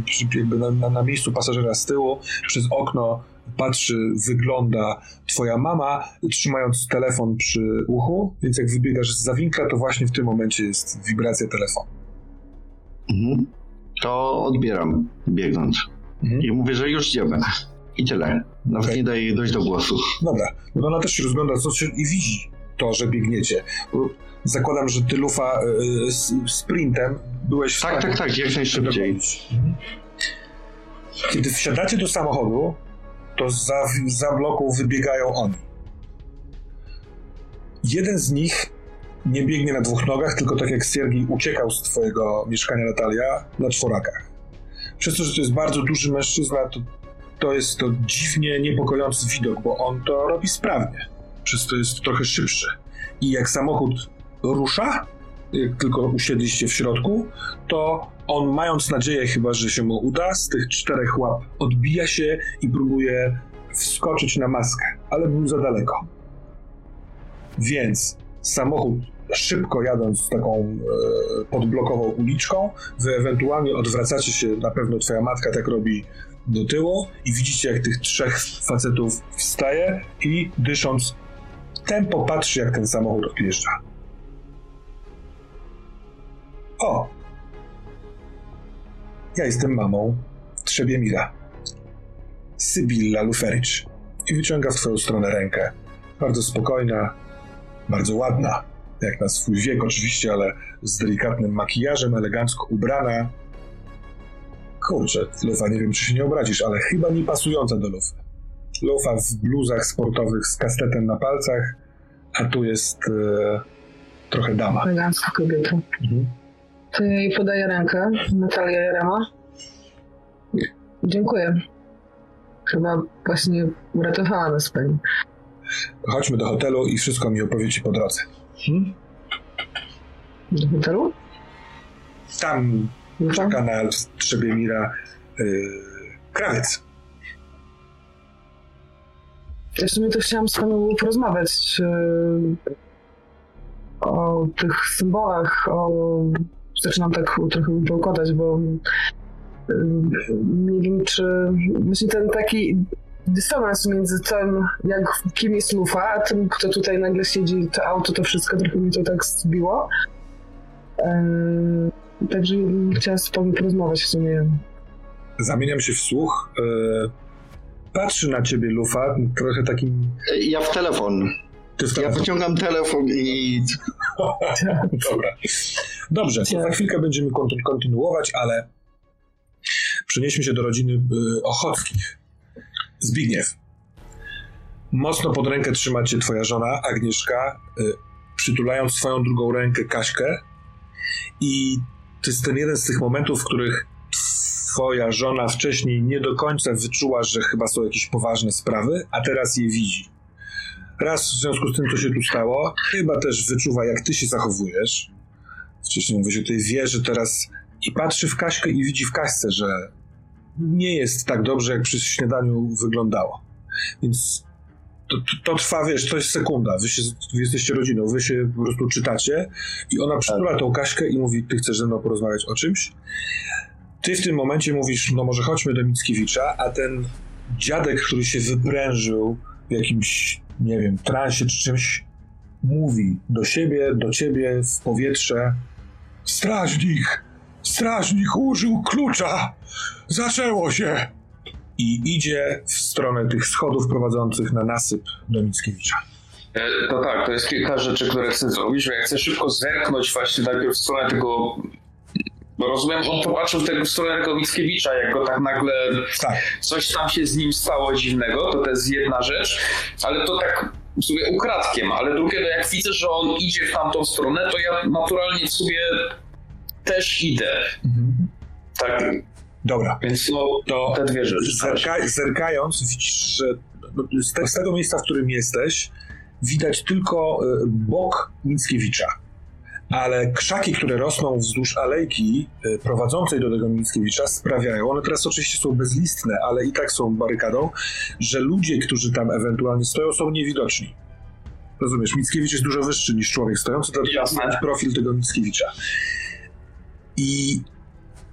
S1: przy, jakby na, na miejscu pasażera z tyłu, przez okno patrzy, wygląda twoja mama, trzymając telefon przy uchu, więc jak wybiegasz z zawinkla, to właśnie w tym momencie jest wibracja telefonu.
S2: Mhm. To odbieram, biegnąc. Mhm. I mówię, że już idziemy. I tyle. Nawet okay. nie daje dojść do głosu.
S1: Dobra. No ona też się rozgląda co się, i widzi to, że biegniecie. Zakładam, że ty lufa y, sprintem byłeś
S2: w Tak, tak, tak, jak najszybciej. Mhm.
S1: Kiedy wsiadacie do samochodu, to za, za bloku wybiegają oni. Jeden z nich nie biegnie na dwóch nogach, tylko tak jak Siergiej uciekał z twojego mieszkania Natalia, na czworakach. Przez to, że to jest bardzo duży mężczyzna, to, to jest to dziwnie niepokojący widok, bo on to robi sprawnie. Przez to jest trochę szybszy. I jak samochód rusza, tylko usiedliście w środku, to on mając nadzieję chyba, że się mu uda, z tych czterech łap odbija się i próbuje wskoczyć na maskę, ale był za daleko. Więc samochód szybko jadąc taką e, podblokową uliczką, wy ewentualnie odwracacie się, na pewno twoja matka tak robi do tyłu i widzicie jak tych trzech facetów wstaje i dysząc tempo patrzy jak ten samochód odjeżdża. O! Ja jestem mamą Trzebiemira. Sybilla Lufericz. I wyciąga w twoją stronę rękę. Bardzo spokojna, bardzo ładna jak na swój wiek oczywiście, ale z delikatnym makijażem, elegancko ubrana. Kurczę, Lufa, nie wiem, czy się nie obrazisz, ale chyba nie pasująca do Lufy. Lufa w bluzach sportowych z kastetem na palcach, a tu jest e, trochę dama.
S3: Elegancka kobieta. Mhm. To jej podaję rękę, Natalia Jarema. Dziękuję. Chyba właśnie uratowała nas pani.
S1: Chodźmy do hotelu i wszystko mi opowiecie po drodze. Hmm?
S3: Do hotelu?
S1: Tam czeka na Trzebiemira yy, krawiec.
S3: Ja w sumie to chciałam z panią porozmawiać yy, o tych symbolach, o... Zaczynam tak trochę bełkotać, bo nie wiem, czy właśnie ten taki dystans między tym, jak, kim jest Lufa, a tym, kto tutaj nagle siedzi, to auto, to wszystko trochę mi to tak zbiło. Yy, także chciałam z tobą porozmawiać w sumie.
S1: Zamieniam się w słuch. Yy, patrzy na ciebie Lufa, trochę takim...
S2: Ja w telefon. Ja wyciągam telefon i...
S1: Dobra. Dobrze, to za chwilkę będziemy konty- kontynuować, ale przenieśmy się do rodziny y, Ochockich. Zbigniew. Mocno pod rękę trzyma cię twoja żona Agnieszka, y, przytulając swoją drugą rękę Kaśkę i to jest ten jeden z tych momentów, w których twoja żona wcześniej nie do końca wyczuła, że chyba są jakieś poważne sprawy, a teraz je widzi. Raz w związku z tym, co się tu stało, chyba też wyczuwa, jak ty się zachowujesz. Wcześniej mówię, że tutaj wie, że teraz i patrzy w Kaśkę i widzi w Kaśce, że nie jest tak dobrze, jak przy śniadaniu wyglądało. Więc to, to, to trwa, wiesz, to jest sekunda. Wy, się, wy jesteście rodziną, wy się po prostu czytacie i ona przytula tą Kaśkę i mówi, ty chcesz ze mną porozmawiać o czymś? Ty w tym momencie mówisz, no może chodźmy do Mickiewicza, a ten dziadek, który się wyprężył w jakimś, nie wiem, transie czy czymś, mówi do siebie, do ciebie w powietrze Strażnik! Strażnik użył klucza! Zaczęło się! I idzie w stronę tych schodów prowadzących na nasyp do Mickiewicza.
S5: E, To tak, to jest kilka rzeczy, które chcę zrobić, ja chcę szybko zerknąć właśnie najpierw w stronę tego... Bo rozumiem, on popatrzył w tego w stronę tego Mickiewicza, jak go tak nagle
S1: Tak.
S5: coś tam się z nim stało dziwnego, to to jest jedna rzecz, ale to tak w sumie ukradkiem, ale drugie, no jak widzę, że on idzie w tamtą stronę, to ja naturalnie w sobie też idę. Tak,
S1: Dobra.
S5: więc no,
S1: To
S5: te dwie rzeczy.
S1: zerka, zerkając widzisz, że no, z, te, z tego miejsca, w którym jesteś, widać tylko y, bok Mickiewicza. Ale krzaki, które rosną wzdłuż alejki y, prowadzącej do tego Mickiewicza sprawiają, one teraz oczywiście są bezlistne, ale i tak są barykadą, że ludzie, którzy tam ewentualnie stoją, są niewidoczni. Rozumiesz, Mickiewicz jest dużo wyższy niż człowiek stojący, to
S5: Jasne.
S1: widać profil tego Mickiewicza. I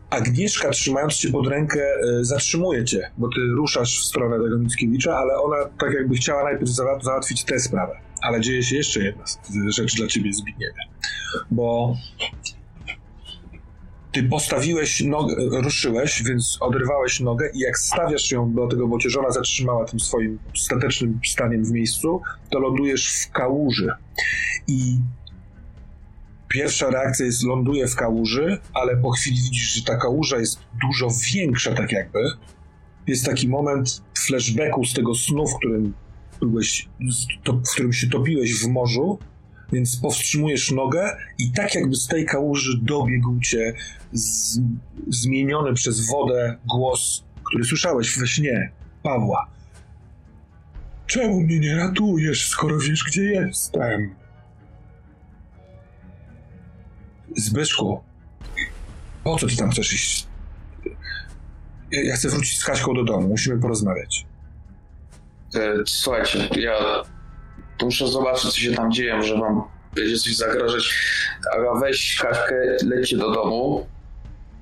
S1: Agnieszka, trzymając cię pod rękę, e, zatrzymuje cię, bo ty ruszasz w stronę tego Mickiewicza, ale ona tak jakby chciała najpierw za- załatwić tę sprawę. Ale dzieje się jeszcze jedna rzecz dla ciebie, Zbigniewie. Bo ty postawiłeś nogę, ruszyłeś, więc odrywałeś nogę i jak stawiasz ją do tego, bo cię żona zatrzymała tym swoim statecznym staniem w miejscu, to lądujesz w kałuży. I Pierwsza reakcja jest ląduje w kałuży, ale po chwili widzisz, że ta kałuża jest dużo większa, tak jakby. Jest taki moment flashbacku z tego snu, w którym byłeś, w którym się topiłeś w morzu, więc powstrzymujesz nogę i tak jakby z tej kałuży dobiegł cię z, zmieniony przez wodę głos, który słyszałeś we śnie Pawła. Czemu mnie nie ratujesz, skoro wiesz, gdzie jestem? Zbyszku, po co ty tam chcesz iść? Ja chcę wrócić z Kaśką do domu, musimy porozmawiać.
S5: E, Słuchajcie, ja muszę zobaczyć, co się tam dzieje, może wam będzie coś zagrażać. Aga, weź Kaśkę, lećcie do domu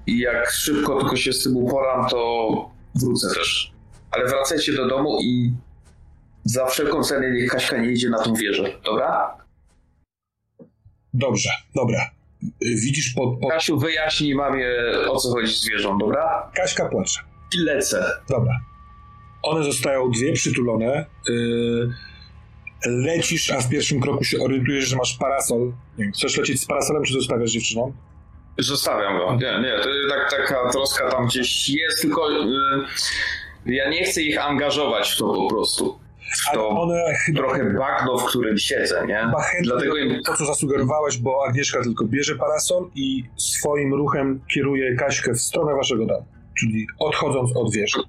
S5: i jak szybko tylko się z tym uporam, to wrócę też. Ale wracajcie do domu i za wszelką cenę niech Kaśka nie idzie na tą wieżę, dobra?
S1: Dobrze, dobra. Widzisz, po, po...
S5: Kasiu, wyjaśnij mamie, o co chodzi z wieżą, dobra?
S1: Kaśka płacze.
S5: I lecę.
S1: Dobra. One zostają dwie przytulone. Yy, lecisz, a w pierwszym kroku się orientujesz, że masz parasol. Nie wiem, chcesz lecieć z parasolem, czy zostawiasz dziewczyną?
S5: Zostawiam go. Nie, nie, to tak, taka troska tam gdzieś jest, tylko y, ja nie chcę ich angażować w to po prostu. W
S1: Ale
S5: to
S1: one chyba
S5: trochę bagno, w którym siedzę, nie?
S1: chyba chętnie
S5: Dlatego im
S1: to, co zasugerowałeś, bo Agnieszka tylko bierze parasol i swoim ruchem kieruje Kaśkę w stronę waszego domu. Czyli odchodząc od wieży.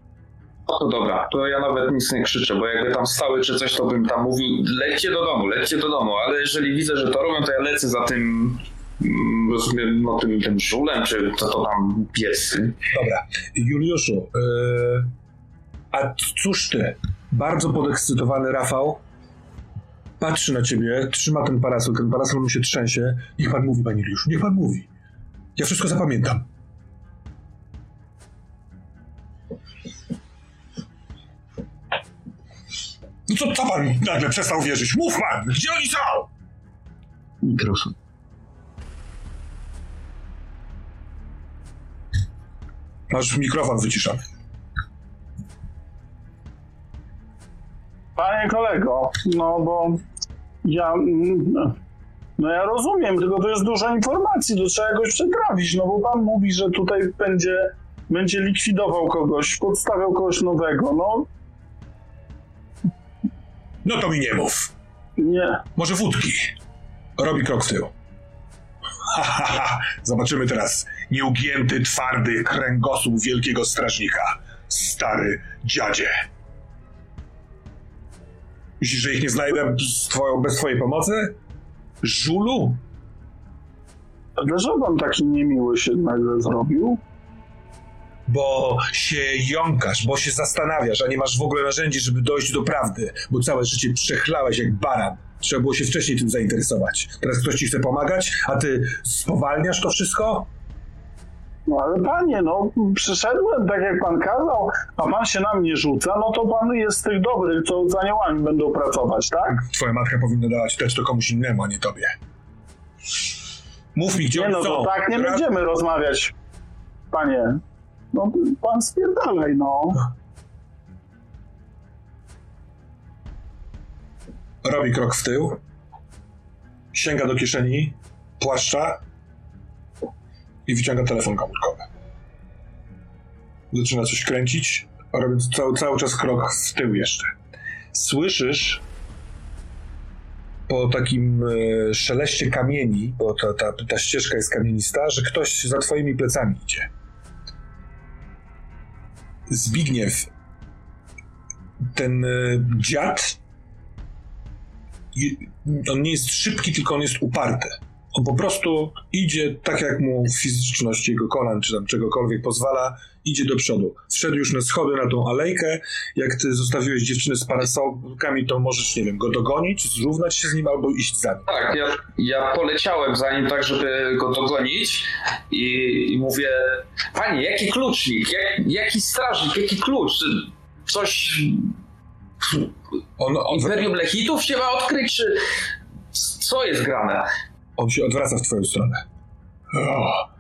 S5: No to dobra, to ja nawet nic nie krzyczę, bo jakby tam stały czy coś, to bym tam mówił, lećcie do domu, lećcie do domu, ale jeżeli widzę, że to robią, to ja lecę za tym, mm, rozumiem, no tym, tym żulem, czy co to tam pies.
S1: Dobra. Juliuszu, yy, a cóż ty? Bardzo podekscytowany Rafał patrzy na ciebie, trzyma ten parasol, ten parasol mu się trzęsie. Niech pan mówi, panie Juliuszu, niech pan mówi. Ja wszystko zapamiętam. No co, co pan nagle przestał wierzyć? Mów pan, gdzie oni są?
S2: Mikrofon.
S1: Masz mikrofon wyciszony.
S4: Panie kolego, no bo ja. mm, No ja rozumiem, tylko to jest dużo informacji, to trzeba jakoś przetrawić, no bo pan mówi, że tutaj będzie, będzie likwidował kogoś, podstawiał kogoś nowego, no
S1: No to mi nie mów.
S4: nie.
S1: Może wódki? Robi krok w tył. Ha, ha, ha. Zobaczymy teraz nieugięty, twardy kręgosłup wielkiego strażnika. Stary dziadzie. Myślisz, że ich nie znajdę z twoją, bez twojej pomocy? Żulu?
S4: Dlaczego pan taki niemiły się nagle zrobił?
S1: Bo się jąkasz, bo się zastanawiasz, a nie masz w ogóle narzędzi, żeby dojść do prawdy, bo całe życie przechlałeś jak baran. Trzeba było się wcześniej tym zainteresować. Teraz ktoś ci chce pomagać, a ty spowalniasz to wszystko?
S4: No ale panie, no przyszedłem tak jak pan kazał, a pan się na mnie rzuca, no to pan jest z tych dobrych, co z aniołami będą pracować, tak?
S1: Twoja matka powinna dawać też to komuś innemu, a nie tobie. Mów mi, gdzie
S4: Nie no,
S1: są.
S4: to tak nie będziemy rozmawiać, panie. No pan spierdalaj, no.
S1: Robi krok w tył. Sięga do kieszeni płaszcza i wyciąga telefon komórkowy. Zaczyna coś kręcić, robiąc cały, cały czas krok w tył jeszcze. Słyszysz po takim e, szeleście kamieni, bo ta, ta, ta ścieżka jest kamienista, że ktoś za twoimi plecami idzie. Zbigniew, ten e, dziad on nie jest szybki, tylko on jest uparty. On po prostu idzie tak, jak mu fizyczność jego kolan, czy tam czegokolwiek pozwala, idzie do przodu. Wszedł już na schody, na tą alejkę. Jak ty zostawiłeś dziewczynę z parasolkami, to możesz, nie wiem, go dogonić, zrównać się z nim albo iść za nim.
S5: Tak, ja, ja poleciałem za nim tak, żeby go dogonić i, i mówię, panie, jaki klucznik, jak, jaki strażnik, jaki klucz? Coś
S1: On, on,
S5: Imperium Lechitów się ma odkryć, czy co jest grane?
S1: On się odwraca w twoją stronę. O.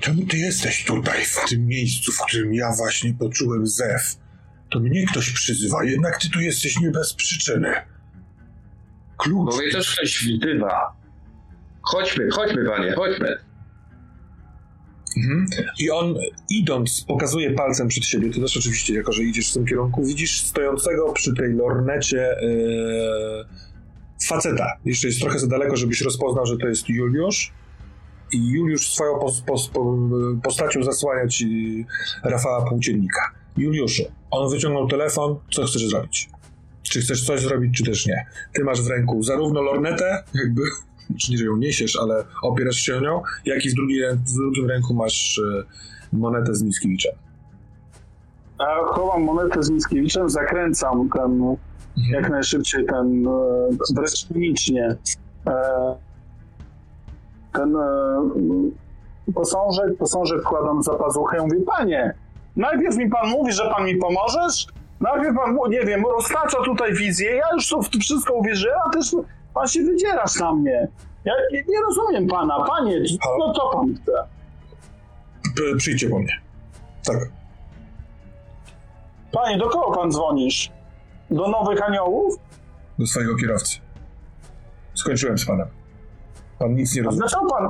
S1: Czemu ty jesteś tutaj, w tym miejscu, w którym ja właśnie poczułem zew? To mnie ktoś przyzywa, jednak ty tu jesteś nie bez przyczyny. Klucz.
S5: Bo mnie też ktoś widywa. Chodźmy, chodźmy, panie, chodźmy.
S1: Mhm. I on idąc pokazuje palcem przed siebie, ty też oczywiście, jako że idziesz w tym kierunku, widzisz stojącego przy tej lornecie yy, faceta. Jeszcze jest trochę za daleko, żebyś rozpoznał, że to jest Juliusz. I Juliusz swoją pos, pos, po, postacią zasłania ci Rafała Płóciennika. Juliuszu, on wyciągnął telefon, co chcesz zrobić? Czy chcesz coś zrobić, czy też nie? Ty masz w ręku zarówno lornetę, jakby, czyli że ją niesiesz, ale opierasz się nią, jak i w, drugiej, rę- w drugim ręku masz e, monetę z Mickiewiczem.
S4: Ja chowam monetę z Mickiewiczem, zakręcam ten, jak najszybciej ten, e, wręcz chemicznie, e, ten e, posążek, posążek wkładam za pazuchę i mówię, panie, najpierw mi pan mówi, że pan mi pomożesz, najpierw pan, nie wiem, roztacza tutaj wizję, ja już w to wszystko uwierzyłem, a też pan się wydzierasz na mnie. Ja nie, nie rozumiem pana, panie, no co pan chce?
S1: Przyjdźcie po mnie. Tak.
S4: Panie, do kogo pan dzwonisz? Do nowych aniołów?
S1: Do swojego kierowcy. Skończyłem z panem. Pan nic nie
S4: A
S1: rozumie.
S4: dlaczego pan?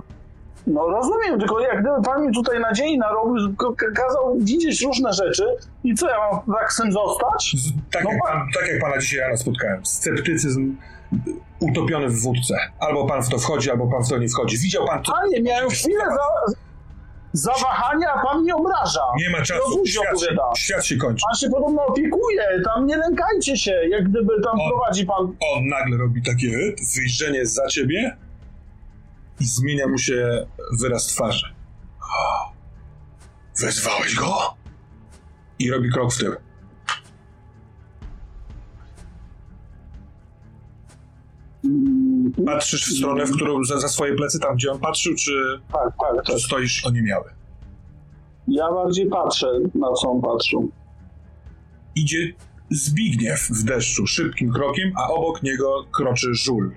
S4: No rozumiem, tylko jak gdyby pan mi tutaj nadziei narobił, kazał widzieć różne rzeczy i co, ja mam tak z zostać?
S1: Z- Tak,
S4: No
S1: jak
S4: pan-
S1: tak jak pana dzisiaj rano spotkałem. Sceptycyzm utopiony w wódce. Albo pan w to wchodzi, albo pan w to nie wchodzi. Widział pan to?
S4: Panie, miałem chwilę za, zawahania, a pan mnie obraża.
S1: Nie ma
S4: No
S1: czasu.
S4: później
S1: Świat się,
S4: opowiada.
S1: świat się kończy.
S4: Pan się podobno opiekuje, tam nie lękajcie się, jak gdyby tam
S1: O.
S4: prowadzi pan...
S1: On nagle robi takie wyjrzenie za ciebie i zmienia mu się wyraz twarzy. Wezwałeś go? I robi krok w tył.
S4: Mm,
S1: Patrzysz w stronę, w którą za, za swoje plecy, tam gdzie on patrzył, czy,
S4: Tak, tak, tak.
S1: czy stoisz oniemiały?
S4: Ja bardziej patrzę, na co on patrzył.
S1: Idzie Zbigniew w deszczu szybkim krokiem, a obok niego kroczy żul.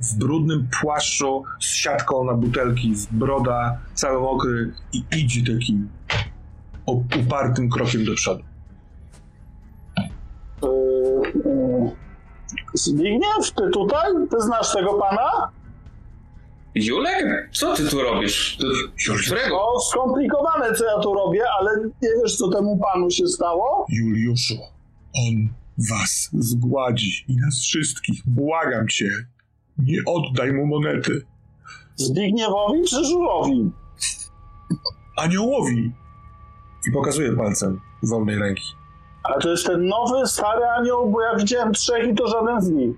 S1: W brudnym płaszczu z siatką na butelki, z broda, cały mokry i idzie takim upartym krokiem do przodu.
S4: Zbigniew, ty tutaj? Ty znasz tego pana?
S5: Julek? Co ty tu robisz? To, którego?
S4: No, skomplikowane, co ja tu robię, ale nie wiesz, co temu panu się stało?
S1: Juliuszu, on was zgładzi i nas wszystkich. Błagam cię, nie oddaj mu monety.
S4: Zbigniewowi czy Żulowi?
S1: Aniołowi! I pokazuje palcem wolnej ręki.
S4: Ale to jest ten nowy, stary anioł, bo ja widziałem trzech i to żaden z nich.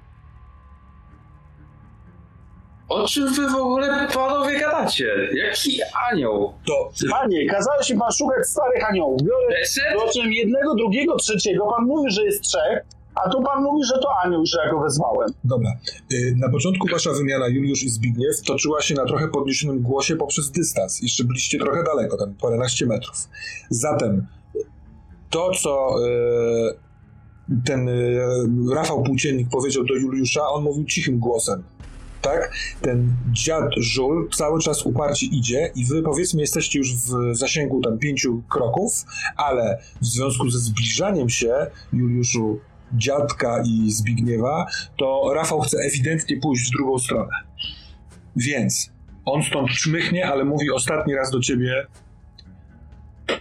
S5: O czym wy w ogóle panowie gadacie? Jaki anioł?
S1: To
S4: Panie, kazałeś mi pan szukać starych aniołów. Biorę, zobaczyłem jednego, drugiego, trzeciego. Pan mówi, że jest trzech, a tu pan mówi, że to anioł, że ja go wezwałem.
S1: Dobra. Y, Na początku wasza wymiana Juliusz i Zbigniew toczyła się na trochę podniesionym głosie poprzez dystans. Jeszcze byliście trochę daleko, tam paręnaście metrów. Zatem to, co y, ten y, Rafał Płóciennik powiedział do Juliusza, on mówił cichym głosem. Tak? Ten dziad Żul cały czas uparcie idzie i wy powiedzmy jesteście już w zasięgu tam pięciu kroków, ale w związku ze zbliżaniem się Juliuszu dziadka i Zbigniewa, to Rafał chce ewidentnie pójść w drugą stronę. Więc on stąd czmychnie, ale mówi ostatni raz do ciebie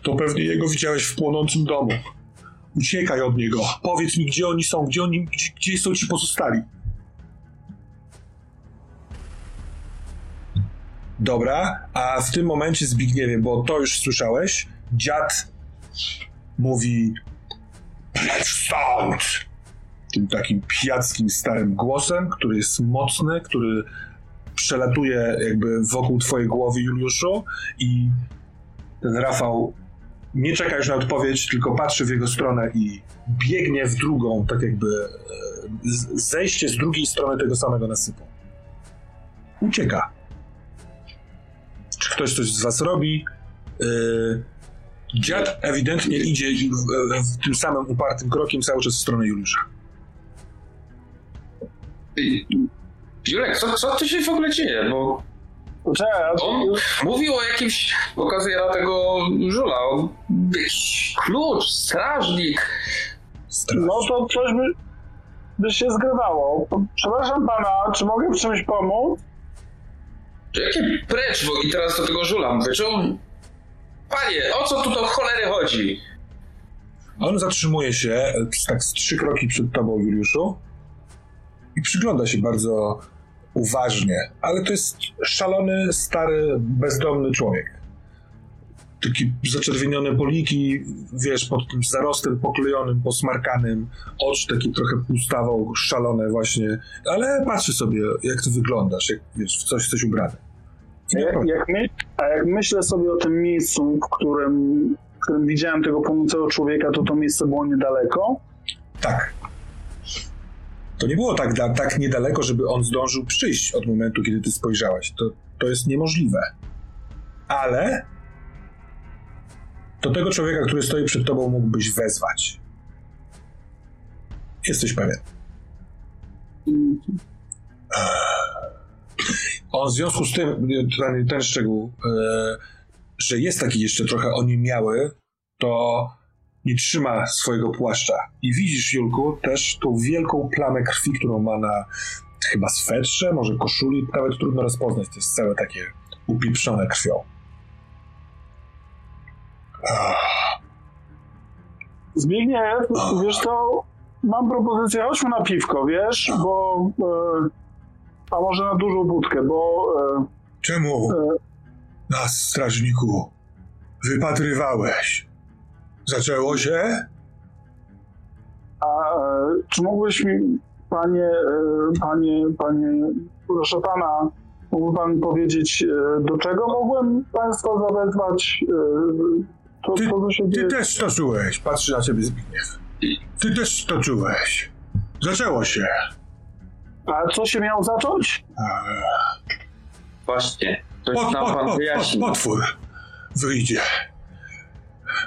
S1: to pewnie jego widziałeś w płonącym domu. Uciekaj od niego. Powiedz mi, gdzie oni są, gdzie, oni, gdzie, gdzie są ci pozostali. Dobra, a w tym momencie Zbigniewie, bo to już słyszałeś, dziad mówi Precz stąd! Tym takim pijackim, starym głosem, który jest mocny, który przelatuje jakby wokół twojej głowy, Juliuszu, i ten Rafał nie czeka już na odpowiedź, tylko patrzy w jego stronę i biegnie w drugą, tak jakby e, zejście z drugiej strony tego samego nasypu. Ucieka. Czy ktoś coś z was robi? Yy, Dziad ewidentnie idzie w, w tym samym upartym krokiem cały czas w stronę Juliusza.
S5: Julek, co, co tu się w ogóle dzieje? Bo on mówił o jakimś, pokazuje na tego żula, jakiś klucz, strażnik.
S1: Straż.
S4: no to coś by, by się zgrywało. Przepraszam pana, czy mogę w czymś pomóc?
S5: Jakie precz, bo i teraz do tego żula on... Panie, o co tu do cholery chodzi?
S1: On zatrzymuje się tak z trzy kroki przed tobą, Juliuszu, i przygląda się bardzo uważnie, ale to jest szalony, stary, bezdomny człowiek. Taki zaczerwienione poliki, wiesz, pod tym zarostem poklejonym, posmarkanym, oczy takie trochę pustawał, szalone właśnie, ale patrzy sobie, jak ty wyglądasz, jak wiesz, w coś jesteś ubrany. I
S4: Jak, jak my, a jak myślę sobie o tym miejscu, w którym, w którym widziałem tego pomocnego człowieka, to to miejsce było niedaleko.
S1: Tak. To nie było tak, tak niedaleko, żeby on zdążył przyjść od momentu, kiedy ty spojrzałeś. To, to jest niemożliwe. Ale do tego człowieka, który stoi przed tobą, mógłbyś wezwać. Jesteś pewien. On w związku z tym, ten, ten szczegół, e, że jest taki jeszcze trochę oniemiały, to nie trzyma swojego płaszcza. I widzisz, Julku, też tą wielką plamę krwi, którą ma na chyba swetrze, może koszuli, nawet trudno rozpoznać. To jest całe takie upieprzone krwią. Ach,
S4: Zbigniew, wiesz to, mam propozycję, chodźmy na piwko, wiesz, bo... E, a może na dużą budkę, bo... E,
S1: Czemu
S4: e,
S1: nas, strażniku, wypatrywałeś? Zaczęło się?
S4: a e, czy mógłbyś mi, panie, e, panie, panie, proszę pana, mógłby pan powiedzieć, e, do czego mogłem państwa zawezwać? E, to,
S1: Ty-
S4: to, co się
S1: Ty też to czułeś. Patrzy na ciebie Zbigniew. Ty też to czułeś. Zaczęło się.
S4: A co się miało zacząć?
S1: Ach.
S5: Właśnie, coś
S1: pot, pot,
S5: wyjaśni.
S1: potwór.
S6: wyjdzie.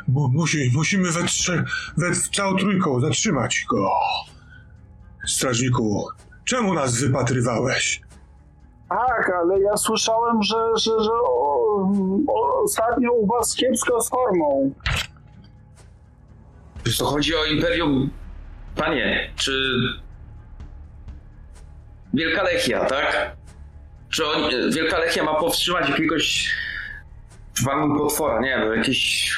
S6: Mu, musi, musimy we, trze, we całą trójką zatrzymać go. Strażniku, czemu nas wypatrywałeś?
S4: Tak, ale ja słyszałem, że, że, że o, o, ostatnio u was kiepsko z formą.
S5: Wiesz, to chodzi o Imperium. Panie, czy. Wielka Lechia, tak? Czy on, Wielka Lechia ma powstrzymać jakiegoś. Wam potwora, nie wiem, jakieś.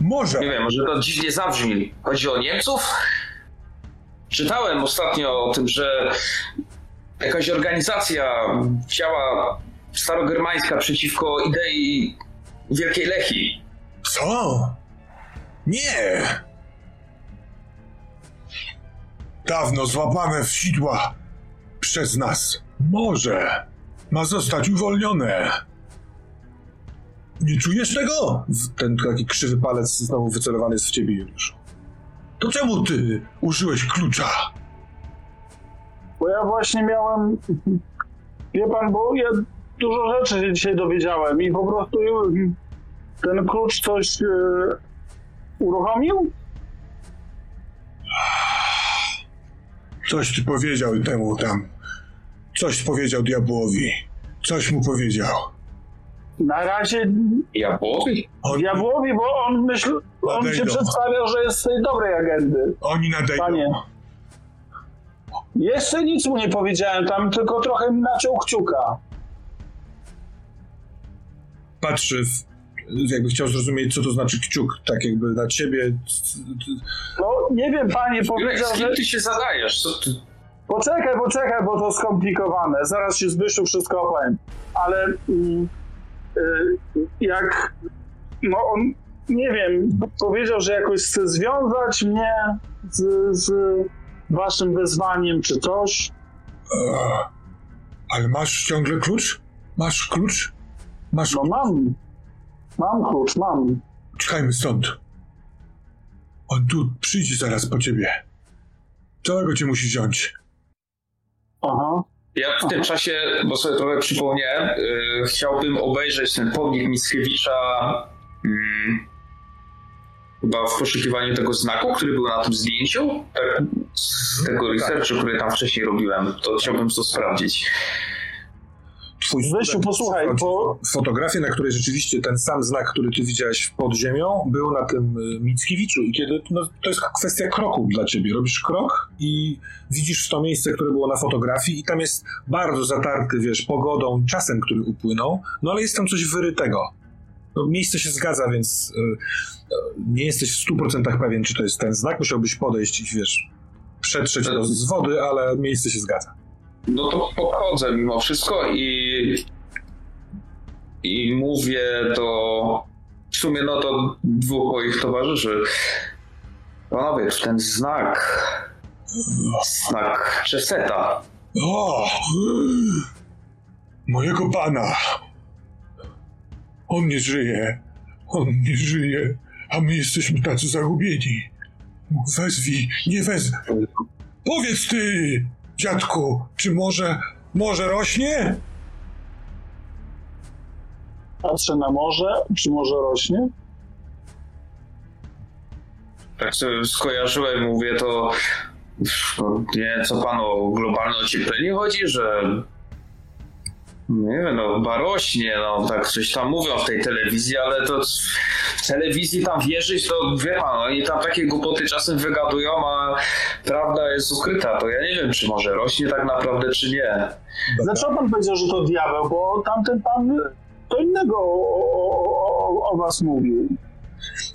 S6: Może.
S5: Nie wiem, może to dziwnie zabrzmi. Chodzi o Niemców? Czytałem ostatnio o tym, że jakaś organizacja działa starogermańska przeciwko idei Wielkiej Lechii.
S6: Co? Nie! Dawno złapane w sidła przez nas. Może ma zostać uwolnione. Nie czujesz tego?
S1: Ten taki krzywy palec znowu wycelowany jest w ciebie, Juliuszu.
S6: To czemu ty użyłeś klucza?
S4: Bo ja właśnie miałem. Wie pan, bo ja dużo rzeczy się dzisiaj dowiedziałem i po prostu ten klucz coś e, uruchomił?
S6: Coś ty powiedział temu tam. Coś powiedział diabłowi. Coś mu powiedział.
S4: Na razie
S5: Jabłowi?
S6: On,
S4: diabłowi, bo on myśl, on się przedstawiał, że jest z tej dobrej agendy.
S6: oni nadejdą.
S4: Panie. Jeszcze nic mu nie powiedziałem, tam tylko trochę mi naciął kciuka.
S1: Patrzy, w, jakby chciał zrozumieć, co to znaczy kciuk, tak jakby na ciebie.
S4: No nie wiem, panie powiedział,
S5: z
S4: że...
S5: ty się zadajesz? Co ty?
S4: Poczekaj, poczekaj, bo to skomplikowane. Zaraz się Zbyszku wszystko opowiem. Ale mm, jak no on, nie wiem, powiedział, że jakoś chce związać mnie z, z waszym wezwaniem czy coś.
S6: Ech, ale masz ciągle klucz? Masz klucz? Masz
S4: No mam. Mam klucz, mam.
S6: Czekajmy stąd. On tu przyjdzie zaraz po ciebie. Całego cię musi wziąć.
S4: Aha.
S5: Ja w tym czasie, bo sobie trochę przypomniałem, yy, chciałbym obejrzeć ten pomnik Mickiewicza mm, chyba w poszukiwaniu tego znaku, który był na tym zdjęciu, tak, z tego researchu, który tam wcześniej robiłem, to chciałbym to sprawdzić.
S1: Twój
S4: posłuchaj, bo-
S1: Fotografię, na której rzeczywiście ten sam znak, który ty widziałeś pod ziemią, był na tym y, Mickiewiczu. I kiedy, no, to jest kwestia kroku dla ciebie. Robisz krok i widzisz to miejsce, które było na fotografii i tam jest bardzo zatarty, wiesz, pogodą i czasem, który upłynął, no ale jest tam coś wyrytego. No, miejsce się zgadza, więc y, y, nie jesteś w 100% pewien, czy to jest ten znak. Musiałbyś podejść i, wiesz, przetrzeć to z wody, ale miejsce się zgadza.
S5: No to podchodzę mimo wszystko i i mówię do w sumie no to dwóch moich towarzyszy. Panowie, ten znak znak Czeseta.
S6: O! Mojego pana! On nie żyje. On nie żyje. A my jesteśmy tacy zagubieni. Wezwij, nie wez... Powiedz ty, dziadku, czy może... Może rośnie?
S4: Patrzę na morze, czy może rośnie?
S5: Tak sobie skojarzyłem, mówię to no, nie co panu o globalne ocieplenie chodzi, że nie wiem, no chyba rośnie, no tak coś tam mówią w tej telewizji, ale to w telewizji tam wierzyć, to wie pan, oni tam takie głupoty czasem wygadują, a prawda jest ukryta, to ja nie wiem, czy może rośnie tak naprawdę, czy nie.
S4: Dlaczego pan powiedział, że to diabeł? Bo tamten pan to innego o, o, o, was mówił.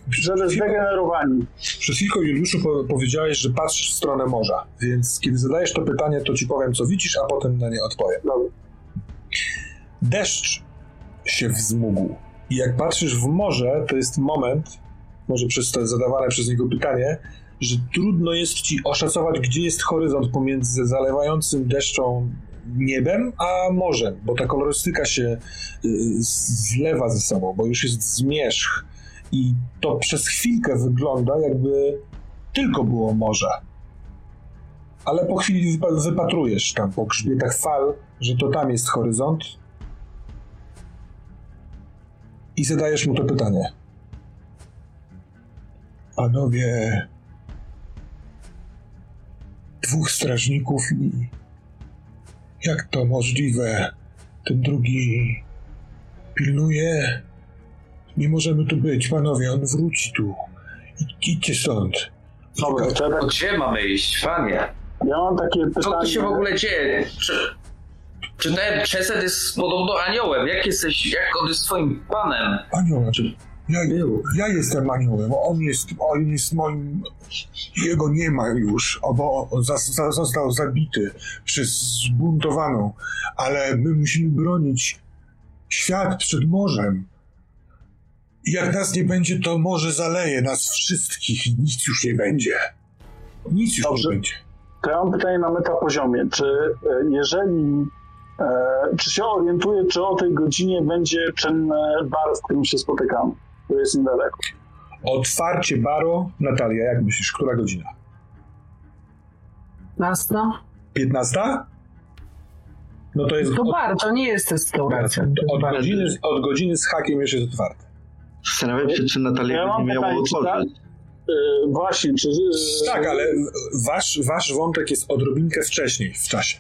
S4: Że zdegenerowani.
S1: Przed chwilką, Juliuszu, po powiedziałeś, że patrzysz w stronę morza, więc kiedy zadajesz to pytanie, to ci powiem, co widzisz, a potem na nie odpowiem.
S4: Dobra.
S1: Deszcz się wzmógł i jak patrzysz w morze, to jest moment, może przez to zadawane przez niego pytanie, że trudno jest ci oszacować, gdzie jest horyzont pomiędzy zalewającym deszczą niebem, a morzem, bo ta kolorystyka się y, zlewa ze sobą, bo już jest zmierzch i to przez chwilkę wygląda, jakby tylko było morze. Ale po chwili wypa- wypatrujesz tam po grzbietach fal, że to tam jest horyzont. i zadajesz mu to pytanie.
S6: Panowie, dwóch strażników i jak to możliwe? Ten drugi pilnuje. Nie możemy tu być, panowie, on wróci tu. Idźcie stąd.
S4: Dobra, to tak,
S5: Gdzie mamy iść, panie?
S4: ja mam takie pytanie.
S5: Co tu się w ogóle dzieje? Czy, czy ten Chesed jest podobno aniołem? Jak jesteś, jak on jest twoim panem?
S6: Anioł, ja, ja jestem aniołem, on jest, on jest moim... Jego nie ma już, bo został zabity przez zbuntowaną, ale my musimy bronić świat przed morzem. I Jak nas nie będzie, to morze zaleje nas wszystkich i nic już nie będzie. Nic już
S4: Dobrze.
S6: nie będzie.
S4: To ja mam pytanie na metapoziomie. Czy e, jeżeli, e, czy się orientuje, czy o tej godzinie będzie czynny bar, z którym się spotykamy? To jest niedaleko.
S1: Otwarcie baro. Natalia, jak myślisz, która godzina?
S3: Nasta?
S1: 15? No to jest
S3: To
S1: od,
S3: bar, to nie jest restauracja.
S1: od,
S3: bar.
S1: godziny, od godziny z hakiem już jest otwarte.
S2: Zastanawiam się, czy
S4: Ja
S2: Natalia
S4: mam
S2: nie miała otworzyć.
S4: E, właśnie, czy...
S1: Tak, ale wasz, wasz wątek jest odrobinkę wcześniej w czasie.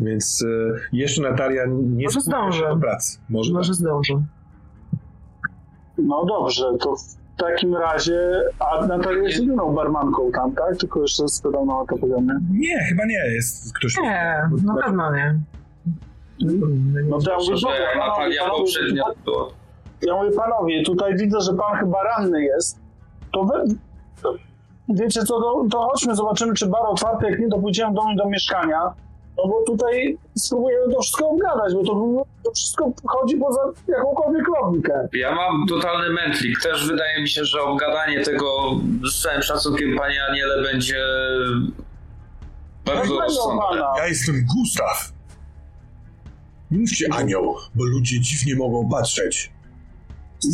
S1: Więc y, jeszcze Natalia nie
S3: Może zdążę.
S1: do pracy. Może,
S3: Może zdążę.
S4: No dobrze, to w takim razie... A Natalia jest jedyną barmanką tam, tak? Tylko jeszcze spytam na metapoziomie.
S1: tak. Nie, chyba nie. Jest ktoś.
S3: Nie, na pewno nie.
S4: No to ja mówię,
S5: Że
S4: dobra, panowie,
S5: Natalia
S4: panowie,
S5: poprzednio była.
S4: Ja mówię, panowie, tutaj widzę, że pan chyba ranny jest. To wy... to- Wiecie co, to, to chodźmy, zobaczymy, czy bar otwarty, jak nie, to pójdziemy do mnie do mieszkania. No bo tutaj spróbujemy to wszystko obgadać, bo to, to wszystko chodzi poza jakąkolwiek logikę.
S5: Ja mam totalny mętlik. Też wydaje mi się, że obgadanie tego z całym szacunkiem, panie Aniele, będzie bardzo rozsądne.
S6: Ja jestem Gustaw. Nie mówcie anioł, bo ludzie dziwnie mogą patrzeć.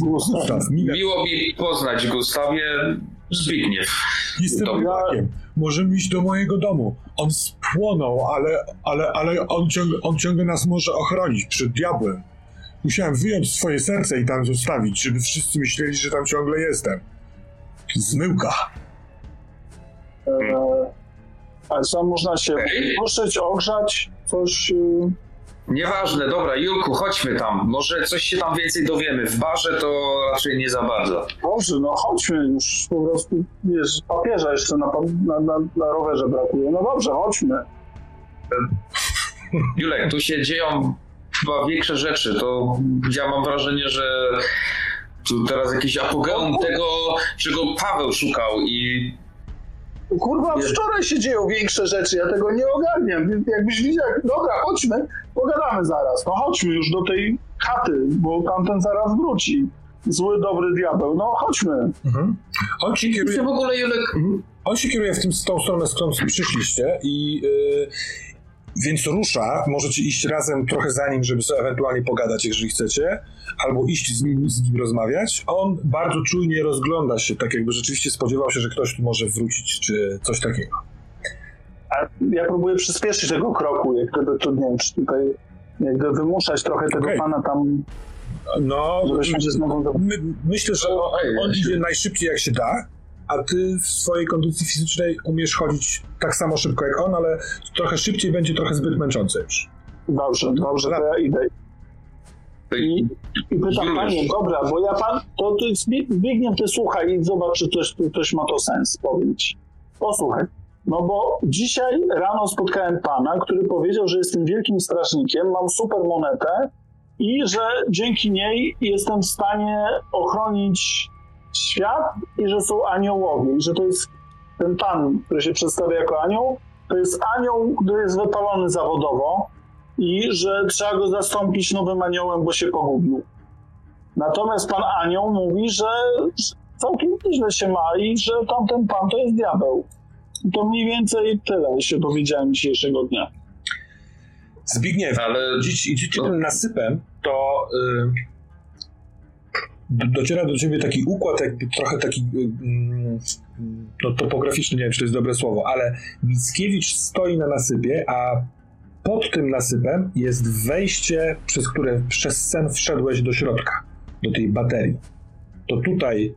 S6: Gustaw, minę
S5: Miło mi poznać Gustawie Zbigniew.
S6: Jestem
S5: Dobra.
S6: Możemy iść do mojego domu. On spłonął, ale, ale, ale on, ciągle, on ciągle nas może ochronić przed diabłem. Musiałem wyjąć swoje serce i tam zostawić, żeby wszyscy myśleli, że tam ciągle jestem. Zmyłka.
S4: Ale co, można się ruszyć, ogrzać, coś... y,
S5: Nieważne, dobra, Julku, chodźmy tam. Może coś się tam więcej dowiemy. W barze to raczej nie za bardzo.
S4: Dobrze, no chodźmy już po prostu, wiesz, papieża jeszcze na, na, na, na rowerze brakuje. No dobrze, chodźmy.
S5: Julek, tu się dzieją chyba większe rzeczy. To ja mam wrażenie, że tu teraz jakiś apogeum tego, czego Paweł szukał i
S4: Kurwa, wczoraj się dzieją większe rzeczy, ja tego nie ogarniam. Więc Jakbyś widział, dobra, chodźmy, pogadamy zaraz. No chodźmy już do tej chaty, bo tamten zaraz wróci. Zły, dobry diabeł. No chodźmy.
S1: Mhm. On się kieruje,
S5: w ogóle, Julek,
S1: Mhm. on się kieruje w tym, tą stronę, z którą przyszliście i y, więc rusza. Możecie iść razem trochę za nim, żeby sobie ewentualnie pogadać, jeżeli chcecie, albo iść z nim, z nim rozmawiać. On bardzo czujnie rozgląda się, tak jakby rzeczywiście spodziewał się, że ktoś tu może wrócić, czy coś takiego.
S4: A ja próbuję przyspieszyć tego kroku, jak gdyby tu, nie wiem, czy tutaj, jak gdyby wymuszać trochę tego
S1: Okej.
S4: pana tam,
S1: No,
S4: żebyśmy się znowu... do-
S1: my, myślę, że on, on idzie najszybciej jak się da, a ty w swojej kondycji fizycznej umiesz chodzić tak samo szybko jak on, ale trochę szybciej będzie trochę zbyt męczące już.
S4: Dobrze, dobrze, to ja idę. I, i pytam, panie, dobra, bo ja pan, to, to Zbig- Zbigniew, ty słuchaj i zobacz, czy coś, coś ma to sens, powiem ci. Posłuchaj. No bo dzisiaj rano spotkałem pana, który powiedział, że jestem wielkim strażnikiem, mam super monetę i że dzięki niej jestem w stanie ochronić świat i że są aniołowie i że to jest ten pan, który się przedstawia jako anioł, to jest anioł, który jest wypalony zawodowo i że trzeba go zastąpić nowym aniołem, bo się pogubił. Natomiast pan anioł mówi, że całkiem nieźle się ma i że tamten pan to jest diabeł. I to mniej więcej tyle się dowiedziałem dzisiejszego dnia.
S1: Zbigniew,
S5: ale
S1: idziecie, idziecie tym nasypem, to y, do- dociera do ciebie taki układ, jakby trochę taki y, mm, no, topograficzny, nie wiem, czy to jest dobre słowo, ale Mickiewicz stoi na nasypie, a pod tym nasypem jest wejście, przez które przez sen wszedłeś do środka. do tej baterii, to tutaj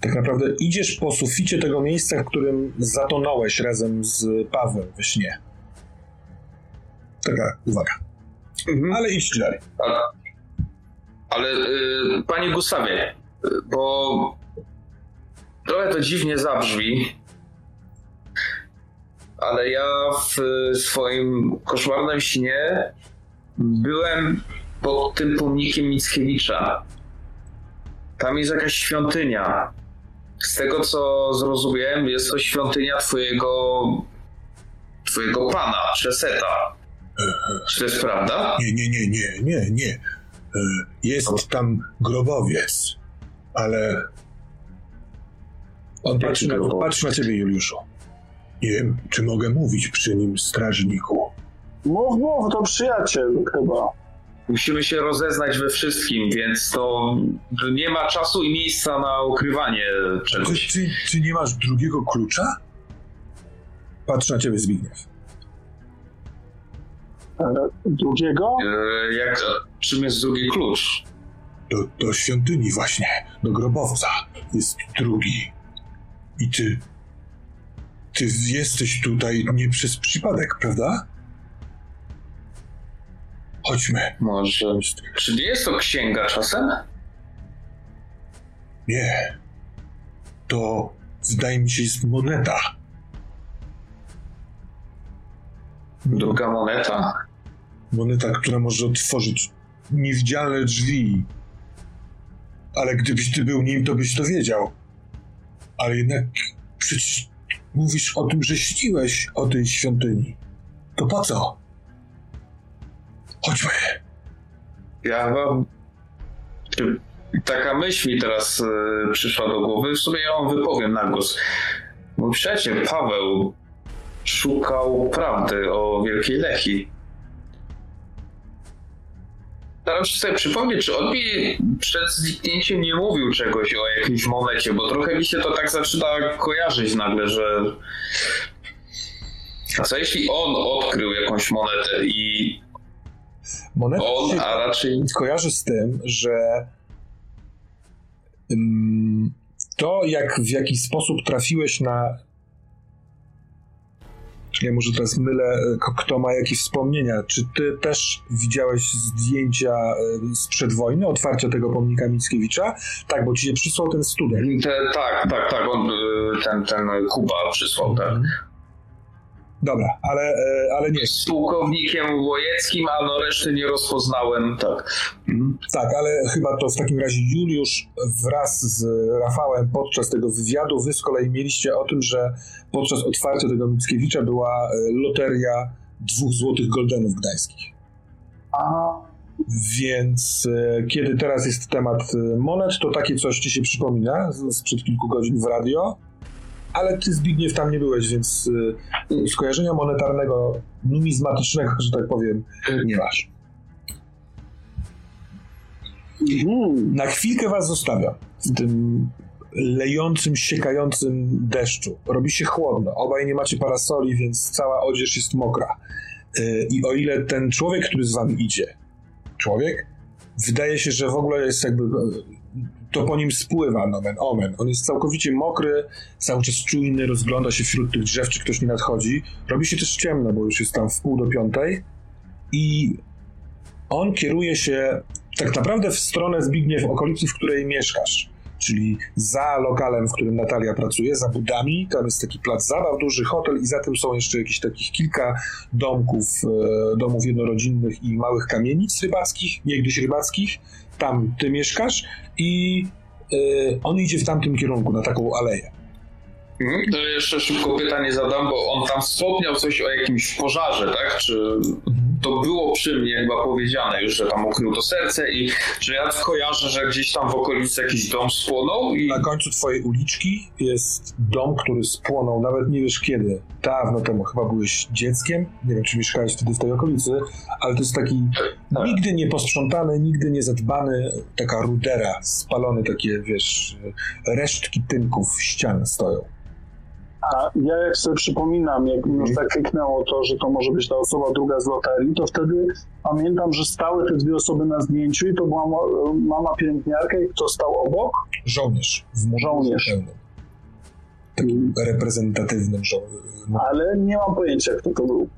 S1: tak naprawdę idziesz po suficie tego miejsca, w którym zatonąłeś razem z Pawłem we śnie. Taka uwaga.
S5: Mhm.
S1: Ale idź dalej.
S5: Ale, ale y, panie Gustawie, bo trochę to dziwnie zabrzmi, ale ja w swoim koszmarnym śnie byłem pod tym pomnikiem Mickiewicza. Tam jest jakaś świątynia. Z tego co zrozumiałem, jest to świątynia twojego twojego pana, Czeseta. Czy to jest prawda?
S6: Nie, nie, nie, nie, nie, nie. E, Jest tam grobowiec, ale
S1: On patrzy na, patrzy na ciebie, Juliuszu.
S6: nie wiem, czy mogę mówić przy nim strażniku.
S4: Mów, mów, to przyjaciel chyba.
S5: Musimy się rozeznać we wszystkim, więc to nie ma czasu i miejsca na ukrywanie
S6: Czy,
S5: czegoś.
S6: czy, czy nie masz drugiego klucza?
S1: Patrzy na ciebie Zbigniew.
S4: E, drugiego?
S5: E, Jak, czym jest drugi klucz?
S6: Do, do świątyni właśnie, do grobowca jest drugi. I ty... Ty jesteś tutaj nie przez przypadek, prawda? Chodźmy.
S5: Może. Czy nie jest to księga czasem?
S6: Nie. To, zdaje mi się, jest moneta.
S5: Druga moneta?
S6: Moneta, która może otworzyć niewidzialne drzwi. Ale gdybyś ty był nim, to byś to wiedział. Ale jednak przecież mówisz o tym, że śniłeś o tej świątyni. To po co? Chodźmy.
S5: Ja wam. Taka myśl mi teraz e, przyszła do głowy, w sumie ja ją wypowiem na głos. Mój przyjaciel Paweł szukał prawdy o Wielkiej Lechi. Staram się sobie przypomnieć, czy on mi przed zniknięciem nie mówił czegoś o jakiejś monecie, bo trochę mi się to tak zaczyna kojarzyć nagle, że... A co jeśli on odkrył jakąś monetę i
S1: Moneta
S5: on, a raczej...
S1: kojarzy z tym, że ym, to, jak w jaki sposób trafiłeś na. Ja może teraz mylę, e, kto ma jakie wspomnienia. Czy ty też widziałeś zdjęcia e, sprzed wojny, otwarcia tego pomnika Mickiewicza? Tak, bo ci się przysłał ten student.
S5: Te, tak, tak, tak, on, y, ten, ten Kuba przysłał, tak.
S1: Dobra, ale, e, ale nie.
S5: Z pułkownikiem Łojeckim, a no reszty nie rozpoznałem, tak. Mhm.
S1: Tak, ale chyba to w takim razie Juliusz wraz z Rafałem podczas tego wywiadu, wy z kolei mieliście o tym, że podczas otwarcia tego Mickiewicza była e, loteria dwóch złotych goldenów gdańskich.
S4: A,
S1: Więc e, kiedy teraz jest temat monet, to takie coś ci się przypomina sprzed kilku godzin w radio, ale ty Zbigniew tam nie byłeś, więc e, skojarzenia monetarnego, numizmatycznego, że tak powiem, nie masz.
S4: mhm.
S1: Na chwilkę was zostawiam w tym lejącym, siekającym deszczu. Robi się chłodno. Obaj nie macie parasoli, więc cała odzież jest mokra. Yy, I o ile ten człowiek, który z wami idzie, człowiek, wydaje się, że w ogóle jest jakby. To po nim spływa, nomen omen. On jest całkowicie mokry, cały czas czujny, rozgląda się wśród tych drzew, czy ktoś nie nadchodzi. Robi się też ciemno, bo już jest tam w pół do piątej. I on kieruje się tak naprawdę w stronę Zbigniew, okolicy, w której mieszkasz. Czyli za lokalem, w którym Natalia pracuje, za budami. Tam jest taki plac zabaw, duży hotel i za tym są jeszcze jakieś takich kilka domków, e, domów jednorodzinnych i małych kamienic rybackich, niegdyś rybackich. Tam ty mieszkasz i e, on idzie w tamtym kierunku, na taką aleję.
S5: Mhm. To jeszcze szybko pytanie zadam, bo on tam wspomniał coś o jakimś pożarze, tak? Czy to było przy mnie chyba powiedziane już, że tam ukrył to serce i że ja kojarzę, że gdzieś tam w okolicy jakiś dom spłonął i
S1: Na końcu twojej uliczki jest dom, który spłonął, nawet nie wiesz kiedy. Dawno temu, chyba byłeś dzieckiem. Nie wiem, czy mieszkałeś wtedy w tej okolicy, ale to jest taki
S5: Tak.
S1: nigdy nie posprzątany, nigdy nie zadbany, taka rudera, spalone takie, wiesz, resztki tynków ścian stoją.
S4: A ja jak sobie przypominam, jak mi już tak kliknęło to, że to może być ta osoba druga z loterii, to wtedy pamiętam, że stały te dwie osoby na zdjęciu i to była mama pielęgniarka i kto stał obok?
S1: Żołnierz. W
S4: Żołnierz.
S1: pełnym. Takim reprezentatywnym żołnierzem.
S4: Ale nie mam pojęcia, kto to był.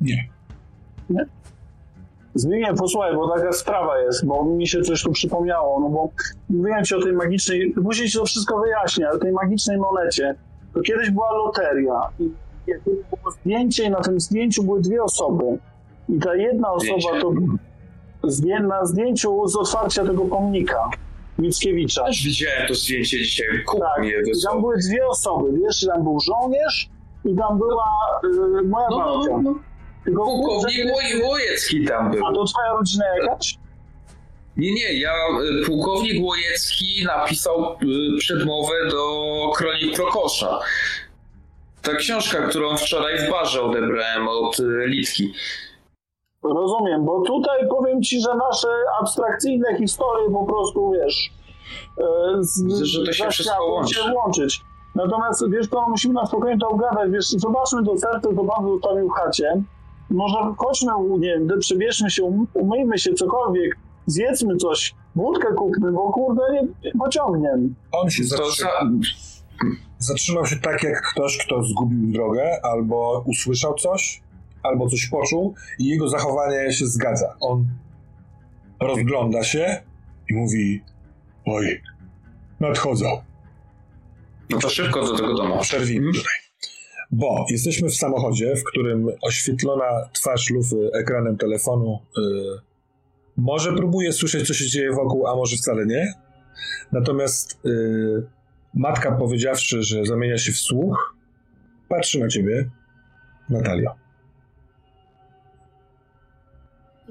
S1: Nie.
S4: Zbigniew, posłuchaj, bo taka sprawa jest, bo mi się coś tu przypomniało, no bo mówiłem ci o tej magicznej, później ci to wszystko wyjaśnię, ale tej magicznej monecie, to kiedyś była loteria i było zdjęcie i na tym zdjęciu były dwie osoby i ta jedna osoba to zdję, na zdjęciu z otwarcia tego pomnika Mickiewicza.
S5: Też widziałem to zdjęcie dzisiaj. Kup
S4: Tak, tam były dwie osoby, wiesz, tam był żołnierz i tam była y, moja
S5: No, no,
S4: babcia.
S5: no.
S4: Tylko
S5: Pułkownik Łojecki tam był.
S4: a to twoja rodzina jakaś?
S5: Nie, nie, ja, pułkownik Łojecki napisał y, przedmowę do Kronik Prokosza. Ta książka, którą wczoraj w barze odebrałem od y, Litki.
S4: Rozumiem, bo tutaj powiem ci, że nasze abstrakcyjne historie po prostu, wiesz, e, z,
S5: że to się wszystko łączy.
S4: się łączyć. Natomiast, wiesz to musimy na spokojnie to obgadać, wiesz, zobaczmy do serca, to pan zostawił w chacie. Może chodźmy, nie wiem, przebierzmy się, um- umyjmy się, cokolwiek, zjedzmy coś, wódkę kupmy, bo kurde, nie, nie pociągniemy.
S1: On się
S5: To
S1: zatrzymał,
S5: za,
S1: zatrzymał się tak jak ktoś, kto zgubił drogę, albo usłyszał coś, albo coś poczuł i jego zachowanie się zgadza. On rozgląda się i mówi oj, nadchodzą.
S5: no to szybko do tego domu.
S1: Przerwijmy tutaj. Bo jesteśmy w samochodzie, w którym oświetlona twarz lufy ekranem telefonu y, może próbuje słyszeć, co się dzieje wokół, a może wcale nie. Natomiast y, matka, powiedziawszy, że zamienia się w słuch, patrzy na ciebie, Natalio.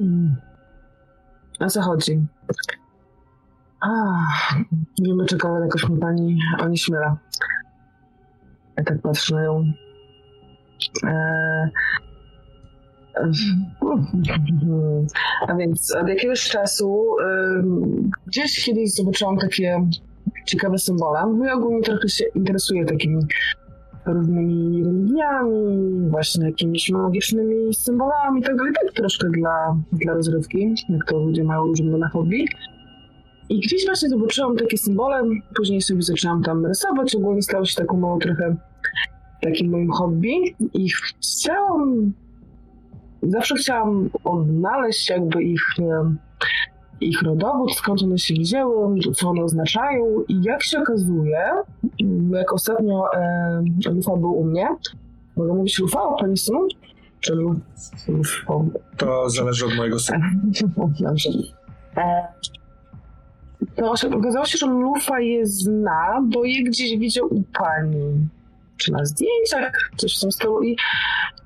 S3: Mm. O co chodzi? A, nie wiem dlaczego, ale jakoś mi pani onieśmiela. Ja tak patrzę na nią. A więc od jakiegoś czasu gdzieś kiedyś zobaczyłam takie ciekawe symbole. No i ogólnie trochę się interesuję takimi różnymi religiami, właśnie jakimiś magicznymi symbolami i tak dalej, tak troszkę dla, dla rozrywki, jak to ludzie mają różne na hobby. I gdzieś właśnie zobaczyłam takie symbole, później sobie zaczęłam tam rysować, ogólnie stało się taką małą trochę takim moim hobby i chciałam, zawsze chciałam odnaleźć jakby ich, ich rodowód, skąd one się wzięły, co one oznaczają i jak się okazuje, jak ostatnio e, Lufa był u mnie, mogę mówić Lufa o pani synu? Czy Luf? Lufo?
S1: To zależy od mojego syna.
S3: Dobrze. E, to okazało się, że Lufa je zna, bo je gdzieś widział u pani. Czy na zdjęciach, coś w tym stylu. I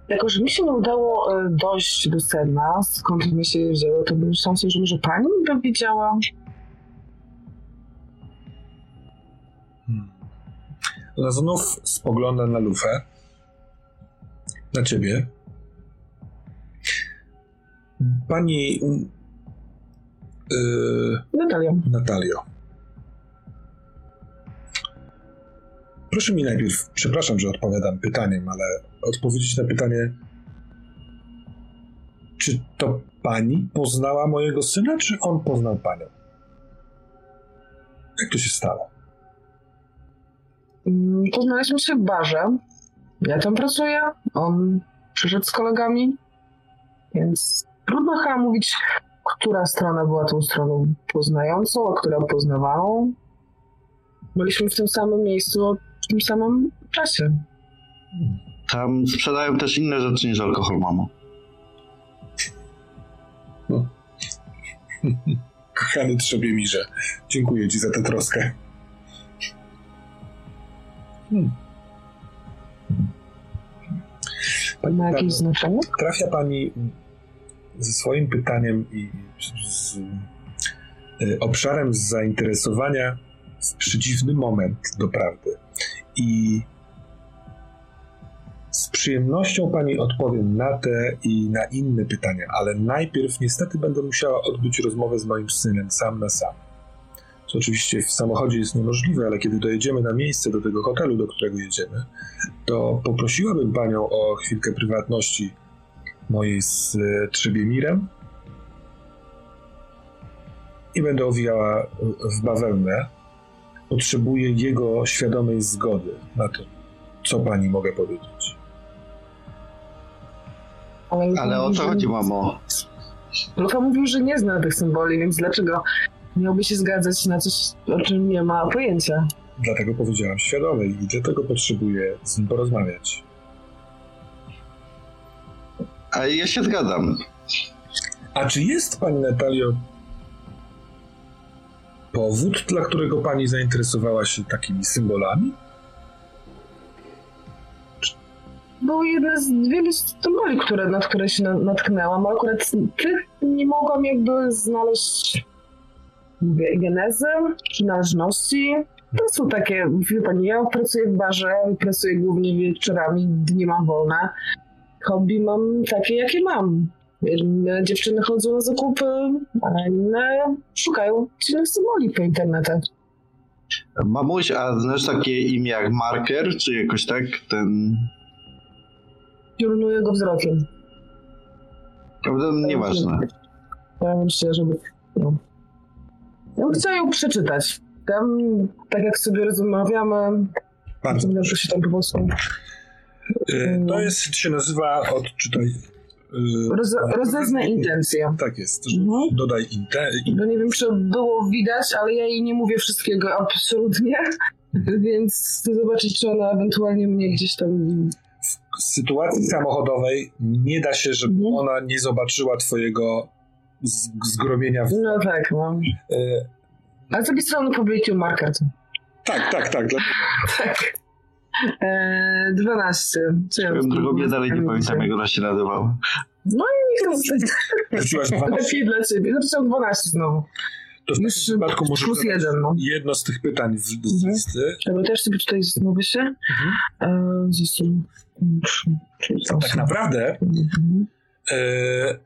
S3: jako, że mi się nie udało e, dojść do sedna, skąd mi się wzięło, to myślałam sobie, że może pani by wiedziała.
S1: Hmm. Ona znów spogląda na lufę. Na ciebie. Pani yy,
S3: Natalia.
S1: Natalio. Proszę mi najpierw, przepraszam, że odpowiadam pytaniem, ale odpowiedzieć na pytanie, czy to pani poznała mojego syna, czy on poznał panią? Jak to się stało?
S3: Mm, Poznaliśmy się w barze. Ja tam pracuję, on przyszedł z kolegami, więc trudno chyba mówić, która strona była tą stroną poznającą, a która poznawaną. Byliśmy w tym samym miejscu w tym samym czasie.
S2: Tam sprzedają też inne rzeczy niż alkohol, mamo.
S1: Kochany Trzebiemirze, dziękuję ci za tę troskę. Hmm. Pani
S3: Ma jakieś znaczenie?
S1: trafia pani ze swoim pytaniem i z, z y, obszarem zainteresowania w przeciwny moment do prawdy. I z przyjemnością pani odpowiem na te i na inne pytania, ale najpierw niestety będę musiała odbyć rozmowę z moim synem sam na sam. co oczywiście w samochodzie jest niemożliwe, ale kiedy dojedziemy na miejsce do tego hotelu, do którego jedziemy, to poprosiłabym panią o chwilkę prywatności mojej z e, Trzebiemirem i będę owijała w bawełnę. Potrzebuję jego świadomej zgody na to, co pani mogę powiedzieć.
S2: Ale o co chodzi, mamo?
S3: Luka mówił, że nie zna tych symboli, więc dlaczego miałby się zgadzać na coś, o czym nie ma pojęcia?
S1: Dlatego powiedziałam świadomej i dlatego potrzebuję z nim porozmawiać.
S2: A ja się zgadzam.
S1: A czy jest pani Natalio powód, dla którego pani zainteresowała się takimi symbolami?
S3: Było jedne z wielu symboli, które, nad które się na- natknęłam, ale akurat tych nie mogłam jakby znaleźć genezy, przynależności. To są takie, wie pani, ja pracuję w barze, pracuję głównie wieczorami, dni mam wolne. Hobby mam takie, jakie mam. Jedne dziewczyny chodzą na zakupy, a inne szukają dziwnych symboli po internetach.
S2: Mamuś, a znasz takie imię jak Marker, czy jakoś tak? Ten...
S3: Piorunuję go wzrokiem.
S2: Prawda? Nieważne.
S3: Ja myślę, żeby. No. Ja bym chciała ją przeczytać. Tam, tak jak sobie rozmawiamy,
S1: Bardzo.
S3: się tam po polsku.
S1: Y, To jest, się nazywa, odczytaj. Y,
S3: Roz, rozeznę intencję.
S1: Tak jest.
S3: Mhm.
S1: Dodaj inte. i-
S3: No nie wiem, czy było widać, ale ja jej nie mówię wszystkiego absolutnie, więc chcę zobaczyć, czy ona ewentualnie mnie gdzieś tam...
S1: W sytuacji samochodowej nie da się, żeby
S3: Mhm.
S1: ona nie zobaczyła twojego z- zgromienia. W...
S3: No tak, no.
S1: Y,
S3: Ale z drugiej strony powiedział marker. to-
S1: Tak, tak, tak. Dla...
S3: Tak. Eee, 12. Co ja
S2: ja dalej nie pamiętam, jak ona się nazywała.
S1: Rzuciłaś dwa.
S3: Lepiej dla ciebie. Napisał 12 znowu.
S1: To w
S3: Już
S1: przypadku możesz
S3: plus jeden, no.
S1: jedno z tych pytań w, z
S3: Mhm.
S1: listy.
S3: Dobra, też sobie tutaj zastanowię się. Się. Czyli co?
S1: Tak naprawdę
S3: Mhm.
S1: e,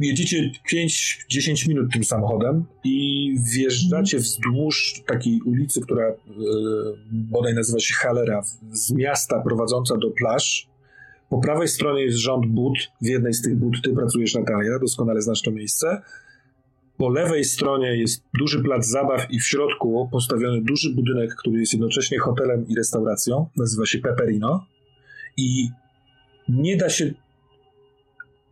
S1: jedziecie 5-10 minut tym samochodem i wjeżdżacie wzdłuż takiej ulicy, która e, bodaj nazywa się Halera, z miasta prowadząca do plaż. Po prawej stronie jest rząd but. W jednej z tych but ty pracujesz, Natalia, doskonale znasz to miejsce. Po lewej stronie jest duży plac zabaw i w środku postawiony duży budynek, który jest jednocześnie hotelem i restauracją. Nazywa się Peperino. I nie da się.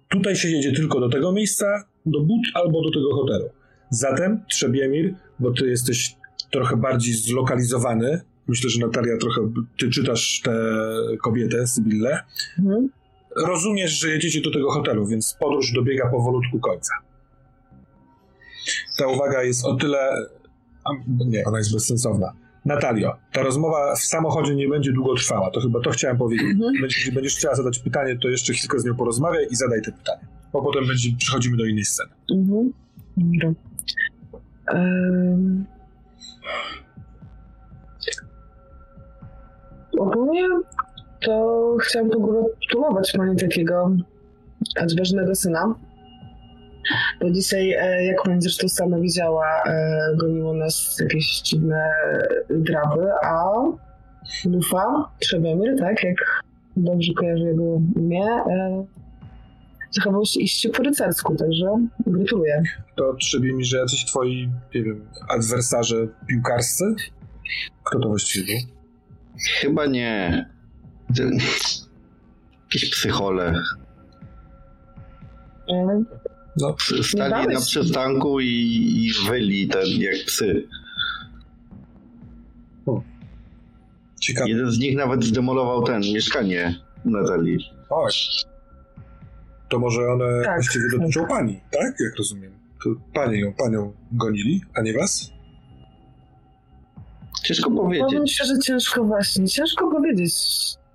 S1: Tutaj się jedzie tylko do tego miejsca, do but albo do tego hotelu. Zatem, Trzebiemir, bo ty jesteś trochę bardziej zlokalizowany, myślę, że Natalia trochę, ty czytasz tę kobietę, Sybillę,
S3: Mhm.
S1: rozumiesz, że jedziecie do tego hotelu, więc podróż dobiega powolutku końca. Ta uwaga jest o tyle. A, nie, ona jest bezsensowna. Natalio, ta rozmowa w samochodzie nie będzie długo trwała. To chyba to chciałem powiedzieć.
S3: Mhm.
S1: Jeśli będziesz chciała zadać pytanie, to jeszcze chwilkę z nią porozmawiaj i zadaj te pytanie. Bo potem będzie, przechodzimy do innej sceny.
S3: Mhm. Dobra. Ehm. Ogólnie to chciałam pogratulować pani takiego odważnego syna. Bo dzisiaj, e, jak pani zresztą sama widziała, e, goniło nas jakieś dziwne draby, a Lufa, Trzebemir, tak, jak dobrze kojarzę jego imię, e, zachował się iście po rycersku, także gratuluję.
S1: To trzebie mi, że jacyś twoi, nie wiem, adwersarze piłkarscy? Kto to właściwie był?
S2: Chyba nie. Jakieś psychole.
S1: No,
S2: Stali na przystanku i, i wyli ten jak psy.
S1: ciekawe.
S2: Jeden z nich nawet zdemolował ten mieszkanie Natalii.
S1: Oj. To może one
S3: Tak.
S1: właściwie dotyczą pani, tak? Jak rozumiem. To panie ją, panią gonili, a nie was?
S2: Ciężko
S3: Powiem
S2: powiedzieć.
S3: szczerze, ciężko właśnie, ciężko powiedzieć.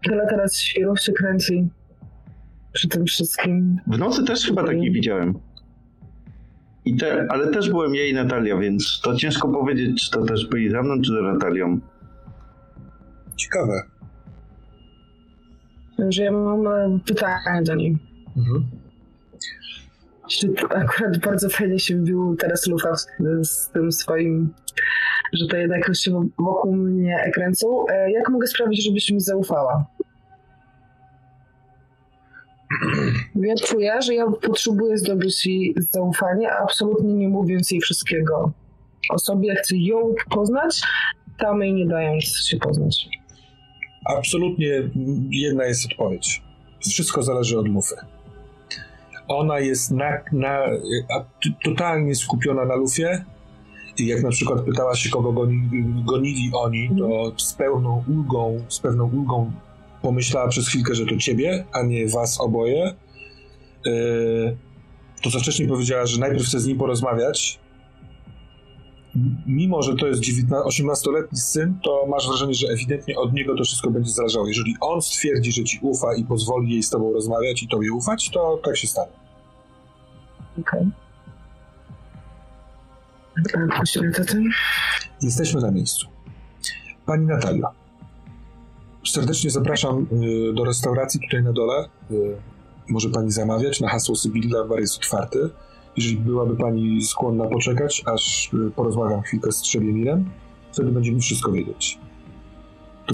S3: Tyle teraz świrów się kręci przy tym wszystkim.
S2: W nocy też chyba taki widziałem. I te, ale też byłem ja i Natalia, więc to ciężko powiedzieć, czy to też byli za mną, czy za Natalią.
S1: Ciekawe.
S3: Że ja mam e, pytanie do niej.
S1: Mhm.
S3: Akurat bardzo fajnie się wbił teraz Lufa z, z tym swoim, że to jednak się wokół mnie kręcą. E, Jak mogę sprawić, żebyś mi zaufała? Ja czuję, że ja potrzebuję zdobyć jej zaufanie, absolutnie nie mówiąc jej wszystkiego o sobie. Chcę ją poznać, tam jej nie dając się poznać.
S1: Absolutnie jedna jest odpowiedź. Wszystko zależy od Lufy. Ona jest na, na, totalnie skupiona na Lufie. I jak na przykład pytała się, kogo goni, gonili oni, to z pełną ulgą, z pewną ulgą pomyślała przez chwilkę, że to ciebie, a nie was oboje. Yy, to co wcześniej powiedziała, że najpierw chce z nim porozmawiać. Mimo, że to jest 19 18-letni syn, to masz wrażenie, że ewidentnie od niego to wszystko będzie zależało. Jeżeli on stwierdzi, że ci ufa i pozwoli jej z tobą rozmawiać i tobie ufać, to tak się stanie.
S3: Okej. Okay. Poświęcę tym.
S1: Jesteśmy na miejscu. Pani Natalio, serdecznie zapraszam y, do restauracji tutaj na dole. Y, może pani zamawiać. Na hasło Sybilla bar jest otwarty. Jeżeli byłaby pani skłonna poczekać, aż y, porozmawiam chwilkę z Trzebiemirem, wtedy będziemy wszystko wiedzieć.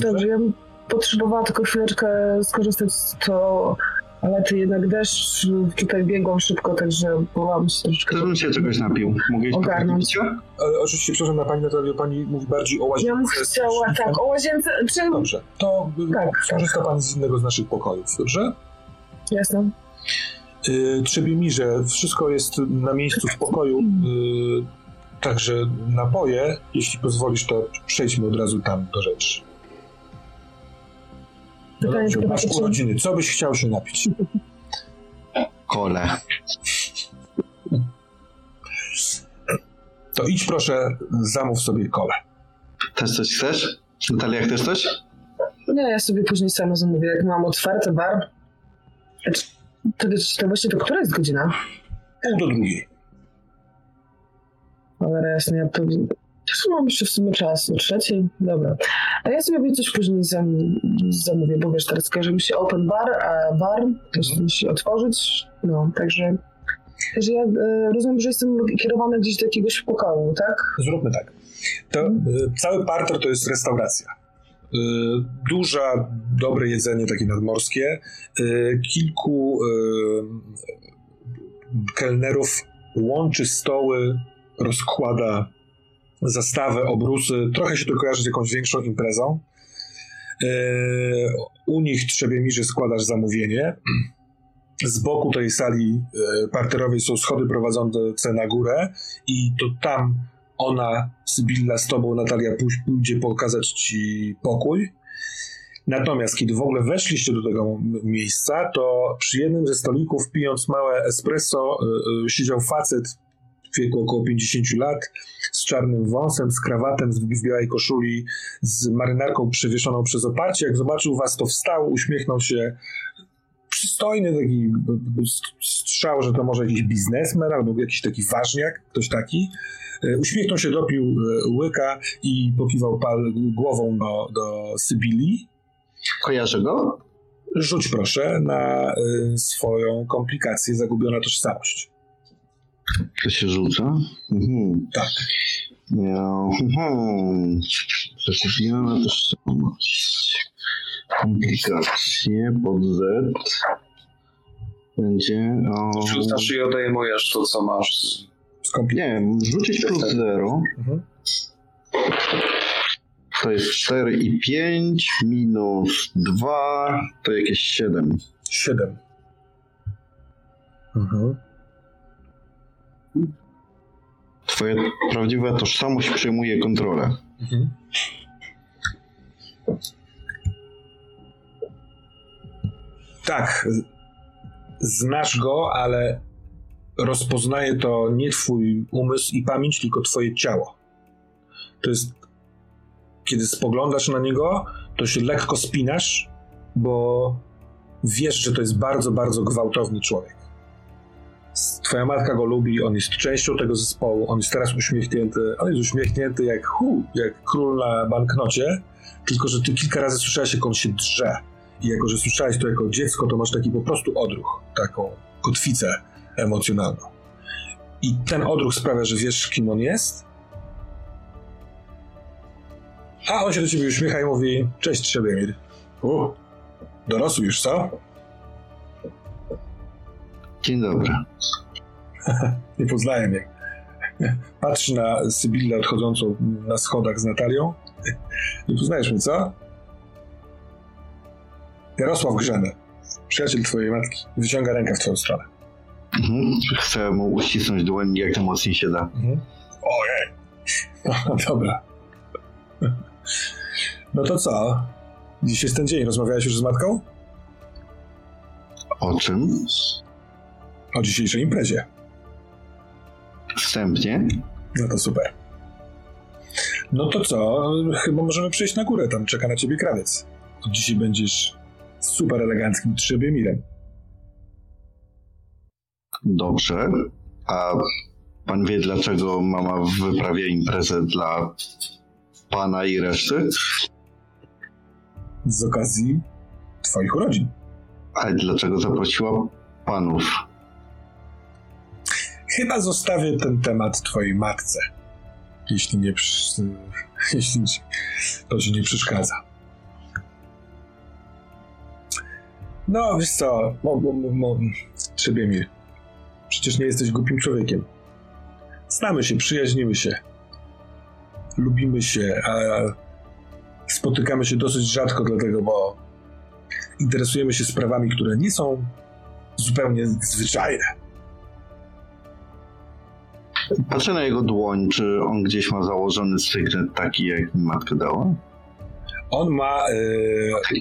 S3: Dobrze, ja bym potrzebowała tylko chwileczkę skorzystać z to, ale ty jednak deszcz, tutaj biegłam szybko, także byłam się troszeczkę...
S2: Bym się czegoś napił. Mogę iść
S3: Ogarnąć.
S1: Ale oczywiście, przepraszam na pani Natalio, pani mówi bardziej o łazience.
S3: Ja bym chciała, tak, o łazience, czy...
S1: Dobrze, to y,
S3: Tak,
S1: skorzysta pani z innego z naszych pokojów, dobrze?
S3: Jasne.
S1: Yy, Trzebiemirze, wszystko jest na miejscu w pokoju, yy, także napoje, jeśli pozwolisz, to przejdźmy od razu tam do rzeczy. No dobrze, masz urodziny, co byś chciał się napić?
S2: Kole.
S1: To idź proszę, zamów sobie kole.
S2: Też coś chcesz? Natalia, chcesz coś?
S3: Nie, ja sobie później sama zamówię, jak mam otwarty bar. Znaczy, To, to właśnie to która jest godzina?
S1: Pół do drugiej.
S3: Ale jasne, ja pewnie... Czasu mam jeszcze w sumie czas, o trzeciej? Dobra. A ja sobie coś później zam, zamówię, bo wiesz, teraz kojarzy mi się open bar, a bar też musi otworzyć, no, także... Także ja e, rozumiem, że jestem kierowany gdzieś do jakiegoś pokoju, tak?
S1: Zróbmy tak. To, y, cały parter to jest restauracja. Y, duża, dobre jedzenie, takie nadmorskie. Y, kilku y, kelnerów łączy stoły, rozkłada zastawę, obrusy. Trochę się to kojarzy z jakąś większą imprezą. Y, u nich Trzebiemirze składasz zamówienie. Z boku tej sali y, parterowej są schody prowadzące na górę i to tam ona, Sybilla z tobą, Natalia, pój- pójdzie pokazać ci pokój. Natomiast kiedy w ogóle weszliście do tego miejsca, to przy jednym ze stolików, pijąc małe espresso, y, siedział facet w wieku około 50 lat, z czarnym wąsem, z krawatem, z- w białej koszuli, z marynarką przewieszoną przez oparcie. Jak zobaczył was, to wstał, uśmiechnął się. Przystojny taki strzał, że to może jakiś biznesmen albo jakiś taki ważniak, ktoś taki. E, Uśmiechnął się, dopił e, łyka i pokiwał pal głową do, do Sybilii.
S2: Kojarzę go?
S1: Rzuć proszę na e, swoją komplikację, zagubiona tożsamość.
S2: To się rzuca? Mhm.
S1: Tak.
S2: Ja, mhm. Zakupiona tożsamość. Komplikacje pod Z. Będzie o...
S5: Rzucasz i odejmujesz to, co masz.
S2: Nie wiem, rzucić plus 0.
S1: Mhm.
S2: To jest 4 i 5 minus 2 to jakieś 7.
S1: Siedem. Mhm.
S2: Twoja prawdziwa tożsamość przejmuje kontrolę.
S1: Mhm. Tak, znasz go, ale rozpoznaje to nie twój umysł i pamięć, tylko twoje ciało. To jest, kiedy spoglądasz na niego, to się lekko spinasz, bo wiesz, że to jest bardzo, bardzo gwałtowny człowiek. Twoja matka go lubi, on jest częścią tego zespołu, on jest teraz uśmiechnięty, on jest uśmiechnięty jak hu, jak król na banknocie, tylko że ty kilka razy słyszałeś, jak on się drze. I jako, że słyszałeś to jako dziecko, to masz taki po prostu odruch, taką kotwicę emocjonalną. I ten odruch sprawia, że wiesz, kim on jest. A on się do ciebie uśmiecha i mówi: Cześć, Trzebiemir. U, dorosły już, co?
S2: Dzień dobry.
S1: Nie poznaję mnie. Patrzy na Sybillę odchodzącą na schodach z Natalią. Nie poznajesz mnie, co? Jarosław Grzeny, przyjaciel twojej matki. Wyciąga rękę w twoją stronę.
S2: Mhm. Chcę mu uścisnąć dłoń jak najmocniej się da.
S1: Mhm. Ojej. No, dobra. No to co? Dziś jest ten dzień. Rozmawiałeś już z matką?
S2: O czym?
S1: O dzisiejszej imprezie.
S2: Wstępnie.
S1: No to super. No to co? Chyba możemy przejść na górę. Tam czeka na ciebie krawiec. Dzisiaj będziesz super eleganckim trzebiemirem.
S2: Dobrze. A pan wie, dlaczego mama wyprawia imprezę dla pana i reszty?
S1: Z okazji twoich urodzin.
S2: Ale dlaczego zaprosiła panów?
S1: Chyba zostawię ten temat twojej matce. Jeśli nie, jeśli to ci nie przeszkadza. No, wiesz co, mo, mo, mo, przecież nie jesteś głupim człowiekiem. Znamy się, przyjaźnimy się. Lubimy się, a spotykamy się dosyć rzadko dlatego, bo interesujemy się sprawami, które nie są zupełnie zwyczajne.
S2: Patrzę na jego dłoń, czy on gdzieś ma założony sygnet taki, jak mi matka dała?
S1: On ma,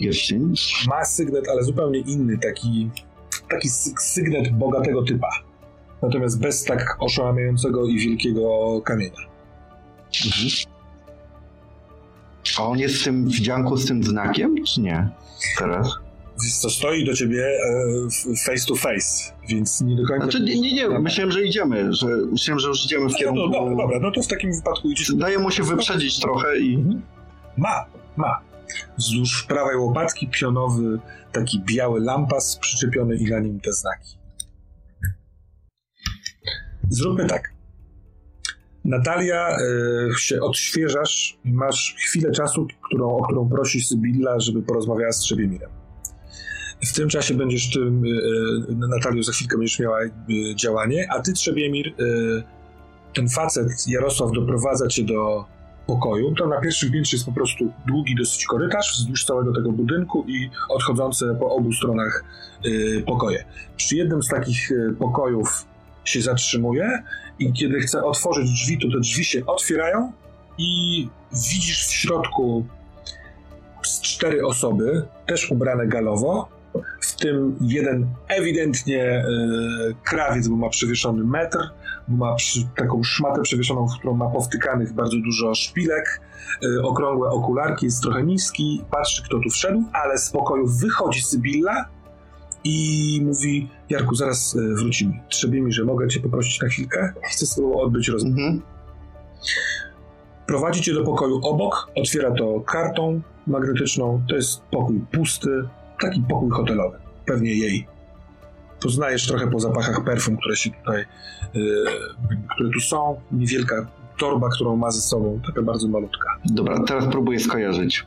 S2: Pierścień?
S1: ma sygnet, ale zupełnie inny, taki, taki sy- sygnet bogatego typa. Natomiast bez tak oszałamiającego i wielkiego kamienia.
S2: Mhm. A on jest w tym wdzianku z tym znakiem, czy nie? Teraz?
S1: Co, stoi do ciebie e, face to face, więc nie do końca...
S2: Znaczy, nie, nie, nie, myślałem, że idziemy, że myślałem, że już idziemy w
S1: No,
S2: kierunku...
S1: no, dobra, dobra, no to w takim wypadku idziesz...
S2: Daje mu się wyprzedzić trochę i...
S1: Mhm. Ma, ma. Wzdłuż prawej łopatki pionowy, taki biały lampas przyczepiony i na nim te znaki. Zróbmy tak. Natalia, e, się odświeżasz i masz chwilę czasu, którą, o którą prosi Sybilla, żeby porozmawiała z Trzebiemirem. W tym czasie będziesz tym, e, e, Natalią za chwilkę będziesz miała e, działanie, a ty Trzebiemir, ten facet Jarosław doprowadza cię do pokoju. To na pierwszym piętrze jest po prostu długi dosyć korytarz wzdłuż całego tego budynku i odchodzące po obu stronach y, pokoje. Przy jednym z takich y, pokojów się zatrzymuje i kiedy chce otworzyć drzwi, to te drzwi się otwierają i widzisz w środku cztery osoby, też ubrane galowo, w tym jeden ewidentnie y, krawiec, bo ma przewieszony metr, ma przy, taką szmatę przewieszoną, w którą ma powtykanych bardzo dużo szpilek, y, okrągłe okularki, jest trochę niski, patrzy kto tu wszedł, ale z pokoju wychodzi Sybilla i mówi, Jarku, zaraz y, wrócimy. Trzebie mi, że mogę cię poprosić na chwilkę? Chcę z tobą odbyć rozmowę.
S2: Mhm.
S1: Prowadzi cię do pokoju obok, otwiera to kartą magnetyczną, to jest pokój pusty, taki pokój hotelowy, pewnie jej. Poznajesz trochę po zapachach perfum, które się tutaj, yy, które tu są, niewielka torba, którą ma ze sobą, taka bardzo malutka.
S2: Dobra, teraz próbuję skojarzyć.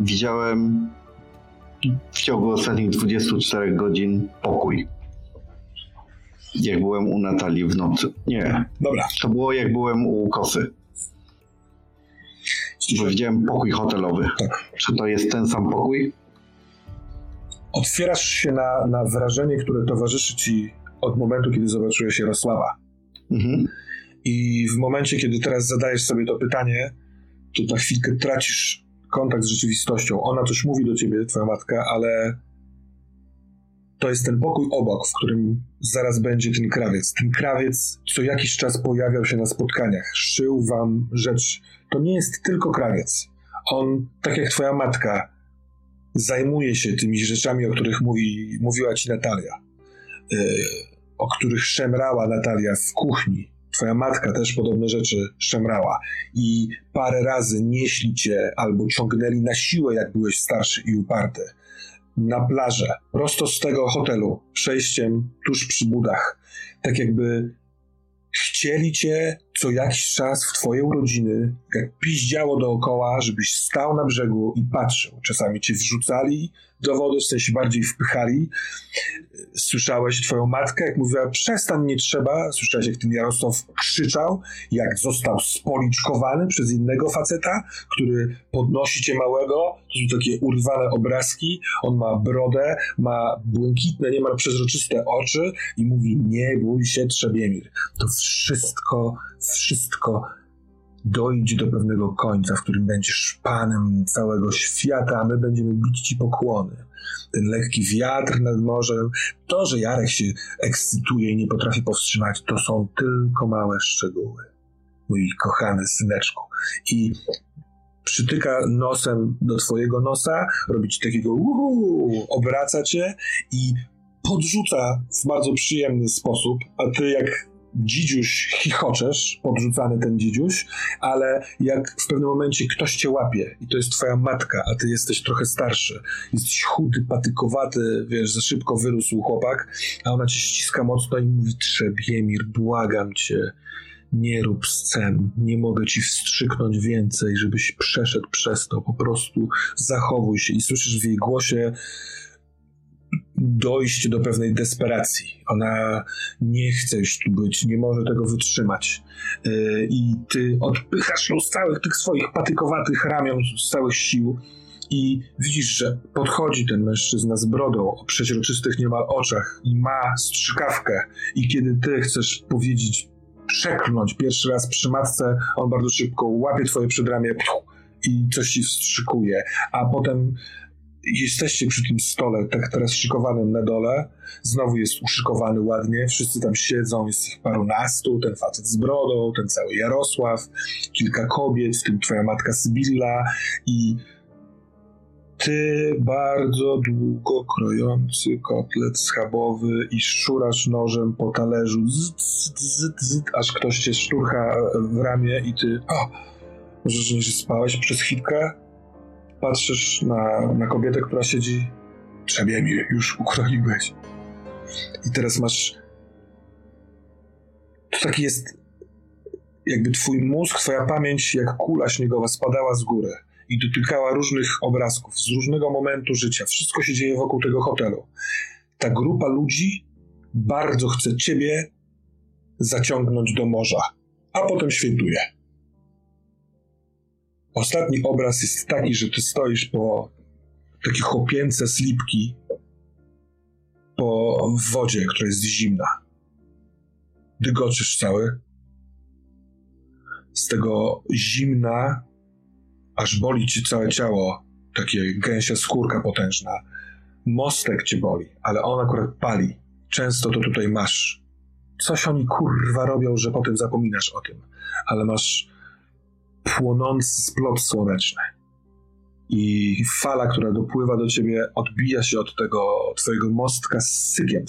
S2: Widziałem w ciągu ostatnich 24 godzin pokój. Jak byłem u Natalii w nocy. Nie,
S1: Dobra,
S2: to było jak byłem u Kosy. Bo widziałem pokój hotelowy.
S1: Tak.
S2: Czy to jest ten sam pokój?
S1: Otwierasz się na, na wrażenie, które towarzyszy ci od momentu, kiedy zobaczyłeś Jarosława.
S2: Mhm.
S1: I w momencie, kiedy teraz zadajesz sobie to pytanie, to na chwilkę tracisz kontakt z rzeczywistością. Ona coś mówi do ciebie, twoja matka, ale to jest ten pokój obok, w którym zaraz będzie ten krawiec. Ten krawiec co jakiś czas pojawiał się na spotkaniach, szył wam rzecz. To nie jest tylko krawiec. On, tak jak twoja matka, zajmuje się tymi rzeczami, o których mówi, mówiła ci Natalia. Yy, o których szemrała Natalia w kuchni. Twoja matka też podobne rzeczy szemrała. I parę razy nieśli cię albo ciągnęli na siłę, jak byłeś starszy i uparty. na plażę, prosto z tego hotelu, przejściem tuż przy budach. Tak jakby chcieli cię co jakiś czas w twoje urodziny, jak piździało dookoła, żebyś stał na brzegu i patrzył. Czasami cię wrzucali do wody, w sensie bardziej wpychali. Słyszałeś twoją matkę, jak mówiła, przestań, nie trzeba. Słyszałeś, jak ten Jarosław krzyczał, jak został spoliczkowany przez innego faceta, który podnosi cię małego. To są takie urwane obrazki. On ma brodę, ma błękitne, niemal przezroczyste oczy i mówi, nie bój się, Trzebiemir. To wszystko, wszystko dojdzie do pewnego końca, w którym będziesz panem całego świata, a my będziemy bić ci pokłony. Ten lekki wiatr nad morzem, to, że Jarek się ekscytuje i nie potrafi powstrzymać, to są tylko małe szczegóły. Mój kochany syneczku. I przytyka nosem do twojego nosa, robi ci takiego uhu, obraca cię i podrzuca w bardzo przyjemny sposób, a ty jak dzidziuś chichoczesz, podrzucany ten dzidziuś, ale jak w pewnym momencie ktoś cię łapie i to jest twoja matka, a ty jesteś trochę starszy, jesteś chudy, patykowaty, wiesz, za szybko wyrósł chłopak, a ona cię ściska mocno i mówi Trzebiemir, błagam cię, nie rób scen, nie mogę ci wstrzyknąć więcej, żebyś przeszedł przez to, po prostu zachowuj się. I słyszysz w jej głosie dojść do pewnej desperacji. Ona nie chce już tu być, nie może tego wytrzymać. Yy, I ty odpychasz ją z całych tych swoich patykowatych ramion, z całych sił i widzisz, że podchodzi ten mężczyzna z brodą o przeźroczystych niemal oczach i ma strzykawkę i kiedy ty chcesz powiedzieć, przeklnąć pierwszy raz przy matce, on bardzo szybko łapie twoje przedramię i coś ci wstrzykuje, a potem jesteście przy tym stole, tak teraz szykowanym na dole, znowu jest uszykowany ładnie, wszyscy tam siedzą, jest ich parunastu, ten facet z brodą, ten cały Jarosław, kilka kobiet, w tym twoja matka Sybilla i ty bardzo długo krojący kotlet schabowy i szurasz nożem po talerzu, zyt, zyt, aż ktoś cię szturcha w ramię i ty, o, może, że spałeś przez chwilkę? Patrzysz na, na kobietę, która siedzi. mi, już ukroiłeś. I teraz masz. To taki jest. Jakby twój mózg, twoja pamięć, jak kula śniegowa, spadała z góry i dotykała różnych obrazków z różnego momentu życia. Wszystko się dzieje wokół tego hotelu. Ta grupa ludzi bardzo chce ciebie zaciągnąć do morza, a potem świętuje. Ostatni obraz jest taki, że ty stoisz po takie chłopięce slipki po wodzie, która jest zimna. Dygoczysz cały. Z tego zimna aż boli ci całe ciało, takie gęsia skórka potężna. Mostek cię boli, ale on akurat pali. Często to tutaj masz. Coś oni kurwa robią, że potem zapominasz o tym, ale masz płonący splot słoneczny. I fala, która dopływa do ciebie, odbija się od tego twojego mostka z sykiem.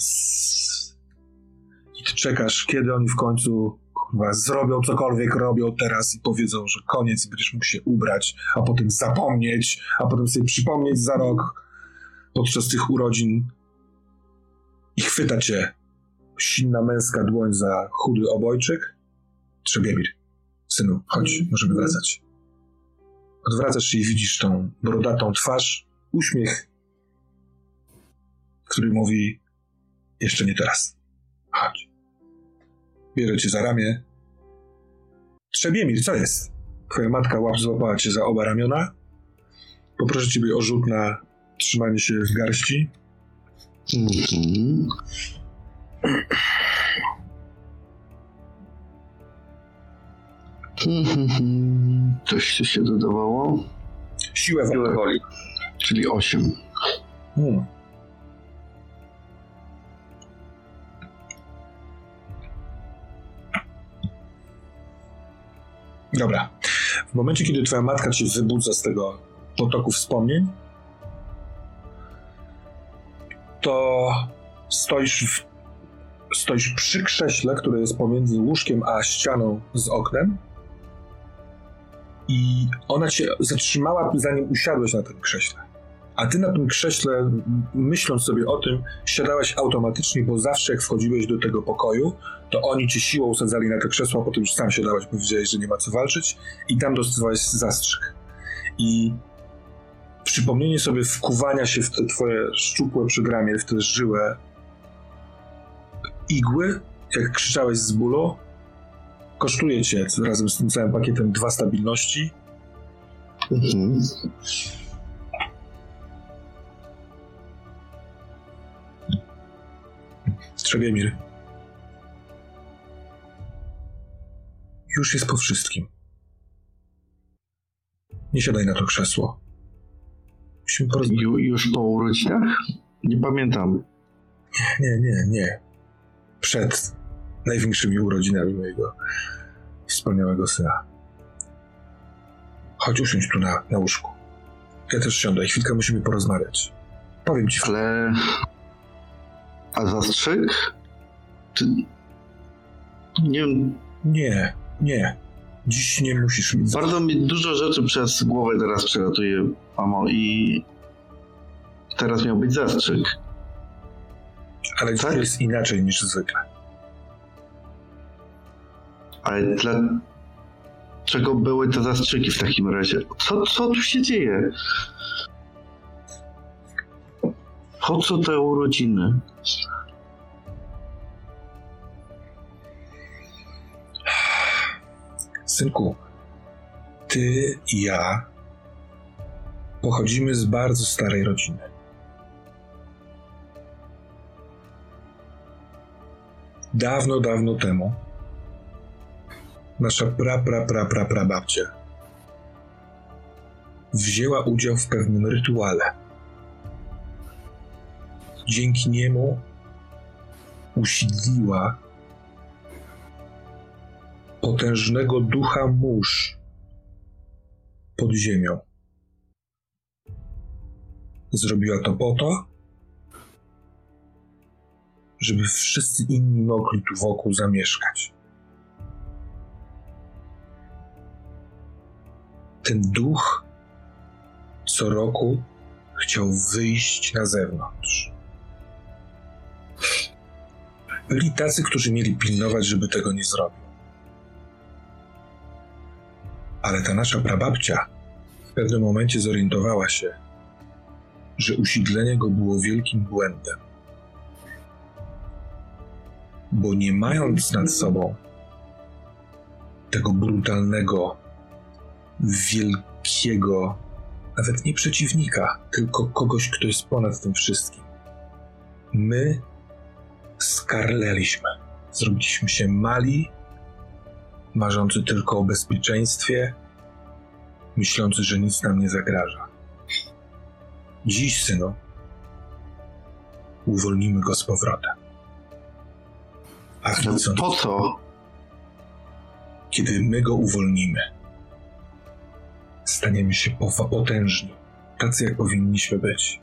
S1: I ty czekasz, kiedy oni w końcu kurwa, zrobią cokolwiek robią teraz i powiedzą, że koniec i będziesz mógł się ubrać, a potem zapomnieć, a potem sobie przypomnieć za rok podczas tych urodzin i chwyta cię silna męska dłoń za chudy obojczyk. Trzebiemir. Synu, chodź, możemy wracać. Odwracasz się i widzisz tą brodatą twarz, uśmiech, który mówi: Jeszcze nie teraz. Chodź. Bierę cię za ramię. Trzebiemir, co jest? Twoja matka łap złapała cię za oba ramiona. Poproszę ciebie o rzut na trzymanie się w garści. Mhm.
S2: Coś tu się dodawało?
S1: Siłę. Siłę woli.
S2: Czyli 8. Hmm.
S1: Dobra. W momencie, kiedy twoja matka cię wybudza z tego potoku wspomnień, to stoisz, w, stoisz przy krześle, które jest pomiędzy łóżkiem a ścianą z oknem i ona cię zatrzymała, zanim usiadłeś na tym krześle. A ty na tym krześle, myśląc sobie o tym, siadałeś automatycznie, bo zawsze jak wchodziłeś do tego pokoju, to oni cię siłą usadzali na to krzesło, a potem już sam siadałeś, bo wiedziałeś, że nie ma co walczyć i tam dostawałeś zastrzyk. I przypomnienie sobie wkuwania się w te twoje szczupłe przygramie, w te żyłe igły, jak krzyczałeś z bólu, kosztuje cię razem z tym całym pakietem dwa stabilności.
S2: Mhm.
S1: Strzegiemir. Już jest po wszystkim. Nie siadaj na to krzesło. Musimy porozmawiać.
S2: Ju, już po urodzinach? Nie pamiętam.
S1: Nie, nie, nie. Przed największymi urodzinami mojego wspaniałego syna. Chodź usiądź tu na, na łóżku. Ja też siądę i chwilkę musimy porozmawiać. Powiem ci,
S2: Ale... A zastrzyk? Czy... Nie
S1: nie, nie. Dziś nie musisz mieć.
S2: bardzo mi dużo rzeczy przez głowę teraz przelatuje, mamo, i... Teraz miał być zastrzyk.
S1: Ale
S2: tak?
S1: jest inaczej niż zwykle.
S2: Ale dla... Czego były te zastrzyki w takim razie? Co, co tu się dzieje? Po co te urodziny?
S1: Synku, ty i ja pochodzimy z bardzo starej rodziny. Dawno, dawno temu nasza pra, pra, pra, pra, pra babcia wzięła udział w pewnym rytuale. Dzięki niemu usiedliła potężnego ducha mórz pod ziemią. Zrobiła to po to, żeby wszyscy inni mogli tu wokół zamieszkać. Ten duch co roku chciał wyjść na zewnątrz. Byli tacy, którzy mieli pilnować, żeby tego nie zrobił. Ale ta nasza prababcia w pewnym momencie zorientowała się, że usiedlenie go było wielkim błędem. Bo nie mając nad sobą tego brutalnego, wielkiego, nawet nie przeciwnika, tylko kogoś, kto jest ponad tym wszystkim, my skarleliśmy. Zrobiliśmy się mali, marzący tylko o bezpieczeństwie, myślący, że nic nam nie zagraża. Dziś, synu, uwolnimy go z powrotem. A
S2: Ale
S1: widząc,
S2: po co?
S1: kiedy my go uwolnimy, staniemy się potężni, tacy jak powinniśmy być.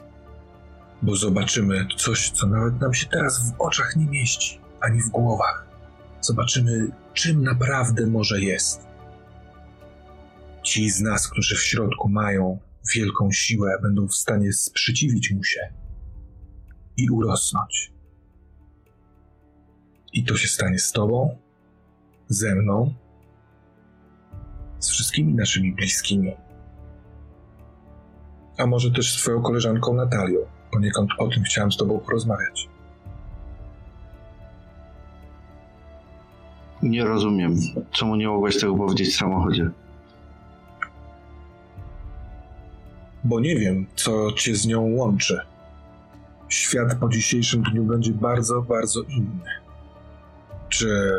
S1: Bo zobaczymy coś, co nawet nam się teraz w oczach nie mieści, ani w głowach. Zobaczymy, czym naprawdę może jest. Ci z nas, którzy w środku mają wielką siłę, będą w stanie sprzeciwić mu się i urosnąć. I to się stanie z Tobą, ze mną, z wszystkimi naszymi bliskimi. A może też z Twoją koleżanką Natalią. Poniekąd o tym chciałem z Tobą porozmawiać.
S2: Nie rozumiem. Czemu nie mogłeś tego powiedzieć w samochodzie?
S1: bo nie wiem, co cię z nią łączy. Świat po dzisiejszym dniu będzie bardzo, bardzo inny. Czy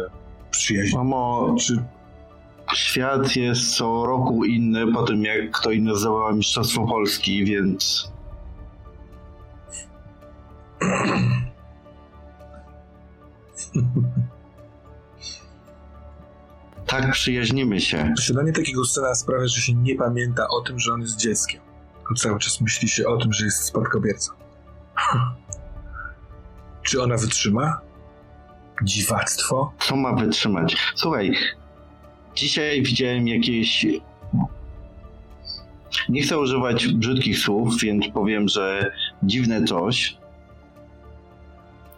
S1: przyjaźń,
S2: Mamo,
S1: czy
S2: świat jest co roku inny po tym, jak kto inny zdobyła Mistrzostwo Polski, więc... Tak przyjaźnimy się.
S1: posiadanie takiego syna sprawia, że się nie pamięta o tym, że on jest dzieckiem. Tylko cały czas myśli się o tym, że jest spadkobiercą. Czy ona wytrzyma? Dziwactwo?
S2: Co ma wytrzymać? Słuchaj, dzisiaj widziałem jakieś... Nie chcę używać brzydkich słów, więc powiem, że dziwne coś,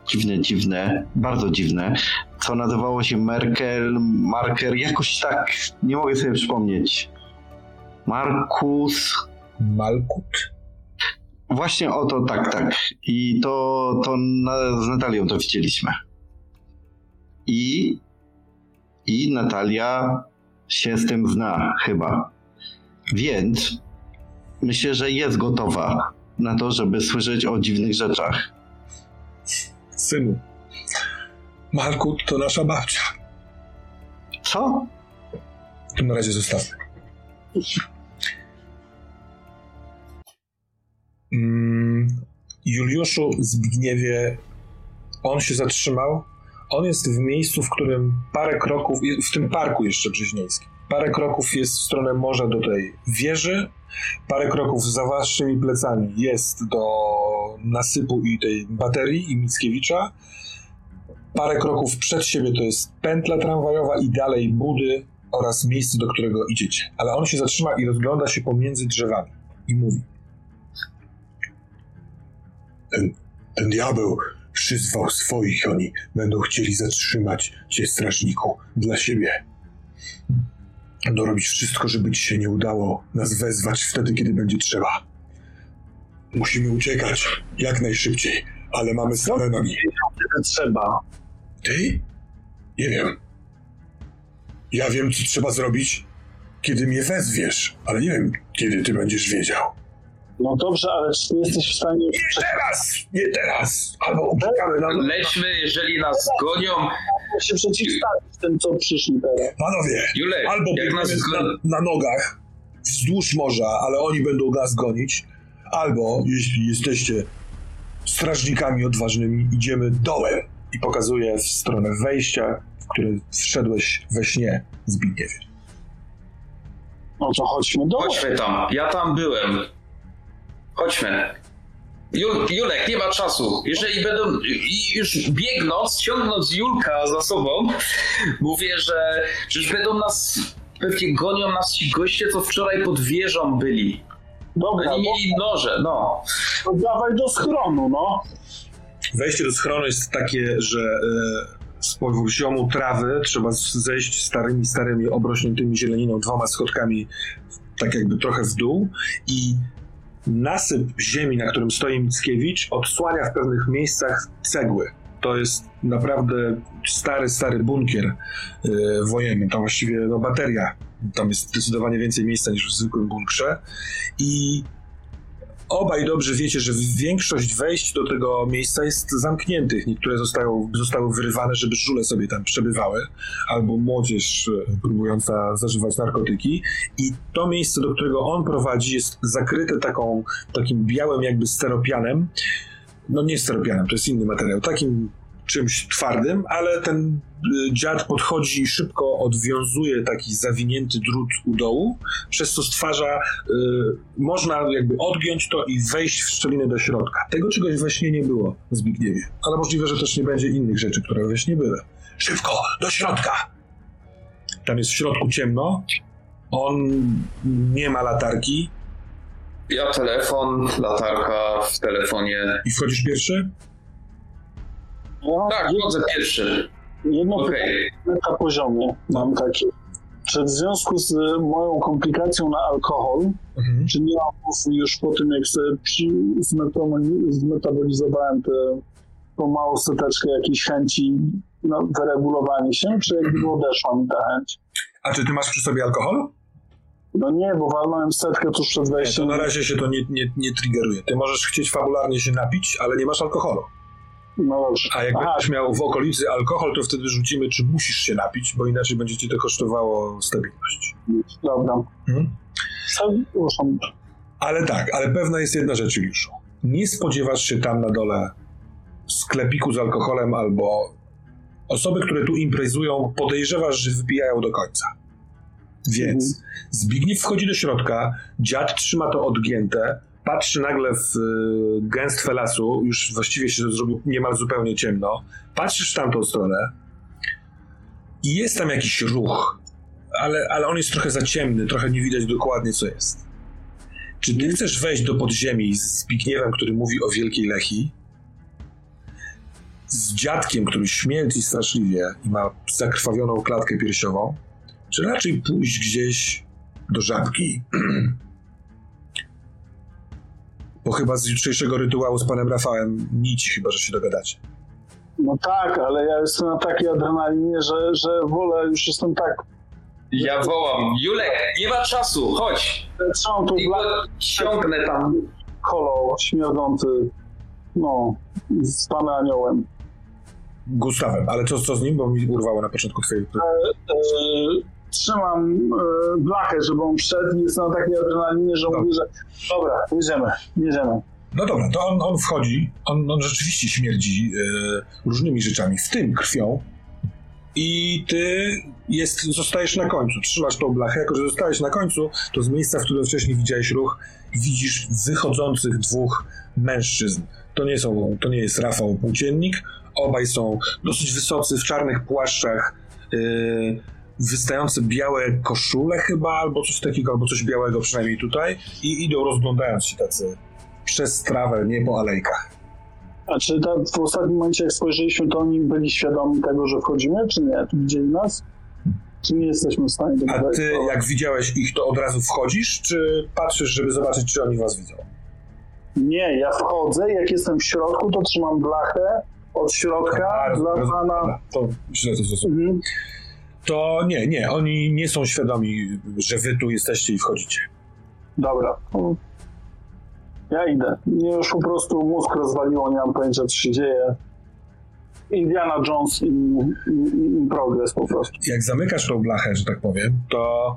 S2: dziwne, dziwne, bardzo dziwne, co nazywało się Merkel, Marker, jakoś tak, nie mogę sobie przypomnieć. Markus,
S1: Malkut?
S2: Właśnie o to, tak, tak. I to, to na, z Natalią to widzieliśmy. I, I Natalia się z tym zna, chyba. Więc myślę, że jest gotowa na to, żeby słyszeć o dziwnych rzeczach.
S6: Synu, Malkut to nasza babcia.
S2: Co?
S6: To na razie zostawmy.
S1: Mm, Juliuszu Zbigniewie, on się zatrzymał. On jest w miejscu, w którym parę kroków, w tym parku jeszcze brzeźnieńskim, parę kroków jest w stronę morza do tej wieży, parę kroków za waszymi plecami jest do nasypu i tej baterii i Mickiewicza, parę kroków przed siebie to jest pętla tramwajowa i dalej budy oraz miejsce, do którego idziecie. Ale on się zatrzyma i rozgląda się pomiędzy drzewami i mówi.
S6: Ten diabeł przyzwał swoich, oni będą chcieli zatrzymać cię, strażniku, dla siebie. Będą robić wszystko, żeby ci się nie udało nas wezwać wtedy, kiedy będzie trzeba. Musimy uciekać jak najszybciej, ale mamy stare nogi.
S4: Tyle trzeba.
S6: Ty? Nie wiem. Ja wiem, co trzeba zrobić, kiedy mnie wezwiesz, ale nie wiem, kiedy ty będziesz wiedział.
S4: No dobrze, ale czy ty jesteś w stanie...
S6: Nie teraz! Nie teraz! Albo uciekamy na...
S5: Lećmy, jeżeli nas gonią.
S4: się przeciwstawić tym, co przyszli teraz?
S6: Panowie,
S5: Julek,
S6: albo
S5: jak nas
S6: biegniemy na, na nogach wzdłuż morza, ale oni będą nas gonić, albo, jeśli jesteście strażnikami odważnymi, idziemy dołem.
S1: i pokazuje w stronę wejścia, w które wszedłeś we śnie Zbigniewie.
S4: No to chodźmy do
S5: Chodźmy tam, ja tam byłem. Chodźmy. Jul, Julek, nie ma czasu. Jeżeli będą i już biegnąc, ciągnąc Julka za sobą, mówię, że, że już będą nas, pewnie gonią nas ci goście, co wczoraj pod wieżą byli.
S4: Dobra,
S5: Oni
S4: bo,
S5: mieli noże, no.
S4: to dawaj do schronu, no.
S1: Wejście do schronu jest takie, że e, z poziomu trawy trzeba zejść starymi, starymi, obrośniętymi zieleniną dwoma schodkami, tak jakby trochę w dół i nasyp ziemi, na którym stoi Mickiewicz, odsłania w pewnych miejscach cegły. To jest naprawdę stary, stary bunkier e, wojenny. To właściwie no, bateria. Tam jest zdecydowanie więcej miejsca niż w zwykłym bunkrze. I obaj dobrze wiecie, że większość wejść do tego miejsca jest zamkniętych. Niektóre zostają, zostały wyrywane, żeby żule sobie tam przebywały, albo młodzież e, próbująca zażywać narkotyki. I to miejsce, do którego on prowadzi, jest zakryte taką, takim białym jakby steropianem. No nie steropianem, to jest inny materiał. Takim czymś twardym, ale ten y, dziad podchodzi i szybko odwiązuje taki zawinięty drut u dołu, przez co stwarza, y, można jakby odgiąć to i wejść w szczelinę do środka. Tego czegoś we śnie nie było w Zbigniewie, ale możliwe, że też nie będzie innych rzeczy, które we śnie były. Szybko, do środka! Tam jest w środku ciemno, on nie ma latarki
S5: Ja telefon, latarka w telefonie.
S1: i wchodzisz pierwszy?
S4: Ja
S5: Tak, chodzę pierwszy.
S4: jedno
S5: Okej.
S4: pytanie na poziomie mam takie. Czy w związku z moją komplikacją na alkohol,
S1: Mhm.
S4: czy nie mam już po tym, jak sobie zmetabolizowałem tę tą małą seteczkę jakiejś chęci na wyregulowanie się, czy jakby odeszła mi ta chęć?
S1: A czy ty masz przy sobie alkohol?
S4: No nie, bo walnąłem setkę tuż przed
S1: Nie, to
S4: wejściem.
S1: na razie się to nie, nie, nie triggeruje. Ty możesz chcieć fabularnie się napić, ale nie masz alkoholu.
S4: No.
S1: A jak
S4: Aha,
S1: będziesz miał w okolicy alkohol, to wtedy rzucimy, czy musisz się napić, bo inaczej będzie ci to kosztowało stabilność.
S4: dobra.
S1: Mhm.
S4: Ruszam.
S1: Ale tak, ale pewna jest jedna rzecz, Juliuszu. Nie spodziewasz się tam na dole sklepiku z alkoholem albo osoby, które tu imprezują, podejrzewasz, że wypijają do końca. Więc Zbigniew wchodzi do środka, dziad trzyma to odgięte, patrzy nagle w y, gęstwę lasu, już właściwie się zrobił niemal zupełnie ciemno, patrzysz w tamtą stronę i jest tam jakiś ruch, ale, ale on jest trochę za ciemny, trochę nie widać dokładnie co jest. Czy ty chcesz wejść do podziemi z Zbigniewem, który mówi o Wielkiej Lechi? Z dziadkiem, który śmierci straszliwie i ma zakrwawioną klatkę piersiową? Czy raczej pójść gdzieś do żabki? Bo chyba z jutrzejszego rytuału z panem Rafałem nic, chyba że się dogadacie.
S4: No tak, ale ja jestem na takiej adrenalinie, że, że wolę, już jestem tak...
S5: Ja wołam, Julek, nie ma czasu, chodź!
S4: Trzymam tu
S5: I go ściągnę tam.
S4: kolą śmierdzący, no, z panem aniołem.
S1: Gustawem, ale co, co z nim, bo mi urwało na początku twojej...
S4: E, trzymam e, blachę, żeby on wszedł i jestem na takiej adrenalinie, że
S1: Dobra.
S4: mówię, że dobra, jedziemy, jedziemy.
S1: No dobra, to on, on wchodzi, on, on rzeczywiście śmierdzi e, różnymi rzeczami, w tym krwią. I ty jest, zostajesz na końcu, trzymasz tą blachę, jako że zostajesz na końcu, to z miejsca, w którym wcześniej widziałeś ruch, widzisz wychodzących dwóch mężczyzn. To nie są, to nie jest Rafał Płóciennik, obaj są dosyć wysocy, w czarnych płaszczach, e, wystające białe koszule chyba, albo coś takiego, albo coś białego przynajmniej tutaj i idą rozglądając się tacy przez trawę, nie po alejkach.
S4: A czy ta, w ostatnim momencie, jak spojrzeliśmy, to oni byli świadomi tego, że wchodzimy, czy nie? Widzieli nas? Czy nie jesteśmy w stanie
S1: A ty, jak widziałeś ich, to od razu wchodzisz, czy patrzysz, żeby zobaczyć, czy oni was widzą?
S4: Nie, ja wchodzę, jak jestem w środku, to trzymam blachę od środka
S1: Bardzo-
S4: dla pana.
S1: To źle to zrozumiałem.
S4: Mhm.
S1: To nie, nie, oni nie są świadomi, że wy tu jesteście i wchodzicie.
S4: Dobra. Ja idę. Mnie już po prostu mózg rozwaliło, nie mam pojęcia, co się dzieje. Indiana Jones in, in, in progress po prostu.
S1: Jak zamykasz tą blachę, że tak powiem, to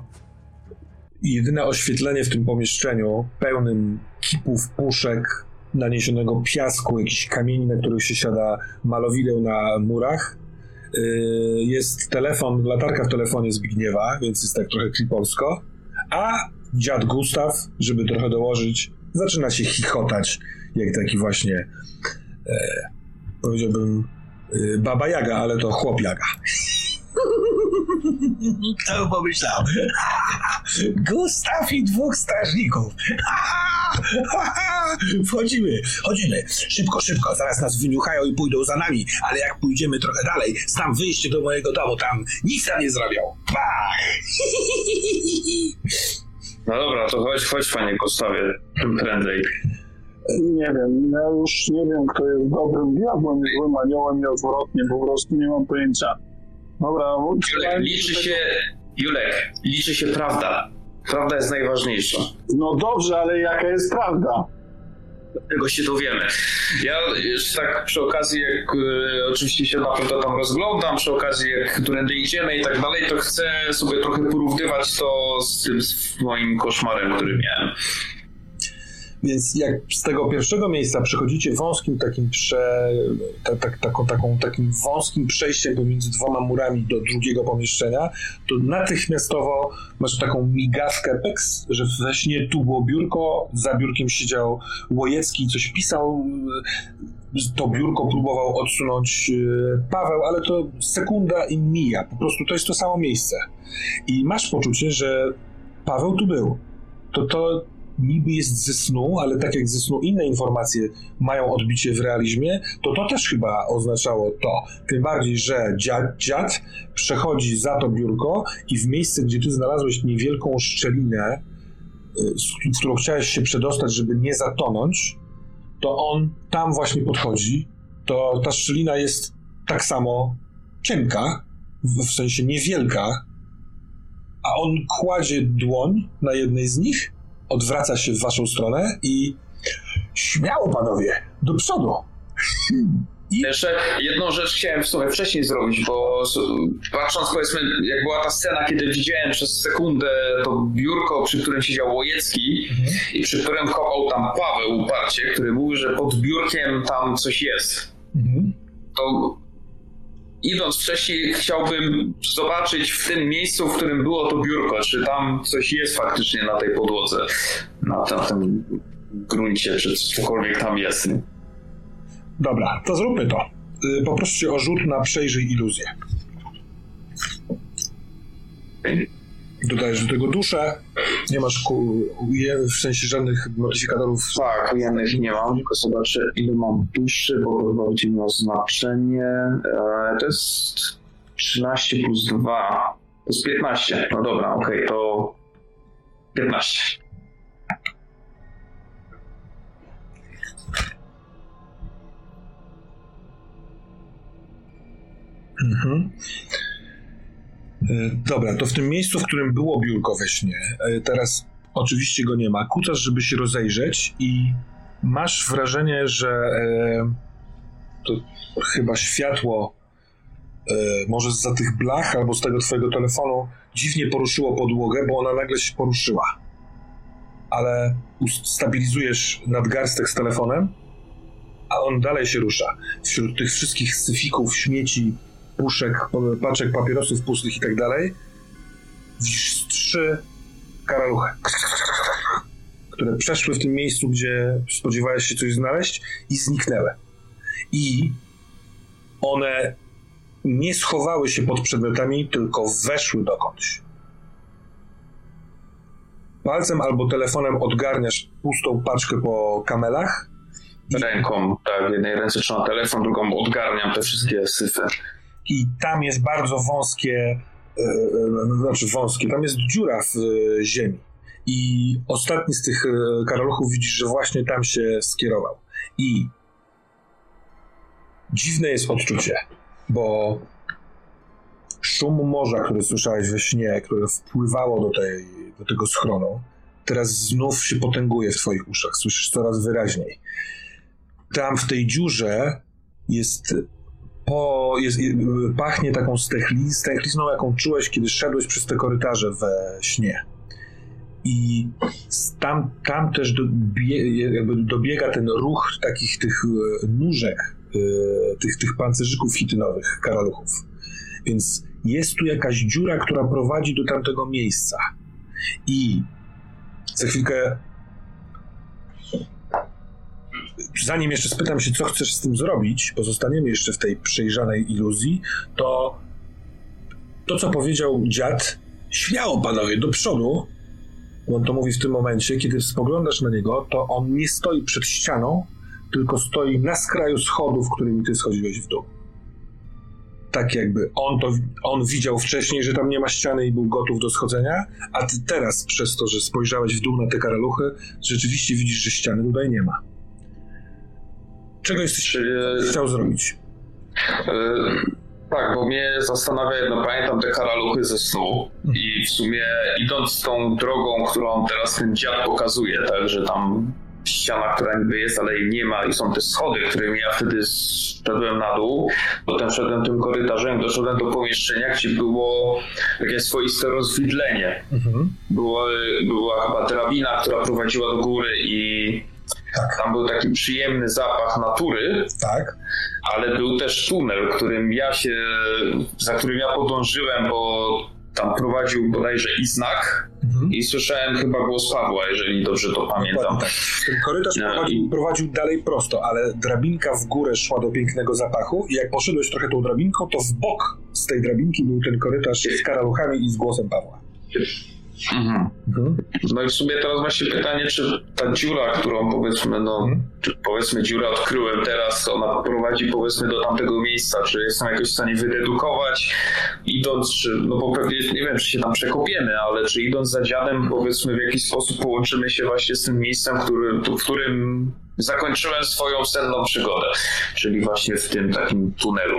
S1: jedyne oświetlenie w tym pomieszczeniu, pełnym kipów, puszek, naniesionego piasku, jakichś kamieni, na których się siada malowideł na murach, jest telefon, latarka w telefonie Zbigniewa, więc jest tak trochę kripolsko, a dziad Gustaw, żeby trochę dołożyć, zaczyna się chichotać, jak taki właśnie, e, powiedziałbym, e, baba Jaga, ale to chłop Jaga. Kto by pomyślał? Gustaw i dwóch strażników. Wchodzimy, chodzimy. Szybko, szybko. Zaraz nas wyniuchają i pójdą za nami. Ale jak pójdziemy trochę dalej, znam wyjście do mojego domu. Tam nic nam nie zrobią. Pach!
S5: No dobra, to chodź, chodź panie Gustawie, prędzej.
S4: Nie wiem, ja już nie wiem, kto jest dobrym diabłem, złym aniołem i odwrotnie, po prostu nie mam pojęcia. Dobra,
S5: Julek, liczy się, Julek, liczy się prawda. Prawda jest najważniejsza.
S4: No dobrze, ale jaka jest prawda?
S5: Tego się dowiemy. Ja już tak przy okazji, jak e, oczywiście się na pewno tam rozglądam, przy okazji jak którędy idziemy i tak dalej, to chcę sobie trochę porównywać to z tym z moim koszmarem, który miałem.
S1: Więc jak z tego pierwszego miejsca przechodzicie wąskim takim prze, ta, ta, taką, taką, takim wąskim przejściem pomiędzy dwoma murami do drugiego pomieszczenia, to natychmiastowo masz taką migawkę peks, że we śnie tu było biurko, za biurkiem siedział Łojecki i coś pisał, to biurko próbował odsunąć e, Paweł, ale to sekunda i mija, po prostu to jest to samo miejsce. I masz poczucie, że Paweł tu był. To to niby jest ze snu, ale tak jak ze snu inne informacje mają odbicie w realizmie, to to też chyba oznaczało to. Tym bardziej, że dziad, dziad przechodzi za to biurko i w miejsce, gdzie ty znalazłeś niewielką szczelinę, y, w którą chciałeś się przedostać, żeby nie zatonąć, to on tam właśnie podchodzi. To ta szczelina jest tak samo cienka, w sensie niewielka, a on kładzie dłoń na jednej z nich, odwraca się w waszą stronę i śmiało panowie, do przodu.
S5: Jeszcze jedną rzecz chciałem w sumie wcześniej zrobić, bo patrząc powiedzmy, jak była ta scena, kiedy widziałem przez sekundę to biurko, przy którym siedział Łojecki i przy którym kopał tam Paweł uparcie, który mówił, że pod biurkiem tam coś jest.
S1: Mhm.
S5: To idąc wcześniej chciałbym zobaczyć w tym miejscu, w którym było to biurko, czy tam coś jest faktycznie na tej podłodze, na, na tym gruncie, czy cokolwiek tam jest.
S1: Dobra, to zróbmy to. Y, Poproszę cię o rzut na przejrzyj iluzję. Dodajesz do tego duszę Nie masz ku, w sensie żadnych modyfikatorów.
S5: Tak, ujemnych nie mam, tylko zobaczę ile mam duszy, bo chyba będzie miało znaczenie. E, to jest 13 plus 2. To jest 15. No dobra, okej, to 15.
S1: Mhm. E, Dobra, to w tym miejscu, w którym było biurko we śnie, e, teraz oczywiście go nie ma. Kucasz, żeby się rozejrzeć i masz wrażenie, że e, to chyba światło może za tych blach albo z tego twojego telefonu dziwnie poruszyło podłogę, bo ona nagle się poruszyła. Ale stabilizujesz nadgarstek z telefonem, a on dalej się rusza. Wśród tych wszystkich syfików, śmieci, puszek, paczek papierosów pustych i tak dalej, widzisz trzy karaluchy, które przeszły w tym miejscu, gdzie spodziewałeś się coś znaleźć i zniknęły. I one nie schowały się pod przedmiotami, tylko weszły dokądś. Palcem albo telefonem odgarniasz pustą paczkę po kamelach
S5: Ręką, tak, w jednej ręce trzymam telefon, drugą odgarniam te wszystkie syfy.
S1: I tam jest bardzo wąskie, e, e, znaczy wąskie, tam jest dziura w e, ziemi. I ostatni z tych karaluchów widzisz, że właśnie tam się skierował. I dziwne jest odczucie, bo szum morza, który słyszałeś we śnie, które wpływało do, tej, do tego schronu, teraz znów się potęguje w twoich uszach. Słyszysz coraz wyraźniej. Tam w tej dziurze jest po, jest, pachnie taką stechli, stęchlizną, jaką czułeś, kiedy szedłeś przez te korytarze we śnie. I tam, tam też dobie, jakby dobiega ten ruch takich tych e, nóżek, e, tych, tych pancerzyków hitynowych, karaluchów. Więc jest tu jakaś dziura, która prowadzi do tamtego miejsca. I za chwilkę zanim jeszcze spytam się, co chcesz z tym zrobić, bo zostaniemy jeszcze w tej przejrzanej iluzji, to to, co powiedział dziad, śmiało panowie, do przodu. On to mówi w tym momencie, kiedy spoglądasz na niego, to on nie stoi przed ścianą, tylko stoi na skraju schodów, którymi ty schodziłeś w dół. Tak jakby on to on widział wcześniej, że tam nie ma ściany i był gotów do schodzenia, a ty teraz, przez to, że spojrzałeś w dół na te karaluchy, rzeczywiście widzisz, że ściany tutaj nie ma. Czego jesteś
S5: Czyli,
S1: chciał zrobić?
S5: e, tak, bo mnie zastanawia jedno, pamiętam te karaluchy ze snu i w sumie idąc tą drogą, którą teraz ten dziad pokazuje, tak, że tam ściana, która niby jest, ale jej nie ma i są te schody, którymi ja wtedy szedłem na dół, potem szedłem tym korytarzem, doszedłem do pomieszczenia, gdzie było takie swoiste rozwidlenie.
S1: Mhm.
S5: Było, była chyba drabina, która prowadziła do góry i tam był taki przyjemny zapach natury,
S1: Tak.
S5: ale był też tunel, którym ja się, za którym ja podążyłem, bo tam prowadził bodajże i znak
S1: Mhm.
S5: i słyszałem chyba głos Pawła, jeżeli dobrze to pamiętam.
S1: Tak. Ten korytarz
S5: No
S1: prowadził,
S5: i-
S1: prowadził dalej prosto, ale drabinka w górę szła do pięknego zapachu i jak poszedłeś trochę tą drabinką, to w bok z tej drabinki był ten korytarz z karaluchami i z głosem Pawła.
S5: Mhm.
S1: Mhm.
S5: No i w sumie teraz właśnie pytanie, czy ta dziura, którą powiedzmy, no,
S1: Mhm.
S5: czy powiedzmy dziurę odkryłem teraz, ona prowadzi powiedzmy do tamtego miejsca, czy jestem jakoś w stanie wydedukować, idąc, czy, no bo pewnie nie wiem, czy się tam przekopiemy, ale czy idąc za dziadem, powiedzmy w jakiś sposób połączymy się właśnie z tym miejscem, który, w którym zakończyłem swoją senną przygodę, czyli właśnie w tym takim tunelu.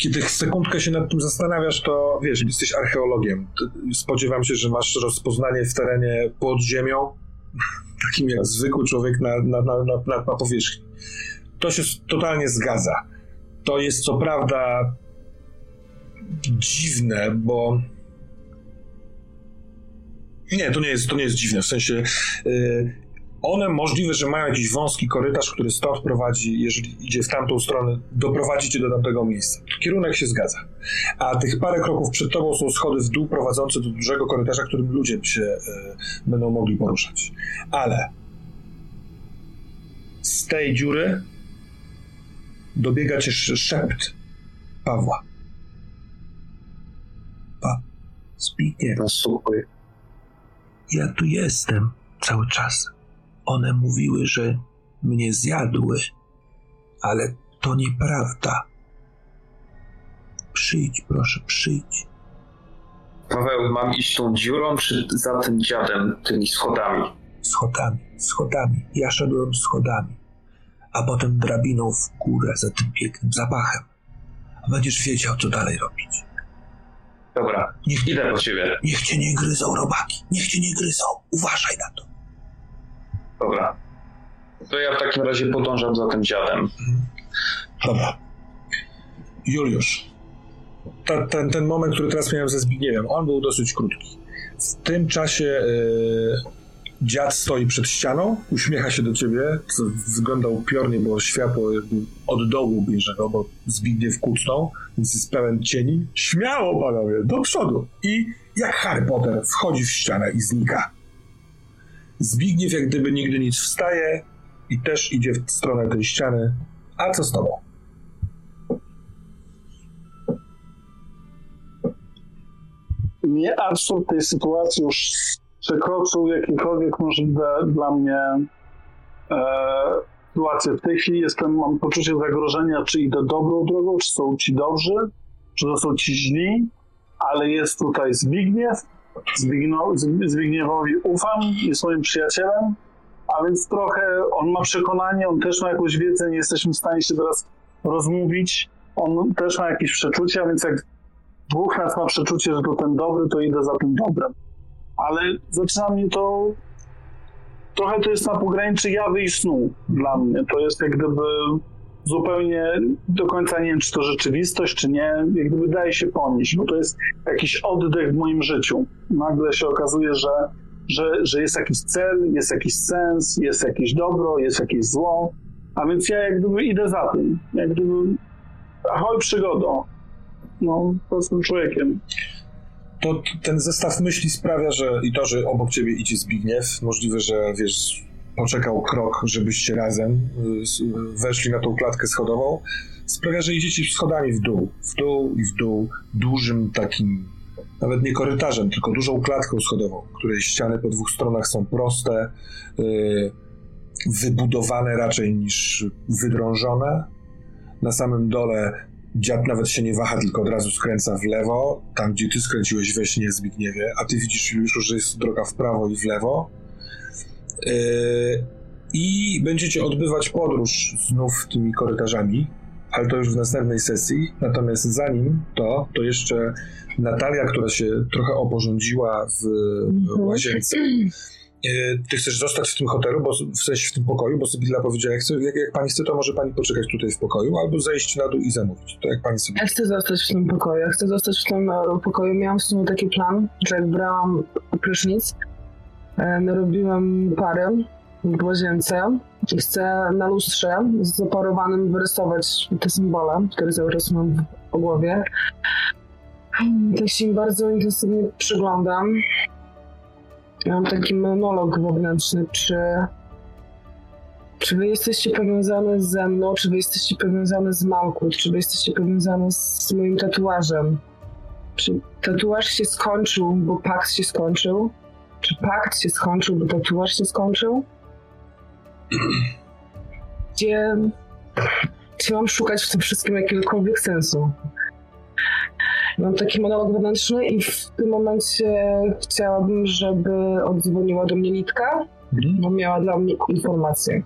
S1: Kiedy sekundkę się nad tym zastanawiasz, to wiesz, jesteś archeologiem. Spodziewam się, że masz rozpoznanie w terenie pod ziemią, takim jak zwykły człowiek na, na, na, na, na, powierzchni. To się totalnie zgadza. To jest co prawda dziwne, bo. Nie, to nie jest, to nie jest dziwne. W sensie. y, one możliwe, że mają jakiś wąski korytarz, który stąd prowadzi, jeżeli idzie w tamtą stronę, doprowadzi cię do tamtego miejsca. Kierunek się zgadza. A tych parę kroków przed tobą są schody w dół prowadzące do dużego korytarza, którym ludzie się y, będą mogli poruszać. Ale z tej dziury dobiega cię sz- szept Pawła. Pa.
S5: Nasłuchuj.
S7: Ja tu jestem cały czas. One mówiły, że mnie zjadły, ale to nieprawda. Przyjdź, proszę, przyjdź.
S5: Paweł, mam iść tą dziurą, czy za tym dziadem, tymi schodami?
S7: Schodami, schodami. Ja szedłem schodami, a potem drabiną w górę za tym pięknym zapachem. A będziesz wiedział, co dalej robić.
S5: Dobra,
S7: Niech,
S5: idę po ciebie.
S7: niech cię nie gryzą robaki, niech cię nie gryzą. Uważaj na to.
S5: Dobra. To ja w takim razie podążam za tym dziadem.
S1: Dobra. Juliusz. Ta, ten, ten moment, który teraz miałem ze Zbigniewem, on był dosyć krótki. W tym czasie e, dziad stoi przed ścianą, uśmiecha się do ciebie, co wygląda upiornie, bo światło od dołu bierze go, bo Zbigniew kucnął, więc jest pełen cieni. Śmiało, panowie, do przodu. I jak Harry Potter wchodzi w ścianę i znika. Zbigniew jak gdyby nigdy nic wstaje i też idzie w stronę tej ściany. A co z tobą?
S4: Mnie absurd tej sytuacji już przekroczył jakiekolwiek możliwe dla mnie e, sytuacje. W tej chwili jestem, mam poczucie zagrożenia, czy idę dobrą drogą, czy są ci dobrzy, czy to są ci źli, ale jest tutaj Zbigniew. Zbigniew Zbigniewowi ufam, jest moim przyjacielem, a więc trochę on ma przekonanie, on też ma jakąś wiedzę, nie jesteśmy w stanie się teraz rozmówić. On też ma jakieś przeczucia, więc jak dwóch nas ma przeczucie, że to ten dobry, to idę za tym dobrem. Ale zaczyna mnie to. Trochę to jest na pograniczy jawy i snu dla mnie. To jest jak gdyby zupełnie do końca nie wiem, czy to rzeczywistość, czy nie. Jak gdyby daje się ponieść, bo to jest jakiś oddech w moim życiu. Nagle się okazuje, że, że, że jest jakiś cel, jest jakiś sens, jest jakieś dobro, jest jakieś zło. A więc ja jak gdyby idę za tym. Jak gdyby. Ahoj przygodo no, prostym człowiekiem.
S1: To ten zestaw myśli sprawia, że i to, że obok ciebie idzie Zbigniew, możliwe, że wiesz, poczekał krok, żebyście razem y, weszli na tą klatkę schodową, sprawia, że idziecie schodami w dół, w dół i w dół, dużym takim, nawet nie korytarzem, tylko dużą klatką schodową, której ściany po dwóch stronach są proste, y, wybudowane raczej niż wydrążone. Na samym dole Dziad nawet się nie waha, tylko od razu skręca w lewo, tam gdzie ty skręciłeś we śnie Zbigniewie, a ty widzisz już, że jest droga w prawo i w lewo. Yy, I będziecie odbywać podróż znów tymi korytarzami, ale to już w następnej sesji. Natomiast zanim to, to jeszcze Natalia, która się trochę oporządziła w
S3: Mhm.
S1: łazience. Yy, Ty chcesz zostać w tym hotelu, bo w sensie w tym pokoju, bo Sybilla powiedziała, jak, jak, jak pani chce, to może pani poczekać tutaj w pokoju, albo zejść na dół i zamówić. To jak pani sobie.
S3: Ja chcę zostać w tym pokoju. Ja chcę zostać w tym e, pokoju. Miałam w sumie taki plan, że jak brałam prysznic, e, narobiłam parę w łazience i chcę na lustrze z zaparowanym wyrysować te symbole, które cały czas mam w głowie. Tak się im bardzo intensywnie przyglądam. Mam taki monolog wewnętrzny, czy czy wy jesteście powiązane ze mną, czy wy jesteście powiązane z Malkut, czy wy jesteście powiązane z moim tatuażem? Czy tatuaż się skończył, bo pakt się skończył? Czy pakt się skończył, bo tatuaż się skończył? Gdzie, gdzie mam szukać w tym wszystkim jakiegokolwiek sensu? Mam taki monolog wewnętrzny i w tym momencie chciałabym, żeby oddzwoniła do mnie Litka, bo miała dla mnie informację.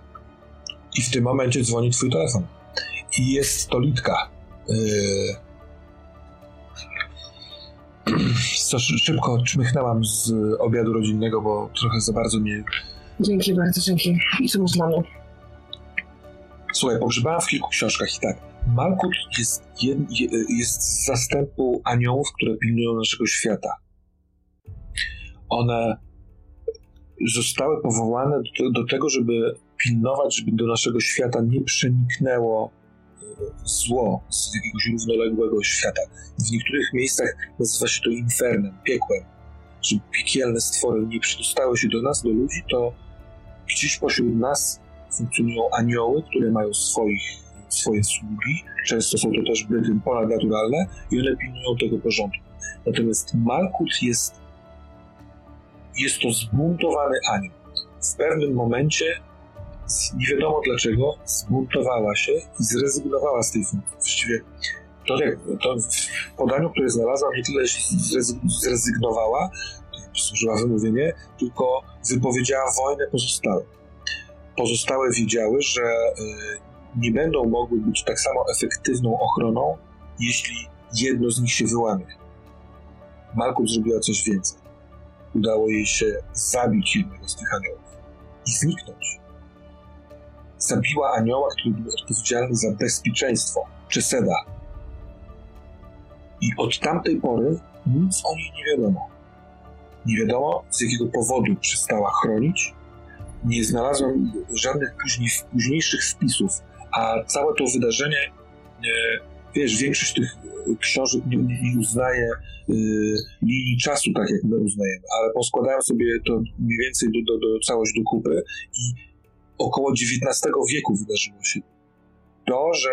S1: I w tym momencie dzwoni twój telefon. I jest to Litka. Yy... Szybko czmychnęłam z obiadu rodzinnego, bo trochę za bardzo mnie...
S3: Dzięki bardzo, dzięki. I co masz dla mnie?
S1: Słuchaj, pogrzebałam w kilku książkach i tak. Malkut jest, jed, je, jest z zastępu aniołów, które pilnują naszego świata. One zostały powołane do, do tego, żeby pilnować, żeby do naszego świata nie przeniknęło zło z jakiegoś równoległego świata. W niektórych miejscach nazywa się to infernem, piekłem. Żeby piekielne stwory nie przedostały się do nas, do ludzi, to gdzieś pośród nas funkcjonują anioły, które mają swoich, swoje sługi. Często są to też byty ponadnaturalne i one pilnują tego porządku. Natomiast Malkut jest jest to zbuntowany anioł. W pewnym momencie, nie wiadomo dlaczego, zbuntowała się i zrezygnowała z tej funkcji. Właściwie to, to w podaniu, które znalazłam, nie tyle się zrezygnowała, służyła wymówienie, tylko wypowiedziała wojnę pozostałym. Pozostałe wiedziały, że y, nie będą mogły być tak samo efektywną ochroną, jeśli jedno z nich się wyłamie. Malkut zrobiła coś więcej. Udało jej się zabić jednego z tych aniołów i zniknąć. Zabiła anioła, który był odpowiedzialny za bezpieczeństwo, Czeseda. I od tamtej pory nic o niej nie wiadomo. Nie wiadomo, z jakiego powodu przestała chronić. Nie znalazłem żadnych później, późniejszych wpisów, a całe to wydarzenie, e, wiesz, większość tych książek nie, nie uznaje y, linii czasu tak, jak my uznajemy, ale poskładałem sobie to mniej więcej do, do, do całość do kupy i około XIX wieku wydarzyło się to, że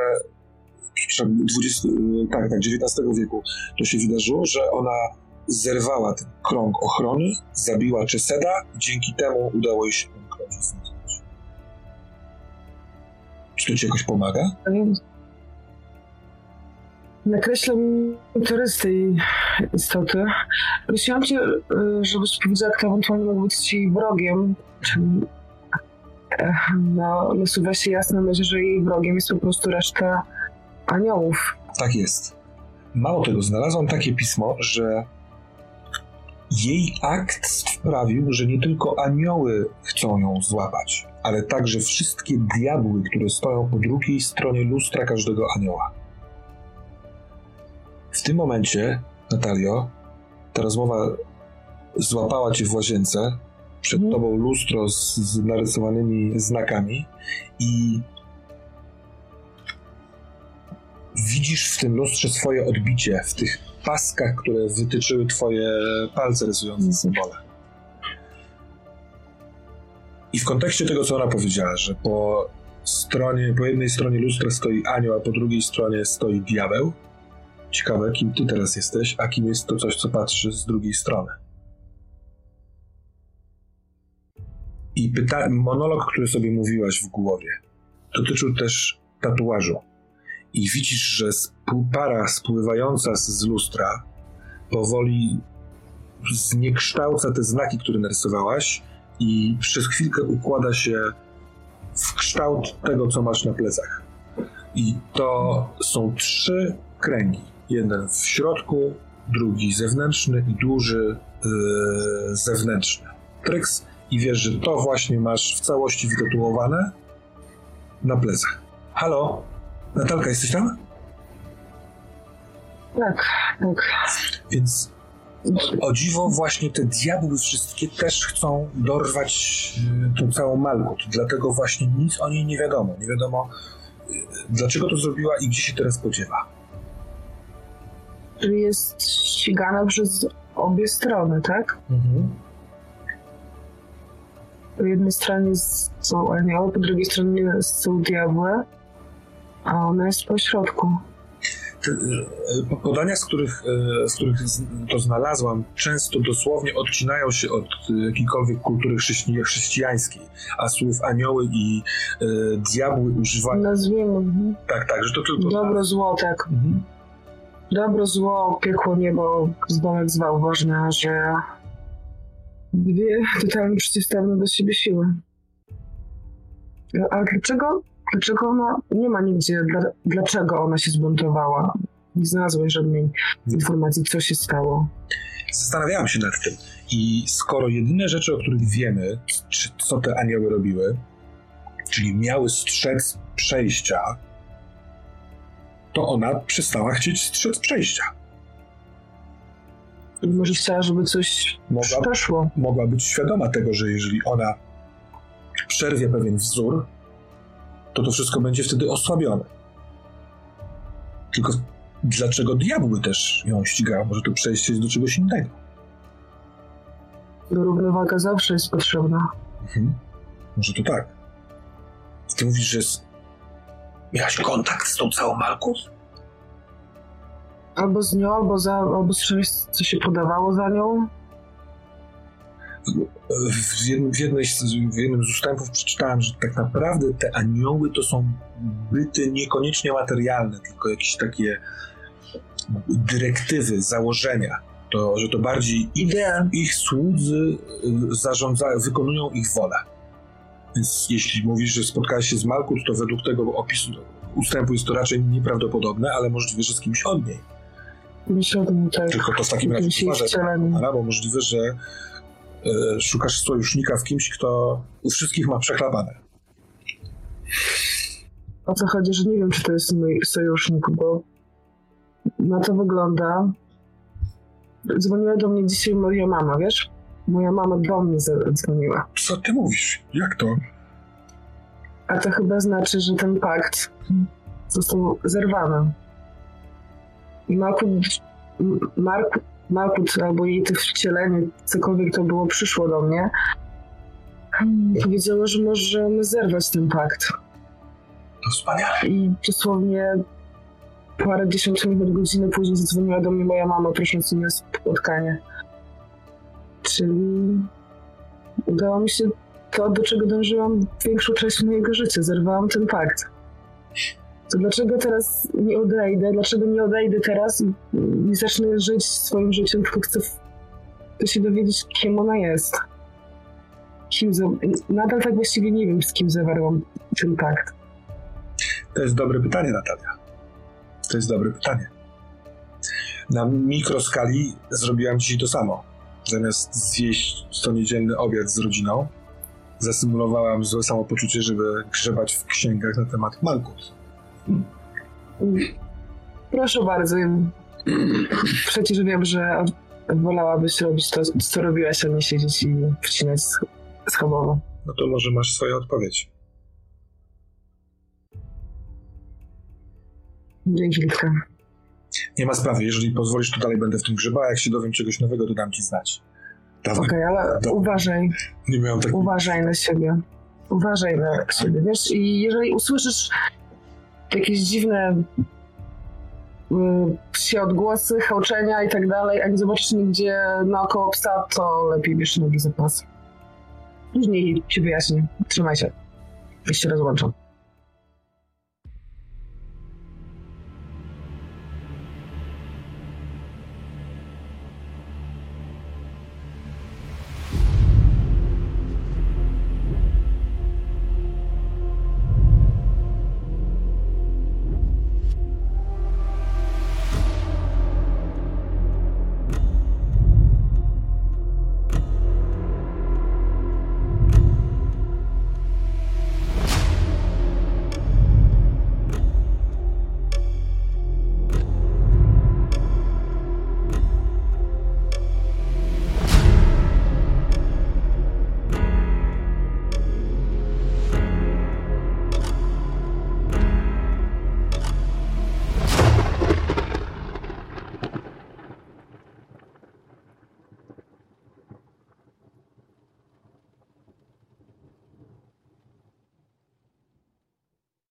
S1: 20, tak, tak, XIX wieku to się wydarzyło, że ona zerwała ten krąg ochrony, zabiła Czeseda dzięki temu udało jej się ten krąg zniknąć. Czy to ci jakoś pomaga?
S3: Nakreślam interes tej istoty. Prosiłam cię, żebyś powiedział, kto ewentualnie mógł być ci wrogiem. No, nasuwa się jasna myśl, że jej wrogiem jest po prostu reszta aniołów.
S1: Tak jest. Mało tego, znalazłam takie pismo, że jej akt sprawił, że nie tylko anioły chcą ją złapać, ale także wszystkie diabły, które stoją po drugiej stronie lustra każdego anioła. W tym momencie, Natalio, ta rozmowa złapała cię w łazience, przed mm. tobą lustro z, z narysowanymi znakami i widzisz w tym lustrze swoje odbicie, w tych paskach, które wytyczyły twoje palce rysujące mhm. symbole. I w kontekście tego, co ona powiedziała, że po stronie, po jednej stronie lustra stoi anioł, a po drugiej stronie stoi diabeł, Ciekawe, kim ty teraz jesteś, a kim jest to coś, co patrzy z drugiej strony. I pyta- monolog, który sobie mówiłaś w głowie, dotyczył też tatuażu. I widzisz, że para spływająca z lustra powoli zniekształca te znaki, które narysowałaś i przez chwilkę układa się w kształt tego, co masz na plecach. I to są trzy kręgi. Jeden w środku, drugi zewnętrzny i duży yy, zewnętrzny. Tryks i wiesz, że to właśnie masz w całości wytatuowane na plecach. Halo? Natalka, jesteś tam?
S3: Tak, tak.
S1: Więc o dziwo właśnie te diabły wszystkie też chcą dorwać yy, tą całą Malkut. Dlatego właśnie nic o niej nie wiadomo. Nie wiadomo, yy, dlaczego to zrobiła i gdzie się teraz spodziewa
S3: jest ścigana przez obie strony, tak? Mhm. Po jednej stronie są anioły, po drugiej stronie są diabły, a ona jest po środku.
S1: E, podania, z których, z których to znalazłam, często dosłownie odcinają się od jakiejkolwiek kultury chrześcijańskiej, a słów anioły i e, diabły używają.
S3: Nazwijmy. Mhm.
S1: Tak, tak, że to tylko.
S3: Dobro, zło, tak. Mhm. Dobro, zło, piekło, niebo, zdomek zwał, ważne, że dwie totalnie przeciwstawne do siebie siły. A dlaczego, dlaczego ona, nie ma nigdzie, dla, dlaczego ona się zbuntowała? Nie znalazłeś żadnej informacji, co się stało.
S1: Zastanawiałam się nad tym. I skoro jedyne rzeczy, o których wiemy, czy co te anioły robiły, czyli miały strzec przejścia, to ona przestała chcieć strzec przejścia.
S3: Może chciała, żeby coś mogła, przeszło.
S1: Mogła być świadoma tego, że jeżeli ona przerwie pewien wzór, to to wszystko będzie wtedy osłabione. Tylko dlaczego diabły też ją ścigają? Może to przejście jest do czegoś innego.
S3: Równowaga zawsze jest potrzebna. Mhm.
S1: Może to tak. Ty mówisz, że jest Miałaś kontakt z tą całą Malkus?
S3: Albo z nią, albo, za, albo z czymś, co się podawało za nią.
S1: w jednym, w, jednej, w jednym z ustępów przeczytałem, że tak naprawdę te anioły to są byty niekoniecznie materialne, tylko jakieś takie dyrektywy, założenia. To, że to bardziej
S3: Idea.
S1: ich słudzy y, wykonują ich wolę. Więc jeśli mówisz, że spotkałeś się z Malkut, to według tego opisu ustępu jest to raczej nieprawdopodobne, ale możliwe, że z kimś od niej.
S3: Tak.
S1: Tylko to w takim razie uważaj,
S3: wcieleniem.
S1: albo możliwe, że e, szukasz sojusznika w kimś, kto u wszystkich ma przeklapane.
S3: O co chodzi, że nie wiem, czy to jest mój sojusznik, bo na to wygląda. Dzwoniła do mnie dzisiaj moja mama, wiesz? Moja mama do mnie zadzwoniła.
S6: Co ty mówisz? Jak to?
S3: A to chyba znaczy, że ten pakt został zerwany. I Malkut, Mark, Malkut albo jej to wcielenie, cokolwiek to było, przyszło do mnie. Powiedziało, że możemy zerwać ten pakt.
S1: To wspaniale.
S3: I dosłownie parę dziesiąt minut, godziny później zadzwoniła do mnie moja mama, prosząc mnie o spotkanie. Czyli udało mi się to, do czego dążyłam większą część mojego życia. Zerwałam ten pakt. To dlaczego teraz nie odejdę? Dlaczego nie odejdę teraz i zacznę żyć swoim życiem, tylko chcę, chcę się dowiedzieć, kim ona jest. Kim za... Nadal tak właściwie nie wiem, z kim zawarłam ten pakt.
S1: To jest dobre pytanie, Natalia. To jest dobre pytanie. Na mikroskali zrobiłam dzisiaj to samo. Zamiast zjeść co niedzielny obiad z rodziną, zasymulowałam złe samopoczucie, żeby grzebać w księgach na temat Malkut.
S3: Proszę bardzo. Przecież wiem, że wolałabyś robić to, co robiłaś, a nie siedzieć i wcinać sch- schabowo.
S1: No to może masz swoją odpowiedź.
S3: Dzięki, Litka.
S1: Nie ma sprawy, jeżeli pozwolisz, to dalej będę w tym grzebał, jak się dowiem czegoś nowego, to dam ci znać.
S3: Okej, ale
S1: Dobra.
S3: uważaj,
S1: Nie miałem tak...
S3: uważaj na siebie. Uważaj na siebie, wiesz? I jeżeli usłyszysz jakieś dziwne y, psie odgłosy, chełczenia i tak dalej, nie zobaczysz nigdzie naokoło psa, to lepiej bierz nogi zapas. Później ci wyjaśnię. Trzymaj się. Już się rozłączam.